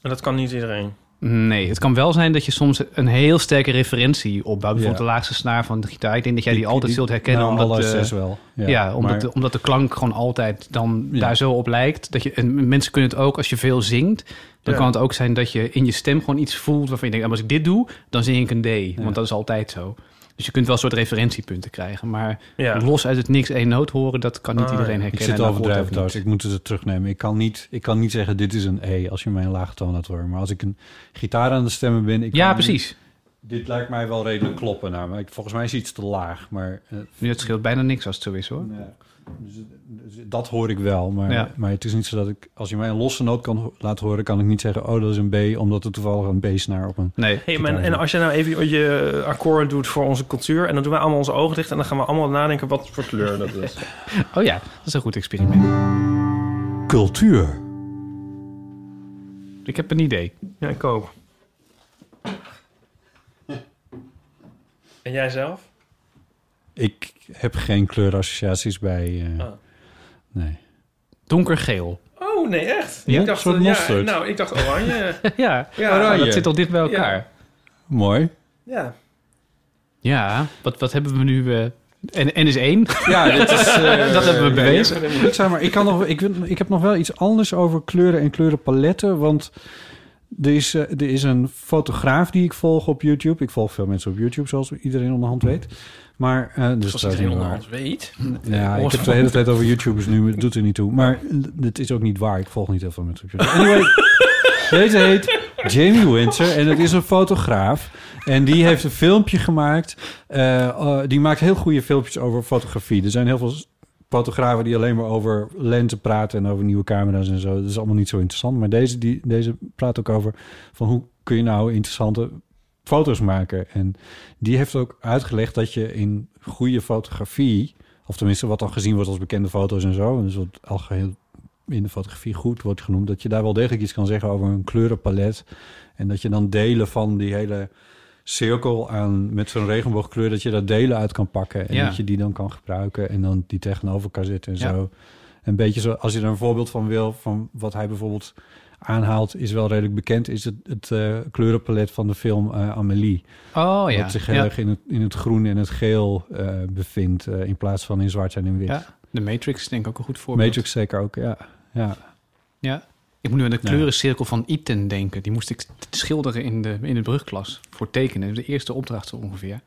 Maar dat kan niet iedereen. Nee, het kan wel zijn dat je soms een heel sterke referentie opbouwt. Bijvoorbeeld Ja. de laagste snaar van de gitaar. Ik denk dat jij die, Die- altijd die- zult herkennen. nou, omdat alle de- zes wel. Ja, Ja, omdat, maar- de, omdat de klank gewoon altijd dan Ja. daar zo op lijkt. Dat je, en mensen kunnen het ook, als je veel zingt... dan kan het ook zijn dat je in je stem gewoon iets voelt... waarvan je denkt, ah, als ik dit doe, dan zing ik een D. Want dat is altijd zo. Dus je kunt wel een soort referentiepunten krijgen. Maar Ja. los uit het niks één noot horen... dat kan niet Ah, iedereen herkennen. Ik zit trouwens. niet. Ik moet het terugnemen. Ik kan, niet, ik kan niet zeggen dit is een E als je mij een lage toon laat horen. Maar als ik een gitaar aan de stemmen ben... Ik Ja, kan- precies. Dit lijkt mij wel redelijk kloppen. Nou, maar ik, volgens mij is iets te laag. Maar eh, Nu, het scheelt bijna niks als het zo is, hoor. ja, dus, dus dat hoor ik wel. Maar, Ja. maar het is niet zo dat ik... Als je mij een losse noot kan laten horen... kan ik niet zeggen... oh, dat is een B... omdat er toevallig een B-snaar op een... Nee. Hey, en als je nou even je akkoord doet voor onze cultuur... en dan doen wij allemaal onze ogen dicht... en dan gaan we allemaal nadenken wat voor kleur dat is. Oh ja, dat is een goed experiment. Cultuur. Ik heb een idee. ja, ik ook. En jij zelf? Ik heb geen kleurassociaties bij... eh, Ah. Nee. Donkergeel. Oh, nee, echt? Ja, ik dacht, een soort ja, nou, ik dacht oranje. ja, Ja, Oranje. dat zit al dicht bij elkaar. Mooi. ja. Ja, wat, wat hebben we nu... eh en, en is één. Ja, dit is, eh, dat hebben we bewezen. ja, ik zeg maar, ik, kan nog, ik, ik heb nog wel iets anders over kleuren en kleurenpaletten. Want er is, eh, er is een fotograaf die ik volg op YouTube. Ik volg veel mensen op YouTube, zoals iedereen onderhand weet. Maar, eh dus Als dat het is heel niet waar. anders weet. Ja, ik heb het de hele tijd over YouTubers nu, maar het doet er niet toe. Maar het is ook niet waar. Ik volg niet heel veel mensen. Anyway, deze heet Jamie Winter en het is een fotograaf. En die heeft een filmpje gemaakt. eh, eh, die maakt heel goede filmpjes over fotografie. Er zijn heel veel fotografen die alleen maar over lenzen praten... en over nieuwe camera's en zo. Dat is allemaal niet zo interessant. Maar deze, die, deze praat ook over van hoe kun je nou interessante foto's maken. En die heeft ook uitgelegd dat je in goede fotografie... of tenminste wat dan gezien wordt als bekende foto's en zo... dus wat algeheel in de fotografie goed wordt genoemd... dat je daar wel degelijk iets kan zeggen over een kleurenpalet... en dat je dan delen van die hele cirkel aan met zo'n regenboogkleur... dat je daar delen uit kan pakken en Ja. dat je die dan kan gebruiken... en dan die tegenover elkaar zetten en Ja. zo. Een beetje zo, als je er een voorbeeld van wil... van wat hij bijvoorbeeld aanhaalt, is wel redelijk bekend... is het, het eh, kleurenpalet van de film eh, Amélie. Oh ja. Wat zich heel ja. erg in het, in het groen en het geel eh, bevindt... eh, in plaats van in zwart en in wit. ja. De Matrix is denk ik ook een goed voorbeeld. Matrix zeker ook, ja. ja. Ja. Ik moet nu aan de Ja. kleurencirkel van Iten denken. Die moest ik schilderen in de, in de brugklas voor tekenen. De eerste opdracht zo ongeveer. Dan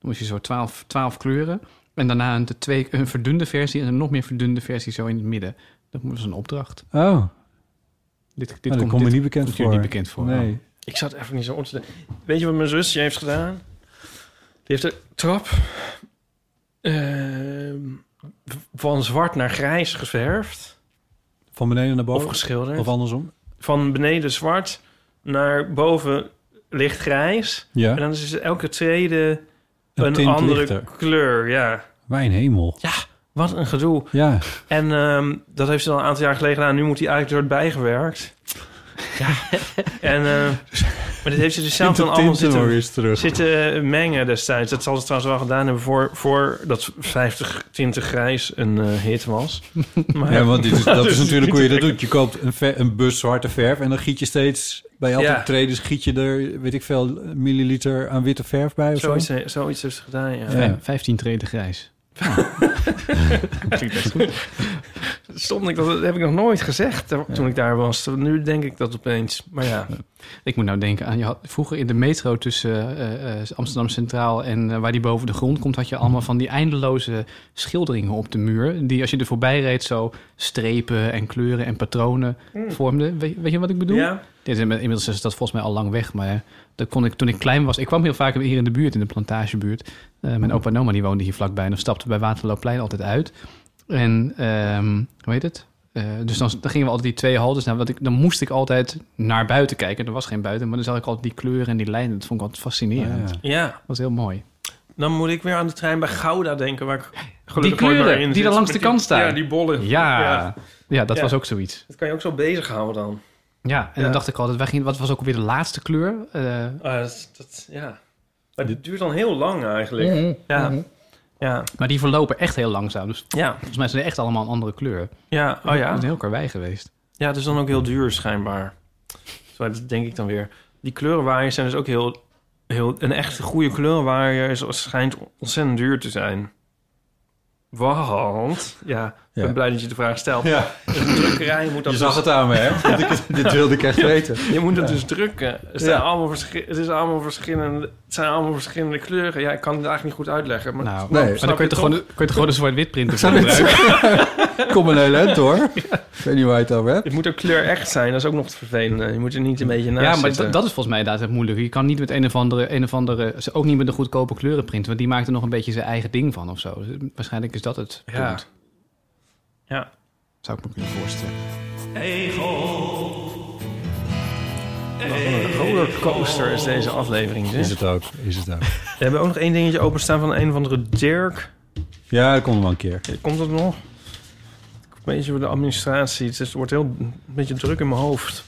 moest je zo twaalf, twaalf kleuren. En daarna een, de twee, een verdunde versie en een nog meer verdunde versie zo in het midden. Dat was een opdracht. Oh, Dit, dit dit komt me dit niet bekend voor. niet bekend voor. Nee. Ik zat even niet zo te Weet je wat mijn zusje heeft gedaan? Die heeft de trap ehm, van zwart naar grijs geverfd. Van beneden naar boven? Of geschilderd. Of andersom? Van beneden zwart naar boven lichtgrijs. Ja. En dan is elke tweede Een andere lichter. kleur. Ja. Mijn hemel. Ja, wat een gedoe. Ja. En ehm, dat heeft ze al een aantal jaar geleden gedaan. Nu moet hij eigenlijk door het bijgewerkt. Ja. en, eh, maar dit heeft ze dus zelf dan allemaal zitten, terug. zitten mengen destijds. Dat zal ze trouwens wel gedaan hebben voor, voor dat 50 tinten grijs een eh, hit was. Maar- ja, want dit is, dat is Dus natuurlijk hoe je dat doet. Je koopt een, ver- een bus zwarte verf en dan giet je steeds... Bij elke Ja. treden giet je er, weet ik veel, milliliter aan witte verf bij of Zoiets, zo. zoiets heeft ze gedaan, ja. Ja. Vijf- 15 treden grijs. Klinkt best goed. Stond ik, dat heb ik nog nooit gezegd eh, toen ik daar was. Nu denk ik dat opeens. Maar ja. Ik moet nou denken aan, je had vroeger in de metro tussen eh, eh, Amsterdam Centraal en waar die boven de grond komt, had je allemaal van die eindeloze schilderingen op de muur. Die als je er voorbij reed zo strepen en kleuren en patronen Hmm. vormden. Weet, weet je wat ik bedoel? Ja. Dit inmiddels is dat volgens mij al lang weg, maar dat kon ik toen ik klein was. Ik kwam heel vaak hier in de buurt, in de plantagebuurt. Eh, mijn opa en oma die woonden hier vlakbij en dan stapte bij Waterloopplein altijd uit. En ehm, hoe heet het? Eh, dus dan, dan gingen we altijd die twee haltes naar. Want ik, dan moest ik altijd naar buiten kijken. Er was geen buiten, maar dan zag ik altijd die kleuren en die lijnen. Dat vond ik altijd fascinerend. Ah, Ja. Dat was heel mooi. Dan moet ik weer aan de trein bij Gouda denken. Waar ik Die gelukkig meer kleuren in die zit. er langs de die- kant staan. Ja, die bollen. Ja, ja. dat Ja. was ook zoiets. Dat kan je ook zo bezighouden dan. Ja, en Ja. dan dacht ik altijd, wij gingen, wat was ook alweer de laatste kleur? Eh, Ah, dat, dat- ja. Maar dit duurt dan heel lang eigenlijk. Mhm. Ja. Mhm. Ja. Maar die verlopen echt heel langzaam. Dus Ja. volgens mij zijn ze echt allemaal een andere kleur. Ja, oh ja. Dat is heel karwei geweest. Ja, het is dan ook heel duur schijnbaar. Zo, dat denk ik dan weer. Die kleurenwaaiers zijn dus ook heel... heel een echt goede kleurenwaaier is, schijnt ontzettend duur te zijn. Want, ja, ik Ja. ben blij dat je de vraag stelt. Ja. Dus een drukkerij moet dat Je dus- zag het aan me, hè? Want ik- dit wilde ik echt weten. Je moet het Ja. dus drukken. Het, zijn Ja. allemaal verschi- het, is allemaal verschillende, het zijn allemaal verschillende kleuren. Ja, ik kan het eigenlijk niet goed uitleggen. Maar, Nou, maar dan kun je, toch toch? gewoon, kun je gewoon een zwart-wit printer gebruiken. Kom een heel eind hoor. Ik weet niet waar je het over hebt. Het moet ook kleur echt zijn. Dat is ook nog het vervelende. Je moet er niet een beetje naast Ja, maar dat, dat is volgens mij inderdaad het moeilijke. Je kan niet met een of andere, een of andere ook niet met een goedkope kleurenprinter, want die maakt er nog een beetje zijn eigen ding van of zo. Dus waarschijnlijk is dat het Ja. punt. Ja. Zou ik me kunnen voorstellen. Wat een rollercoaster is deze aflevering. Is het ook, is het ook. We hebben ook nog één dingetje openstaan van een of andere Dirk. Ja, dat komt nog wel een keer. Komt dat nog? Een beetje voor de administratie. Het, is- het wordt heel een beetje druk in mijn hoofd.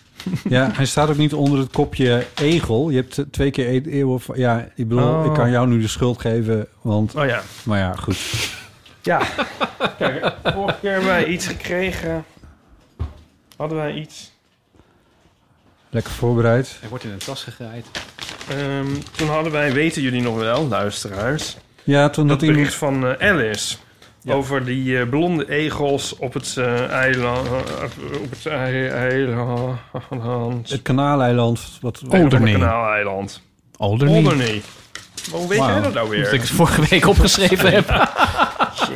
Ja, hij staat ook niet onder het kopje egel. Je hebt twee keer e- eeuwen... Ja, ik bedoel, Oh. ik kan jou nu de schuld geven, want... Oh ja. Maar ja, goed. Ja. Kijk, vorige keer hebben wij iets gekregen. Hadden wij iets. Lekker voorbereid. Hij wordt in een tas gegraaid. Ehm, toen hadden wij, weten jullie nog wel, luisteraars... Ja, toen dat had iemand- bericht van eh, Alice... Over die eh, blonde egels op het eh, eiland. eh, op het ei- eiland. Het kanaaleiland. Wat, Alderney. Kanaaleiland. Alderney. Alderney. Maar hoe weet jij dat nou weer? Dat ik het vorige week opgeschreven heb.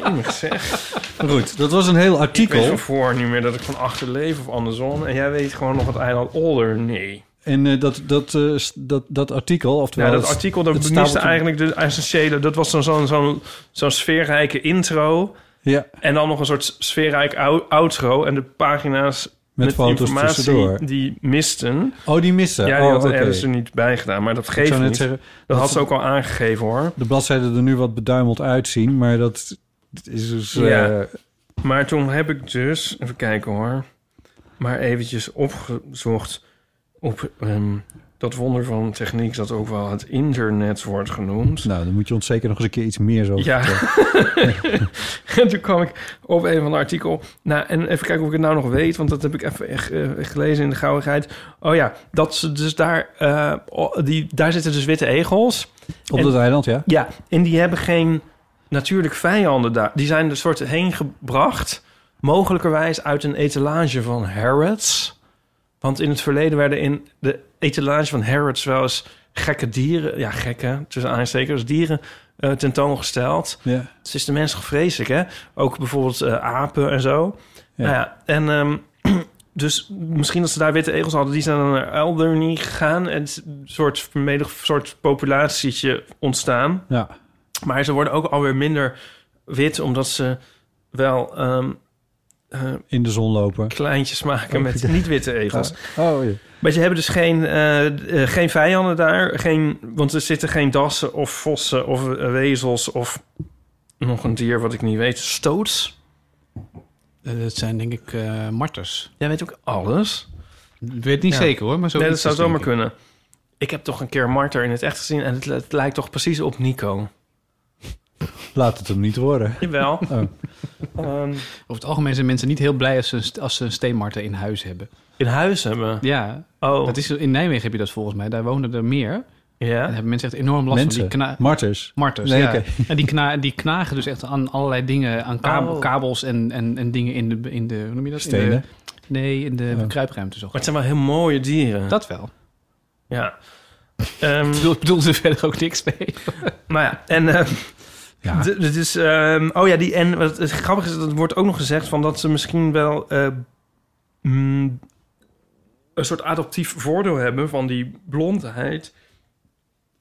Jemig zeg. Goed, dat was een heel Ik artikel. weet van voor niet meer dat ik van achter leef of andersom. En jij weet gewoon nog het eiland Alderney. En eh, dat, dat, eh, dat, dat artikel, oftewel... Ja, dat het- artikel, dat het miste stapelt- eigenlijk de essentiële... Dat was dan zo'n zo'n zo'n sfeerrijke intro. Ja. En dan nog een soort sfeerrijk ou- outro. En de pagina's met, foto's informatie tussendoor. die misten. Oh, die missen. Ja, die Oh, had oké. er niet bij gedaan. Maar dat geeft niet. zeggen, dat had ze ook al aangegeven, hoor. De bladzijden er nu wat beduimeld uitzien, maar dat is dus... Ja. eh, Maar toen heb ik dus, even kijken hoor, maar eventjes opgezocht op ehm, dat wonder van techniek dat ook wel het internet wordt genoemd. nou, dan moet je ons zeker nog eens een keer iets meer zo Ja. en toen kwam ik op een van de artikel. Nou, en even kijken of ik het nou nog weet, want dat heb ik even echt eh, gelezen in de gauwigheid. Oh ja, dat ze dus daar, eh, die, daar zitten dus witte egels. Op dat eiland, ja? Ja, en die hebben geen natuurlijk vijanden daar. Die zijn er soort heen gebracht, mogelijkerwijs uit een etalage van Harrods. Want in het verleden werden in de etalage van Harrods wel eens gekke dieren, ja gekke, tussen aanstekers, dieren eh, tentoongesteld. Ja. Het is de mens vreselijk, hè? Ook bijvoorbeeld eh, apen en zo. Ja. Nou ja, en ehm, dus misschien dat ze daar witte egels hadden... die zijn dan naar Alderney gegaan... en een soort vermedig soort populatietje ontstaan. Ja. Maar ze worden ook alweer minder wit... omdat ze wel ehm, eh, In de zon lopen. kleintjes maken Oh, met ja. niet-witte egels. Oh, ja. Maar ze hebben dus geen, eh, eh, geen vijanden daar. Geen, want er zitten geen dassen of vossen of eh, wezels of nog een dier wat ik niet weet. Stoots. Dat zijn denk ik eh marters. Jij weet ook alles. Ik weet niet Ja. zeker hoor, maar zo Nee, dat zou zomaar kunnen. Ik heb toch een keer Marter in het echt gezien... en het, het lijkt toch precies op Nico. Laat het hem niet horen. Jawel. Oh. Ehm, Over het algemeen zijn mensen niet heel blij als ze, als ze een steenmarter in huis hebben. in huis hebben. Ja, Oh, dat is, in Nijmegen heb je dat volgens mij. Daar wonen er meer. En ja. daar hebben mensen echt enorm last Mensen. van. Die kna- Marters. Marters, Nee, ja. En die, kna die knagen dus echt aan allerlei dingen, aan kabel, Oh. kabels en, en, en dingen in de, in de, hoe noem je dat? In Stenen. de, nee, in de Oh. kruipruimte zo. Maar het zijn wel heel mooie dieren. Dat wel. Ja. Ehm, Ik bedoel, bedoel er verder ook niks mee. maar ja, en... eh, Ja. Dus, oh ja, die, en wat het grappige is, dat wordt ook nog gezegd van dat ze misschien wel eh, mm, een soort adoptief voordeel hebben van die blondheid.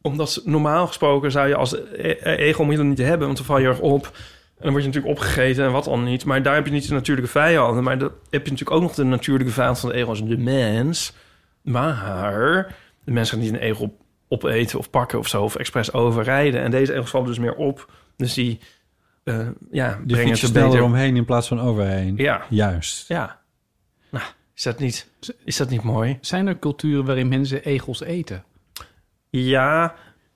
Omdat ze, normaal gesproken zou je als e- e- egel moet je niet hebben, want dan val je erg op. En dan word je natuurlijk opgegeten en wat dan niet. Maar daar heb je niet de natuurlijke vijanden. Maar dan heb je natuurlijk ook nog de natuurlijke vijand van de egel als de mens. Maar de mens gaat niet een egel opeten of pakken of zo, of expres overrijden. En deze egels vallen dus meer op. Dus die, eh ja, Die brengen het sneller beter... omheen in plaats van overheen. Ja, Juist. ja. Nou, is dat niet, is dat niet mooi? Zijn er culturen waarin mensen egels eten? Ja,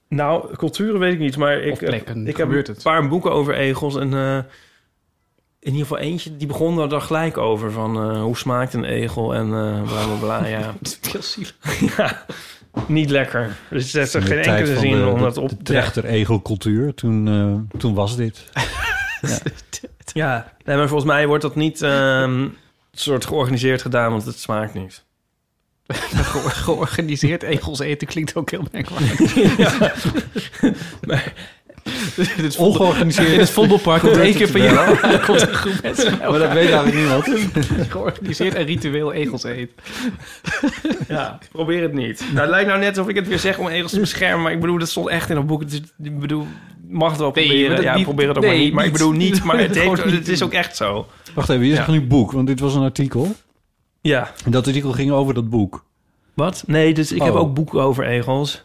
nou, culturen weet ik niet, maar ik, plekken, ik heb gebeurt een het? paar boeken over egels en eh, in ieder geval eentje, die begon er dan gelijk over van eh, hoe smaakt een egel en bla bla bla. Ja, Heel zielig. ja niet lekker. Dus er is er geen enkele zin de, om de- dat op de trechter-egelcultuur. Toen, eh, toen was dit. Ja, nee, maar volgens mij wordt dat niet ehm, soort georganiseerd gedaan, want het smaakt niet. Ge- Georganiseerd egels eten klinkt ook heel merkwaardig. ja. maar, Dit is Ongeorganiseerd. In het Vondelpark komt één keer per jaar. Komt een groep mensen Maar dat weet eigenlijk niemand. Georganiseerd en ritueel egels eten. ja, probeer het niet. Nou, het lijkt nou net alsof ik het weer zeg om egels te beschermen, maar ik bedoel, dat stond echt in een boek. Is- Ik bedoel, mag het wel Nee, proberen. ja, niet- probeer het ook nee, maar niet. Maar ik bedoel niet, maar het, Gewoon heeft, niet het is ook echt zo. Wacht even, je zegt Ja. nu boek, want dit was een artikel. Ja. En dat artikel ging over dat boek. Wat? Nee, dus ik heb Oh. ook boeken over egels.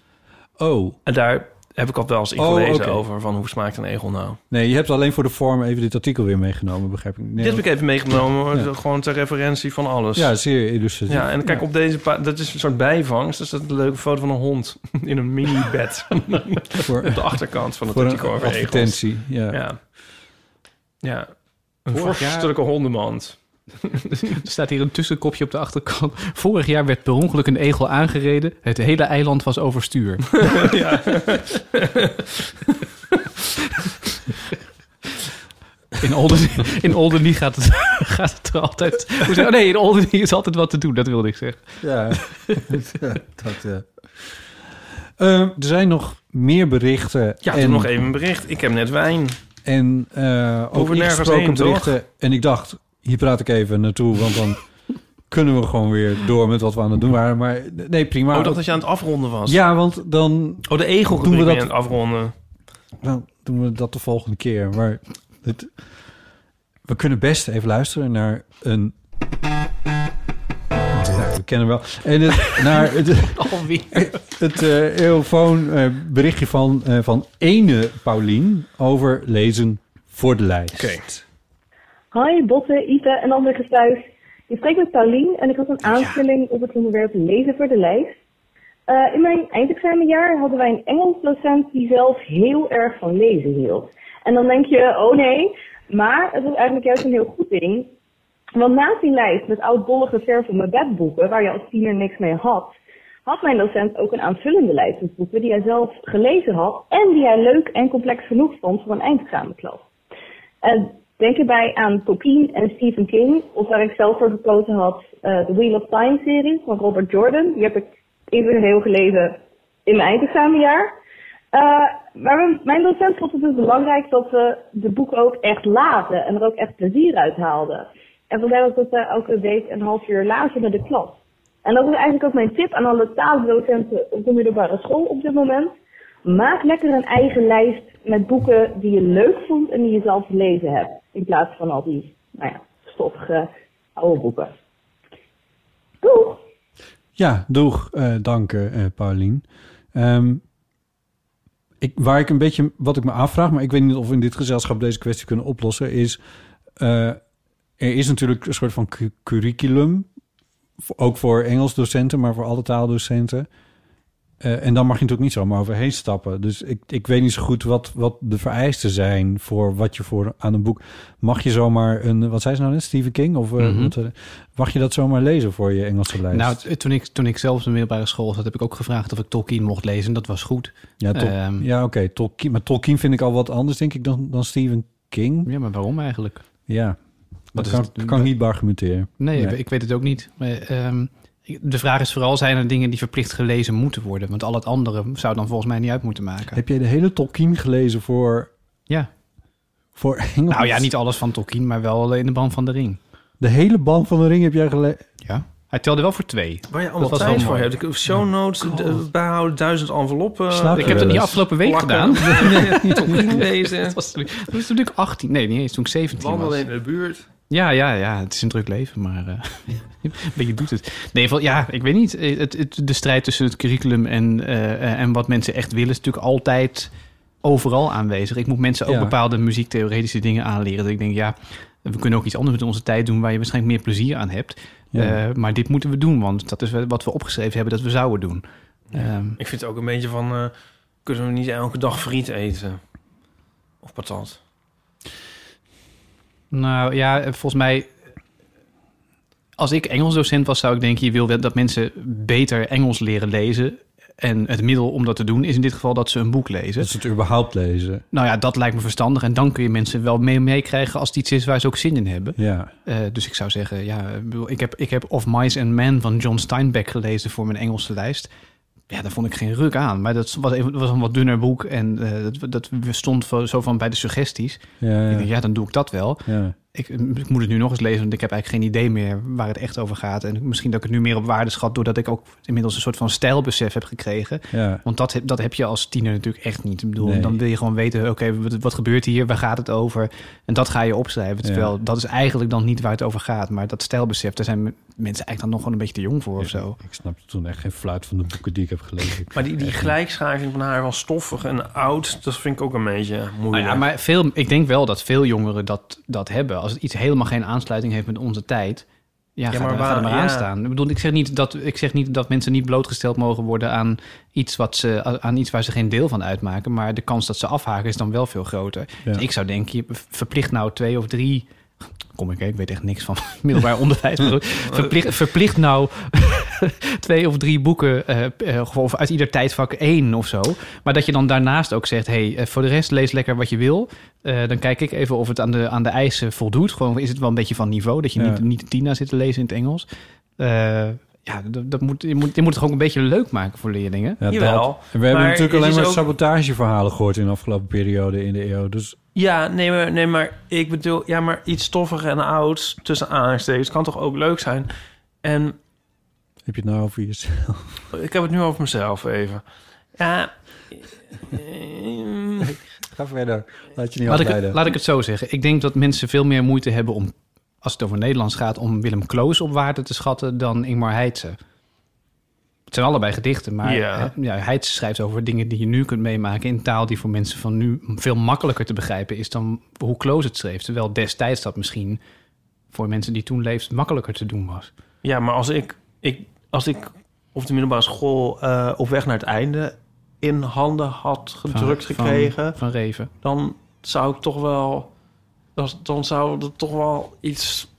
Oh, En daar heb ik al wel eens iets Oh, gelezen over van hoe smaakt een egel nou. nee, je hebt alleen voor de vorm even dit artikel weer meegenomen, begrijp ik. Nee, Dit heb ik even meegenomen, Ja. gewoon ter referentie van alles. Ja, zeer illustratief. Ja, en kijk op deze dat is een soort bijvangst. Dus dat is een leuke foto van een hond in een mini-bed. voor, op de achterkant van het voor artikel een over egels. Ja. Ja. Ja. Een vorstelijke hondenmand. Er staat hier een tussenkopje op de achterkant. Vorig jaar werd per ongeluk een egel aangereden. Het hele eiland was overstuur. ja. In Olden, in Olden gaat het, gaat het er altijd... hoe zeg- Oh nee, in Olden is altijd wat te doen. Dat wilde ik zeggen. Ja, Ja, dat, ja. Eh, er zijn nog meer berichten. Ja, en, nog even een bericht. Ik heb net wijn. En eh Hoeven nergens heen, toch? En ik dacht, hier praat ik even naartoe, want dan kunnen we gewoon weer door met wat we aan het doen waren. Maar nee, prima. Oh, ik dacht dat je aan het afronden was. Ja, want dan, Oh, de egel Doen we dat- aan het afronden. dan doen we dat de volgende keer. Maar het, we kunnen best even luisteren naar een... Ja, we kennen wel. En het, naar het, Alweer. het eh eeuwfoon eh, berichtje van, eh, van ene Paulien over lezen voor de lijst. Oké. Hoi Botte, Ipe en andere gestuis. Je spreekt met Paulien en ik had een aanvulling op het onderwerp lezen voor de lijst. Eh, in mijn eindexamenjaar hadden wij een Engels docent die zelf heel erg van lezen hield. En dan denk je, oh nee, maar het was eigenlijk juist een heel goed ding. Want naast die lijst met oudbollige verf op mijn bedboeken, waar je als tiener niks mee had, had mijn docent ook een aanvullende lijst met boeken die hij zelf gelezen had en die hij leuk en complex genoeg vond voor een eindexamenklas. En denk erbij aan Tolkien en Stephen King, of waar ik zelf voor gekozen had, eh, de Wheel of Time serie van Robert Jordan. Die heb ik individueel gelezen in mijn eindexamenjaar. Eh, maar mijn- docent vond het dus belangrijk dat we de boeken ook echt lazen en er ook echt plezier uit haalden. En vandaar dat we elke week een half uur lazen met de klas. En dat is eigenlijk ook mijn tip aan alle taaldocenten op de middelbare school op dit moment. Maak lekker een eigen lijst met boeken die je leuk vond en die je zelf gelezen hebt. In plaats van al die, nou ja, stoffige oude boeken. Doeg! Ja, doeg. eh dank, eh Paulien. Ehm, ik, waar ik een beetje, wat ik me afvraag, maar ik weet niet of we in dit gezelschap deze kwestie kunnen oplossen, is eh, er is natuurlijk een soort van cu- curriculum, ook voor Engels docenten, maar voor alle taaldocenten. Eh, en dan mag je natuurlijk niet zomaar overheen stappen. Dus ik, ik weet niet zo goed wat, wat de vereisten zijn voor wat je voor aan een boek. Mag je zomaar een, wat zei ze nou net, Stephen King? Of eh, mag je dat zomaar lezen voor je Engelse lijst? Nou, toen ik, toen ik zelf op de middelbare school zat, heb ik ook gevraagd of ik Tolkien mocht lezen. Dat was goed. Ja, Ehm, ja oké. Tolkien, maar Tolkien vind ik al wat anders, denk ik, dan, dan Stephen King. Ja, maar waarom eigenlijk? Ja, Wat dat is kan, het- dat kan ik niet beargumenteren. Nee, ik weet het ook niet. Maar, ehm, de vraag is vooral, zijn er dingen die verplicht gelezen moeten worden? Want al het andere zou dan volgens mij niet uit moeten maken. Heb jij de hele Tolkien gelezen voor... Ja. Voor Engels? Nou ja, niet alles van Tolkien, maar wel in de band van de ring. De hele band van de ring heb jij gelezen? Ja. Hij telde wel voor twee. Waar je Dat allemaal was wel tijd voor hebt. Ik heb show notes, de- bijhouden, duizend enveloppen. Slaap ik heb dat niet afgelopen week Plakken. gedaan. Nee, toch niet lezen. Dat was, toen, was toen ik 18. Nee, niet eens. Toen ik 17 was. Wandelen in de buurt. Ja, ja, ja. Het is een druk leven, maar eh maar je doet het. Nee, van, ja, ik weet niet. Eh, Het, het, de strijd tussen het curriculum en, eh, en wat mensen echt willen... is natuurlijk altijd overal aanwezig. Ik moet mensen ook Ja. bepaalde muziektheoretische dingen aanleren. Dat ik denk, ja, we kunnen ook iets anders met onze tijd doen... waar je waarschijnlijk meer plezier aan hebt. Ja. Eh, maar dit moeten we doen, want dat is wat we opgeschreven hebben... dat we zouden doen. Ehm, Ik vind het ook een beetje van... eh, kunnen we niet elke dag friet eten? Of patat? Nou ja, volgens mij. Als ik Engels docent was, zou ik denken: je wil dat mensen beter Engels leren lezen. En het middel om dat te doen is in dit geval dat ze een boek lezen. Dat ze het überhaupt lezen. Nou ja, dat lijkt me verstandig. En dan kun je mensen wel mee meekrijgen als het iets is waar ze ook zin in hebben. Ja. Eh, dus ik zou zeggen, ja, ik heb, ik heb Of Mice and Men van John Steinbeck gelezen voor mijn Engelse lijst. Ja, daar vond ik geen ruk aan. Maar dat was, even, was een wat dunner boek en eh, dat, dat stond zo zo van bij de suggesties. Ja, ja. Ik denk, ja, dan doe ik dat wel. Ja. Ik, ik moet het nu nog eens lezen, want ik heb eigenlijk geen idee meer waar het echt over gaat. En misschien dat ik het nu meer op waarde schat, doordat ik ook inmiddels een soort van stijlbesef heb gekregen. Ja. Want dat, heb- dat heb je als tiener natuurlijk echt niet. Ik bedoel, Nee. dan wil je gewoon weten, oké, wat, wat gebeurt hier? Waar gaat het over? En dat ga je opschrijven. Terwijl dat is eigenlijk dan niet waar het over gaat. Maar dat stijlbesef, daar zijn me- mensen eigenlijk dan nog gewoon een beetje te jong voor of zo. Ik snap toen echt geen fluit van de boeken die ik heb gelezen. Maar die, die gelijkschakeling van haar van stoffig en oud... dat vind ik ook een beetje moeilijk. Nou ja, maar veel, ik denk wel dat veel jongeren dat, dat hebben. Als het iets helemaal geen aansluiting heeft met onze tijd... Ja, maar er, waar- er maar ja. aan staan. Ik bedoel, ik zeg, niet dat, ik zeg niet dat mensen niet blootgesteld mogen worden aan iets, wat ze, aan iets waar ze geen deel van uitmaken. Maar de kans dat ze afhaken is dan wel veel groter. Ja. Dus ik zou denken, je verplicht nou twee of drie... Kom ik, hè? ik weet echt niks van middelbaar onderwijs. maar verplicht, verplicht nou twee of drie boeken, eh, eh, of uit ieder tijdvak één of zo. Maar dat je dan daarnaast ook zegt: hey, eh, voor de rest lees lekker wat je wil. Eh, dan kijk ik even of het aan de, aan de eisen voldoet. Gewoon is het wel een beetje van niveau dat je Ja. niet, niet Tina zit te lezen in het Engels. Eh, ja, dat, dat moet, je, moet, je moet het gewoon een beetje leuk maken voor leerlingen. Ja, Jawel, dat. En we hebben natuurlijk alleen maar ook- sabotageverhalen gehoord in de afgelopen periode in de eeuw. Dus Ja, nee maar, nee, maar ik bedoel... Ja, maar iets stoffig en oud tussen aanstekens... kan toch ook leuk zijn? En heb je het nou over jezelf? ik heb het nu over mezelf even. Ja... eh, Ga verder. Laat je niet Laat ik, afleiden. het, laat ik het zo zeggen. Ik denk dat mensen veel meer moeite hebben om, als het over Nederlands gaat, om Willem Kloos op waarde te schatten dan Ingmar Heitse. Het zijn allebei gedichten, maar Ja. ja, Heitse schrijft over dingen die je nu kunt meemaken in taal die voor mensen van nu veel makkelijker te begrijpen is dan hoe Kloos het schreef. Terwijl destijds dat misschien voor mensen die toen leefden makkelijker te doen was. Ja, maar als ik, ik, als ik op de middelbare school eh, op weg naar het einde in handen had gedrukt Van- gekregen, Van, van Reven. dan zou ik toch wel, dan, dan zou het toch wel iets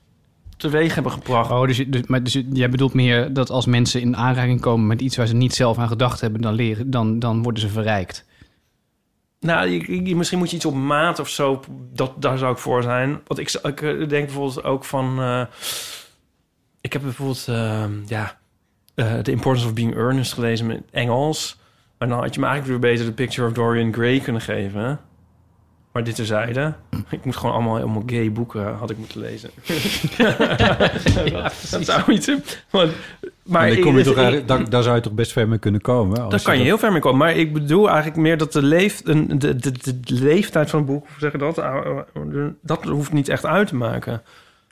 teweeg hebben gebracht. Oh, dus, je- dus, maar dus je- jij bedoelt meer dat als mensen in aanraking komen met iets waar ze niet zelf aan gedacht hebben, dan, leren, dan, dan worden ze verrijkt. Nou, je, je- misschien moet je iets op maat of zo, dat, daar zou ik voor zijn. Want ik, ik eh, denk bijvoorbeeld ook van, eh, ik heb bijvoorbeeld, eh, ja, eh, The Importance of Being Earnest gelezen met Engels. Maar dan had je me eigenlijk weer beter de Picture of Dorian Gray kunnen geven. Maar dit terzijde. Ik moet gewoon allemaal helemaal gay boeken had ik moeten lezen. dat zou iets... Want, maar Maar ik- kom je het- toch ik- daar, daar zou je toch best ver mee kunnen komen? daar kan je dat- heel ver mee komen. Maar ik bedoel eigenlijk meer dat de, leef, de, de, de, de leeftijd van het boek... hoe zeg je dat? Dat hoeft niet echt uit te maken.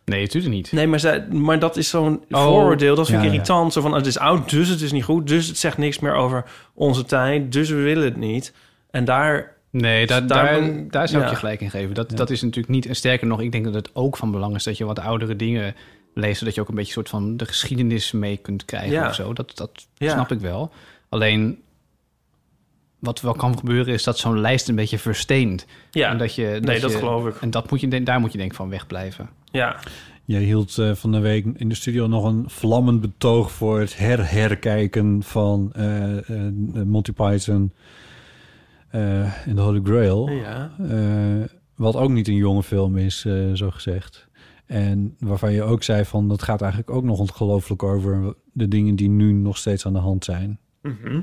Nee, natuurlijk niet. Nee, maar, zij, maar dat is zo'n Oh, vooroordeel. Dat vind ik ja, ja. irritant. Zo van, het is oud, dus het is niet goed. Dus het zegt niks meer over onze tijd. Dus we willen het niet. En daar... Nee, daar, daar daar, zou ik ja. je gelijk in geven. Dat, dat is natuurlijk niet... En sterker nog, ik denk dat het ook van belang is... dat je wat oudere dingen leest... zodat je ook een beetje soort van de geschiedenis mee kunt krijgen Ja. of zo. Dat, dat Ja. snap ik wel. Alleen... Wat wel kan gebeuren is dat zo'n lijst een beetje versteent. Ja. En dat je, Nee, dat geloof ik. En dat moet je, daar moet je denk ik van wegblijven. Ja. Jij hield eh, van de week in de studio nog een vlammend betoog voor het her-herkijken van eh, eh, Monty Python eh in The Holy Grail. Ja. Eh, wat ook niet een jonge film is, eh, zo gezegd. En waarvan je ook zei van dat gaat eigenlijk ook nog ongelooflijk over de dingen die nu nog steeds aan de hand zijn. Mhm.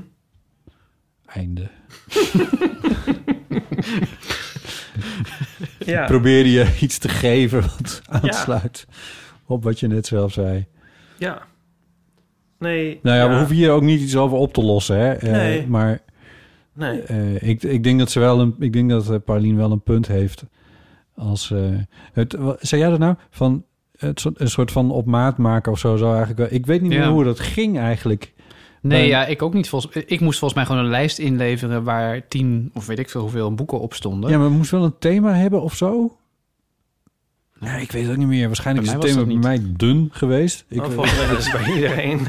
Einde. Ja. Probeerde je iets te geven wat aansluit op wat je net zelf zei. Ja. Nee. Nou ja, we hoeven hier ook niet iets over op te lossen, hè? Nee. maar Nee. eh, ik, ik denk dat ze wel een, ik denk dat eh, Paulien wel een punt heeft. Als eh, het, zei jij dat nou van het soort, een soort van op maat maken of zo? Zou eigenlijk wel, ik weet niet Ja. meer hoe dat ging eigenlijk. Nee, ja, ik ook niet. Volgens, ik moest volgens mij gewoon een lijst inleveren... waar tien of weet ik veel hoeveel boeken op stonden. Ja, maar het moest wel een thema hebben of zo. Ja, ik weet het ook niet meer. Waarschijnlijk Bij is het was thema bij mij dun geweest. Ik, Oh, volgens mij is bij iedereen.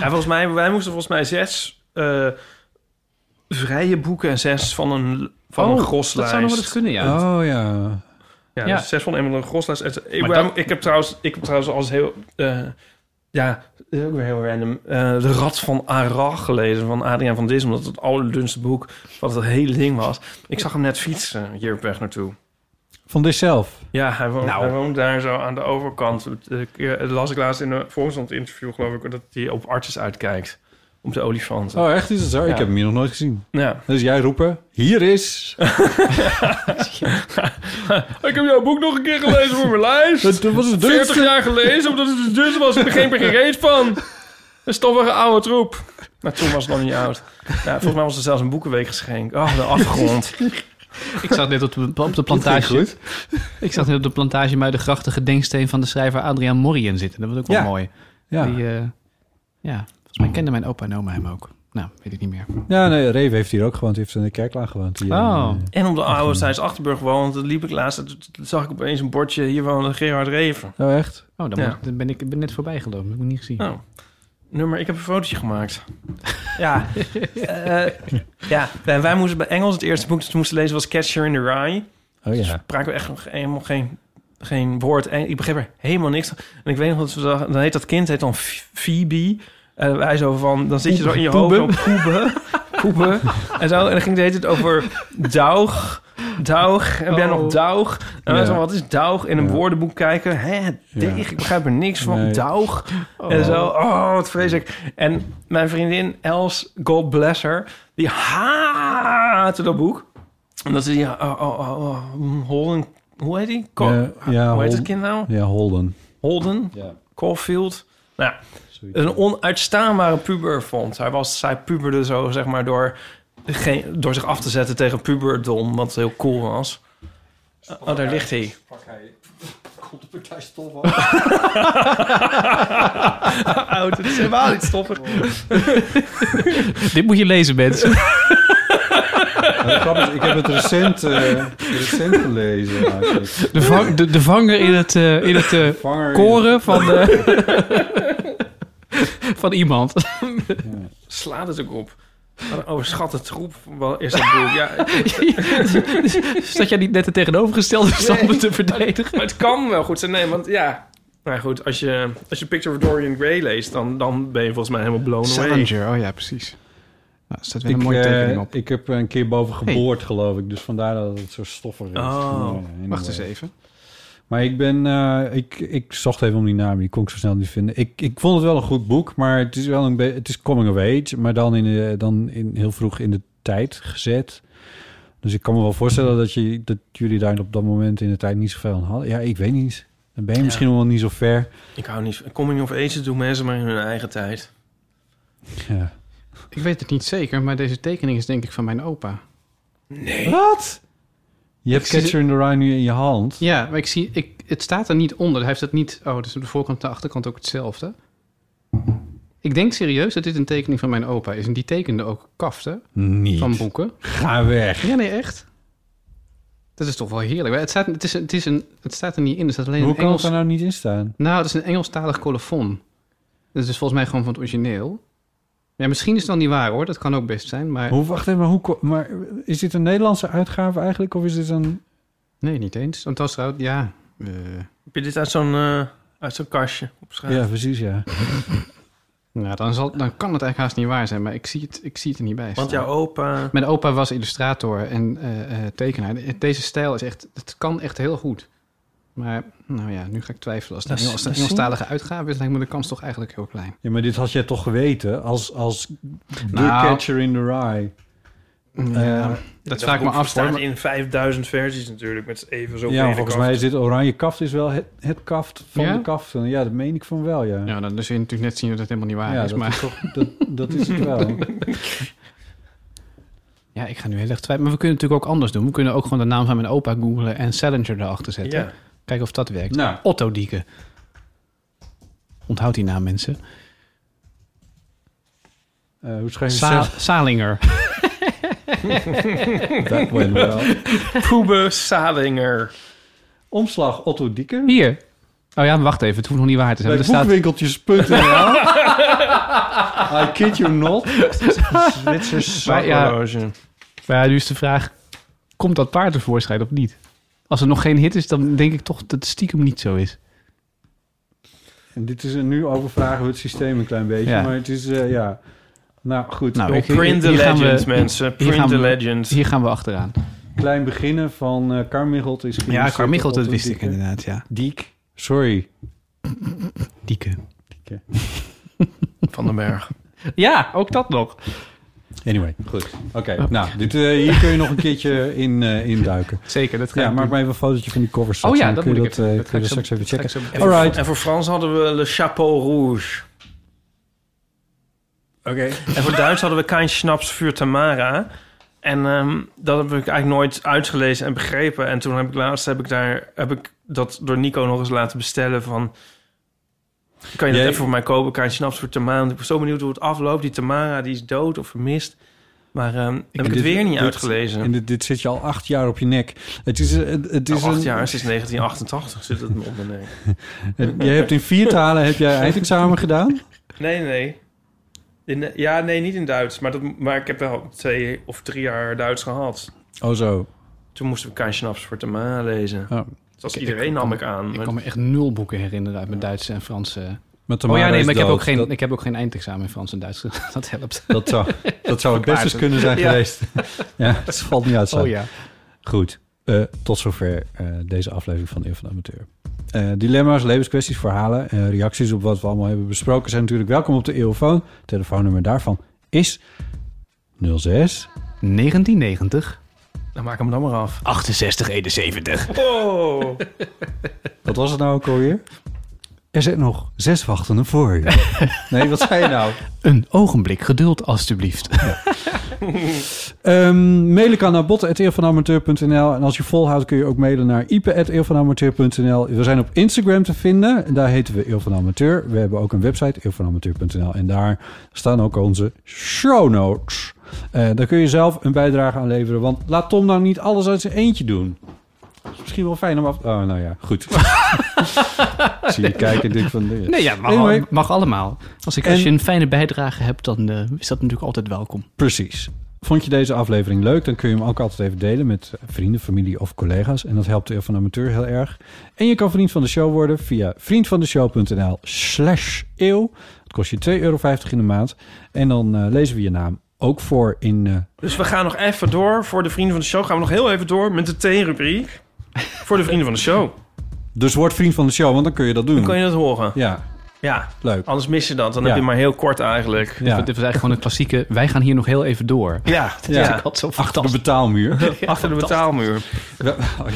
Ja, volgens mij, wij moesten volgens mij zes eh, vrije boeken en zes van een, van Oh, een dat groslijst. zou nog wel eens kunnen, ja. Oh ja. Ja, Ja. Dus zes van een groslijst. Ik, dat- ik heb trouwens, ik heb trouwens als heel, eh, ja, is ook weer heel random. eh, de Rad van Arag gelezen van Adriaan van Dis, omdat het het allerdunste boek wat het hele ding was. Ik zag hem net fietsen hier op weg naartoe. Van dit zelf. Ja, hij woont, Nou. hij woont daar zo aan de overkant. Eh, Dat las ik laatst in een Volkskrant interview, geloof ik, dat hij op artjes uitkijkt. Op de olifanten. Oh, echt is het zo? Ja. Ik heb hem hier nog nooit gezien. Ja. Dus jij roepen, hier is... ik heb jouw boek nog een keer gelezen voor mijn lijst. Dat was het 40 jaar gelezen, omdat het dus was. Ik begreep er geen reet van. Een stoffige oude troep. Maar toen was het nog niet oud. Ja, volgens mij was er zelfs een boekenweek geschenk. Oh, de afgrond. Ik zag net op de, op de plantage. Ik zag net op de plantage bij de grachte gedenksteen van de schrijver Adriaan Morien zitten. Dat was ook wel Ja. mooi. Ja. Die, eh, ja, volgens mij kende mijn opa en oma hem ook. Nou, weet ik niet meer. Ja, nee, Reven heeft hier ook gewoond. Die heeft in de kerklaan gewoond. Hier, Oh. eh, En op de oude Thijs Achterburg woont. Dat liep ik laatst. Toen zag ik opeens een bordje. Hier woonde Gerard Reven. Oh, echt? Oh, dan, Ja. moet ik- dan ben ik ben net voorbij gelopen. Dat heb ik niet gezien. Oh. Nummer, ik heb een fotootje gemaakt. ja, eh, ja. En wij moesten bij Engels het eerste boek dat we moesten lezen was Catcher in the Rye. Oh Dus ja. spraken we echt nog helemaal geen, geen woord. En ik begreep er helemaal niks van. En ik weet nog dat we dachten, dan heet dat kind heet dan Phoebe. En wij zo van, dan zit je zo in je hoofd Poebe. zo poeben, poeben. En zo, en dan ging de hele tijd over Daug, Daug. Heb jij nog Oh. Daug? En wij Ja. zo, wat is Daug? In een Ja. woordenboek kijken. Hè, Ja. deeg, ik begrijp er niks van. Nee. Daug. En zo, oh, wat vreselijk. En mijn vriendin Els, God bless her, die haatte dat boek. En dat is die, oh, oh, oh, oh, Holden, hoe heet die? Co- Ja, ja, hoe heet het kind nou? Ja, Holden. Holden? Ja. Caulfield? Nou, ja, Zoiets. een onuitstaanbare puber vond. Hij, was, hij puberde zo, zeg maar, door, geen, door zich af te zetten tegen puberdom, wat heel cool was. Oh, daar ligt hij. Komt de partij stof Oud, het is helemaal niet stoppig. Dit moet je lezen, mensen. ik heb het recent, eh, recent gelezen. eigenlijk. De, vang, de, de vanger in het, eh, in het eh, koren van, de, van iemand. Slaat het ook op. Wat een overschatte troep wel is dat boek. Ja, Zat jij niet net het tegenovergestelde stand te verdedigen? maar het kan wel goed zijn. Nee, want ja... Nou goed, als je, als je Picture of Dorian Gray leest... Dan, dan ben je volgens mij helemaal blown away. Oh ja, precies. Nou, staat weer Ik, een mooie eh, tekening op. ik heb een keer boven geboord, geloof ik. Dus vandaar dat het zo stoffig is. Oh, Ja. Wacht eens even. Maar ik ben... eh, ik, ik zocht even om die naam. Die kon ik zo snel niet vinden. Ik, ik vond het wel een goed boek. Maar het is wel een beetje... Het is coming of age. Maar dan, in, de, dan in, heel vroeg in de tijd gezet. Dus ik kan me wel voorstellen dat, je, dat jullie daar op dat moment in de tijd niet zoveel aan hadden. Ja, ik weet niet. Dan ben je Ja. misschien nog wel niet zo ver. Ik hou niet van... Coming of Ages doen mensen maar in hun eigen tijd. Ja. Ik weet het niet zeker, maar deze tekening is denk ik van mijn opa. Nee. Wat? Je hebt Ik Catcher in the Rye nu in je hand. Ja, maar ik zie, ik, het staat er niet onder. Hij heeft het niet. Oh, dus op de voorkant en de achterkant ook hetzelfde. Ik denk serieus dat dit een tekening van mijn opa is. En die tekende ook kaften Niet. van boeken. Ga weg. Ja, nee, echt. Dat is toch wel heerlijk. Maar Het staat, het is, het is een, het staat er niet in. Er staat alleen Hoe kan Engels. het er nou niet in staan? Nou, dat is een Engelstalig colofon. Dat is dus volgens mij gewoon van het origineel. Ja, misschien is het dan niet waar hoor. Dat kan ook best zijn. Maar Hoe, wacht even, maar, hoe, maar is dit een Nederlandse uitgave eigenlijk? Of is dit een... nee, niet eens. Want trouwens, ja. eh, Heb je dit uit zo'n eh, uit zo'n kastje opschrijven? Ja, precies, ja. nou, dan, zal, dan kan het eigenlijk haast niet waar zijn. Maar ik zie het, ik zie het er niet bij Want jouw opa... Mijn opa was illustrator en eh, eh, tekenaar. Deze stijl is echt, het kan echt heel goed. Maar nou ja, nu ga ik twijfelen. Als het Dat een is- Engels- Engelstalige uitgave is, lijkt me de kans toch eigenlijk heel klein. Ja, maar dit had jij toch geweten als, als The Nou. Catcher in the Rye. Ja, Eh, dat vraag ik me af. staat in 5000 versies natuurlijk, met even zo ja, volgens mij is dit oranje kaft is wel het, het kaft van Ja? de kaft. Ja, dat meen ik van wel, ja. Ja, dan zul je natuurlijk net zien dat het helemaal niet waar Ja, is. dat Maar is toch, dat, dat is het wel. ja, ik ga nu heel erg twijfelen. Maar we kunnen het natuurlijk ook anders doen. We kunnen ook gewoon de naam van mijn opa googlen en Salinger erachter zetten. Ja. Kijken of dat werkt. Nou. Otto Dieke. Onthoud die naam, mensen. Eh, hoe schrijf je Sa Sal- Salinger. Dat went well. Poebe Salinger. Omslag Otto Dieke. Hier. Oh ja, maar wacht even. Het hoeft nog niet waar te zijn. Bij Er staat... boekwinkeltjes.nl I kid you not. Zwitsers Maar ja. Maar ja, nu is de vraag... Komt dat paard tevoorschijn of niet? Als er nog geen hit is, dan denk ik toch dat het stiekem niet zo is. En dit is nu overvragen we het systeem een klein beetje. Ja. Maar het is, eh, ja... Nou, goed. Nou, ik- print the gaan we- legend, mensen. hier Print gaan the we- legend. Hier gaan we achteraan. Klein beginnen van eh Carmichelt is... Ja, Carmichelt, dat wist ik inderdaad, ja. Diek. Sorry. Dieke. Dieke. Van den Berg. Ja, ook dat nog. Anyway, goed. Oké, nou, dit, eh, hier kun je nog een keertje in uh, induiken. Zeker, dat ga Ja, ik maak doen. maar even een fotootje van die covers. Oh ja, Dan dat kun je moet ik dat, even- eh, dat kun je ga dat ik straks even checken. En voor, Alright. en voor Frans hadden we Le Chapeau Rouge. Oké. En voor Duits hadden we Kein Schnaps voor Tamara. En ehm, dat heb ik eigenlijk nooit uitgelezen en begrepen. En toen heb ik laatst heb ik daar heb ik dat door Nico nog eens laten bestellen van. Kan je dat Jij- even voor mij kopen? Kein Schnaps voor Tamara. Ik ben zo benieuwd hoe het afloopt. Die Tamara die is dood of vermist. Maar ehm, heb ik het weer niet dit- uitgelezen. En dit, dit zit je al acht jaar op je nek. Het is, eh, het, het is Nou, acht een, jaar, sinds 1988 zit het me op mijn nek. het- Jij hebt in vier talen heb jij eindexamen gedaan. Nee, nee. In, ja, nee, niet in Duits. Maar, dat, maar ik heb wel twee of drie jaar Duits gehad. Oh zo. Toen moesten we Schnaps voor Tamara lezen. Oh. Zoals Ik- iedereen ik nam ik aan. Ik kan me echt nul boeken herinneren uit mijn Duitse en Franse... Oh ja, nee, maar ik heb, ook geen, Dat- ik heb ook geen eindexamen in Frans en Duits. dat helpt. Dat zou, dat zou het best eens kunnen zijn Ja. geweest. Ja, het valt niet uit. Oh ja. Goed, eh, tot zover eh, deze aflevering van Eeuw van de Amateur. Eh, dilemma's, levenskwesties, verhalen en reacties op wat we allemaal hebben besproken... zijn natuurlijk welkom op de Eeuwfoon. Telefoonnummer daarvan is 06 1990. Dan maak hem dan maar af. 68, 71. Oh! Wat was het nou ook alweer? Er zijn nog zes wachtenden voor je. Nee, wat zei je nou? Een ogenblik geduld, alstublieft. Ehm mailen kan naar botten.eeuwvanamateur.nl. En als je volhoudt kun je ook mailen naar ipe.eeuwvanamateur.nl. We zijn op Instagram te vinden. Daar heten we Eeuw van Amateur. We hebben ook een website, eeuwvanamateur.nl. En daar staan ook onze show notes. Eh, daar kun je zelf een bijdrage aan leveren. Want laat Tom nou niet alles uit zijn eentje doen. Dat is misschien wel fijn om af... Oh, nou ja, goed. Zie je kijken en denk van... Nee, ja, mag, Anyway. mag allemaal. Als, ik, als je een fijne bijdrage hebt, dan eh, is dat natuurlijk altijd welkom. Precies. Vond je deze aflevering leuk, dan kun je hem ook altijd even delen met vrienden, familie of collega's. En dat helpt de van Amateur heel erg. En je kan vriend van de show worden via vriendvandeshow.nl slash eeuw. Het kost je 2,50 euro in de maand. En dan eh, lezen we je naam ook voor in... eh, Dus we gaan nog even door. Voor de vrienden van de show gaan we nog heel even door met de T-rubriek. voor de vrienden van de show. Dus word vriend van de show, want dan kun je dat doen. Dan kan je dat horen. Ja, Ja, leuk. anders mis je dat. Dan Ja. heb je maar heel kort eigenlijk. Ja. Dit was eigenlijk gewoon een klassieke... Wij gaan hier nog heel even door. Ja, Dat ja. is ik altijd zo Achter de betaalmuur. Achter de betaalmuur. Ja, oh,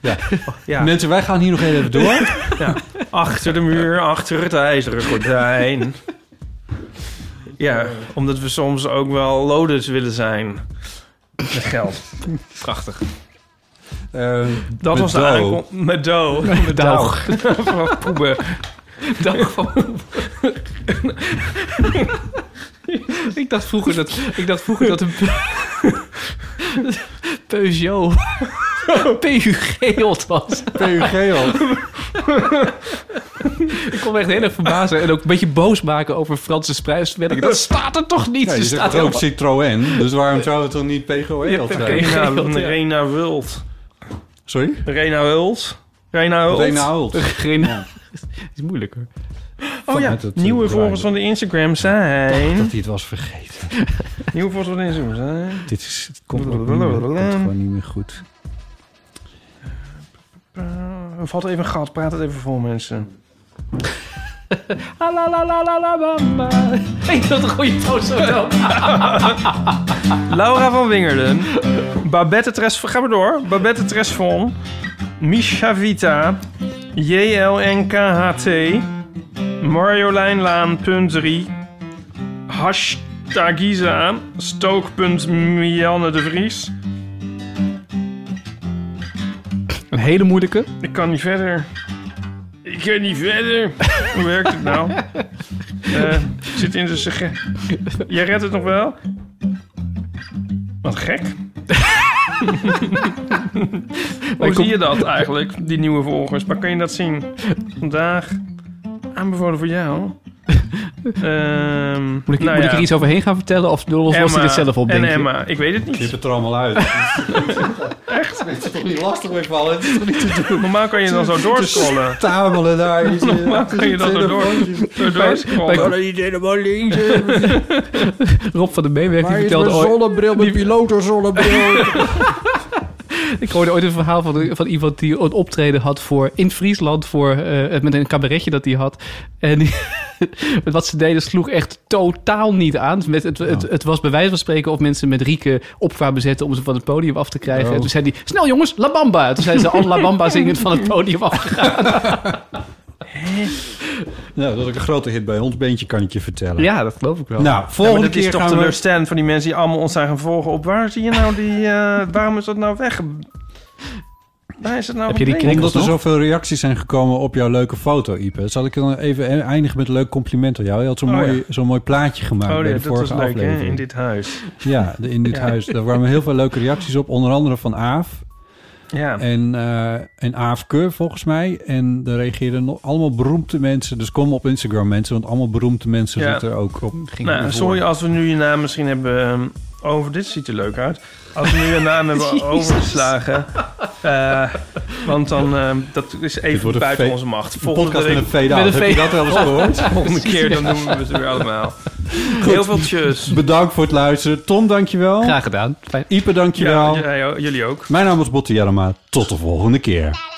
ja. Ja. Mensen, wij gaan hier nog even door. Ja. Achter de muur, achter het ijzeren gordijn. Ja, omdat we soms ook wel loaded willen zijn. Met geld. Prachtig. Eh, Dat was de aankomst. Met do. Met Doog. Van poeben. Dag van... ik dacht vroeger dat... Ik dacht vroeger dat een... Peugeot... PUG was. PUG. Ik kon me echt heel erg verbazen. En ook een beetje boos maken over Franse sprijsverwerking. Dat staat er toch niet? Ja, je Er zegt staat ook helemaal- Citroën, dus waarom zou het dan niet PGOE al zijn? Rena. Rena Wult. Sorry? Rena Wult. Rena Wult. Rena Hult. Geen... is moeilijk hoor. Oh ja, eh, nieuwe brein. volgers van de Instagram zijn... Dat hij het was vergeten. Nieuwe volgers van de Instagram zijn... Dit is, komt, ook niet meer, het komt gewoon niet meer goed. Uh, valt even een gat, praat het even vol mensen. Ik dat een goede toon zo. Laura van Wingerden. Babette Tres... Ga maar door. Babette Tresvon. Misha Vita. JLNKHT. Marjolein Laan, punt 3. Hashtagiza. Stook.Mianne de Vries. Hele moeilijke. Ik kan niet verder. Ik kan niet verder. Hoe werkt het nou? Eh, zit in de sugge- Jij redt het nog wel? Wat gek. Hoe zie je dat eigenlijk, die nieuwe volgers? Waar kan je dat zien? Vandaag aanbevolen voor jou. Ehm, Moet ik, nou moet ik er iets overheen gaan vertellen? Of los hij dit zelf opdenken? En Emma, ik weet het niet. hebt het er allemaal uit. Echt? Het is toch niet lastig mee vallen? Het is toch niet te doen? Normaal kan je dan zo doorscrollen. Tamelen daar. Zit- Normaal kan je dan zo door, door doorscrollen. Kan niet helemaal links. Rob van de Meewerk die Waar is vertelde mijn ooit... zonnebril, mijn piloterzonnebril? Ik hoorde ooit een verhaal van, van iemand die een optreden had voor in Friesland voor, eh, met een cabaretje dat hij had. En die- wat ze deden sloeg echt totaal niet aan. Met het, het, het was bij wijze van spreken of mensen met Rieke op kwamen zetten om ze van het podium af te krijgen. Oh. En toen zei hij, snel jongens, La Bamba. Toen zijn ze al La Bamba zingend van het podium afgegaan. Nou, dat is ook een grote hit bij ons beentje, kan ik je vertellen. Ja, dat geloof ik wel. Nou, Ja, volgende dat is keer toch gaan we... teleurstellend van die mensen die allemaal ons zijn gaan volgen op waar zie je nou die, eh, waarom is dat nou weg? Waar is het nou Heb je die gebleven? Omdat er zoveel reacties zijn gekomen op jouw leuke foto, Ipe. Zal ik dan even eindigen met een leuk compliment aan jou? Je had zo'n Oh, mooi, ja. zo'n mooi plaatje gemaakt Oh bij de dat was vorige leuk hè, aflevering. in dit huis. Ja, de, in dit Ja. huis. Daar waren heel veel leuke reacties op. Onder andere van Aaf. Ja. En, eh en Aafke, volgens mij. En daar reageerden nog allemaal beroemde mensen. Dus kom op Instagram, mensen. Want allemaal beroemde mensen Ja. zitten er ook op. Nou, sorry als we nu je naam misschien hebben ehm, over... Dit ziet er leuk uit. Als we nu je naam hebben overgeslagen. eh, want dan, ehm, dat is even wordt een buiten onze macht. Een podcast met een fade-out. met een Heb je dat wel eens gehoord? Volgende keer dan doen we het weer allemaal. Heel veel tjus. Bedankt voor het luisteren. Tom, dankjewel. Graag gedaan. Fijn. Ipe, dankjewel. Ja, ja, jullie ook. Mijn naam is Botte Jellema. Tot de volgende keer.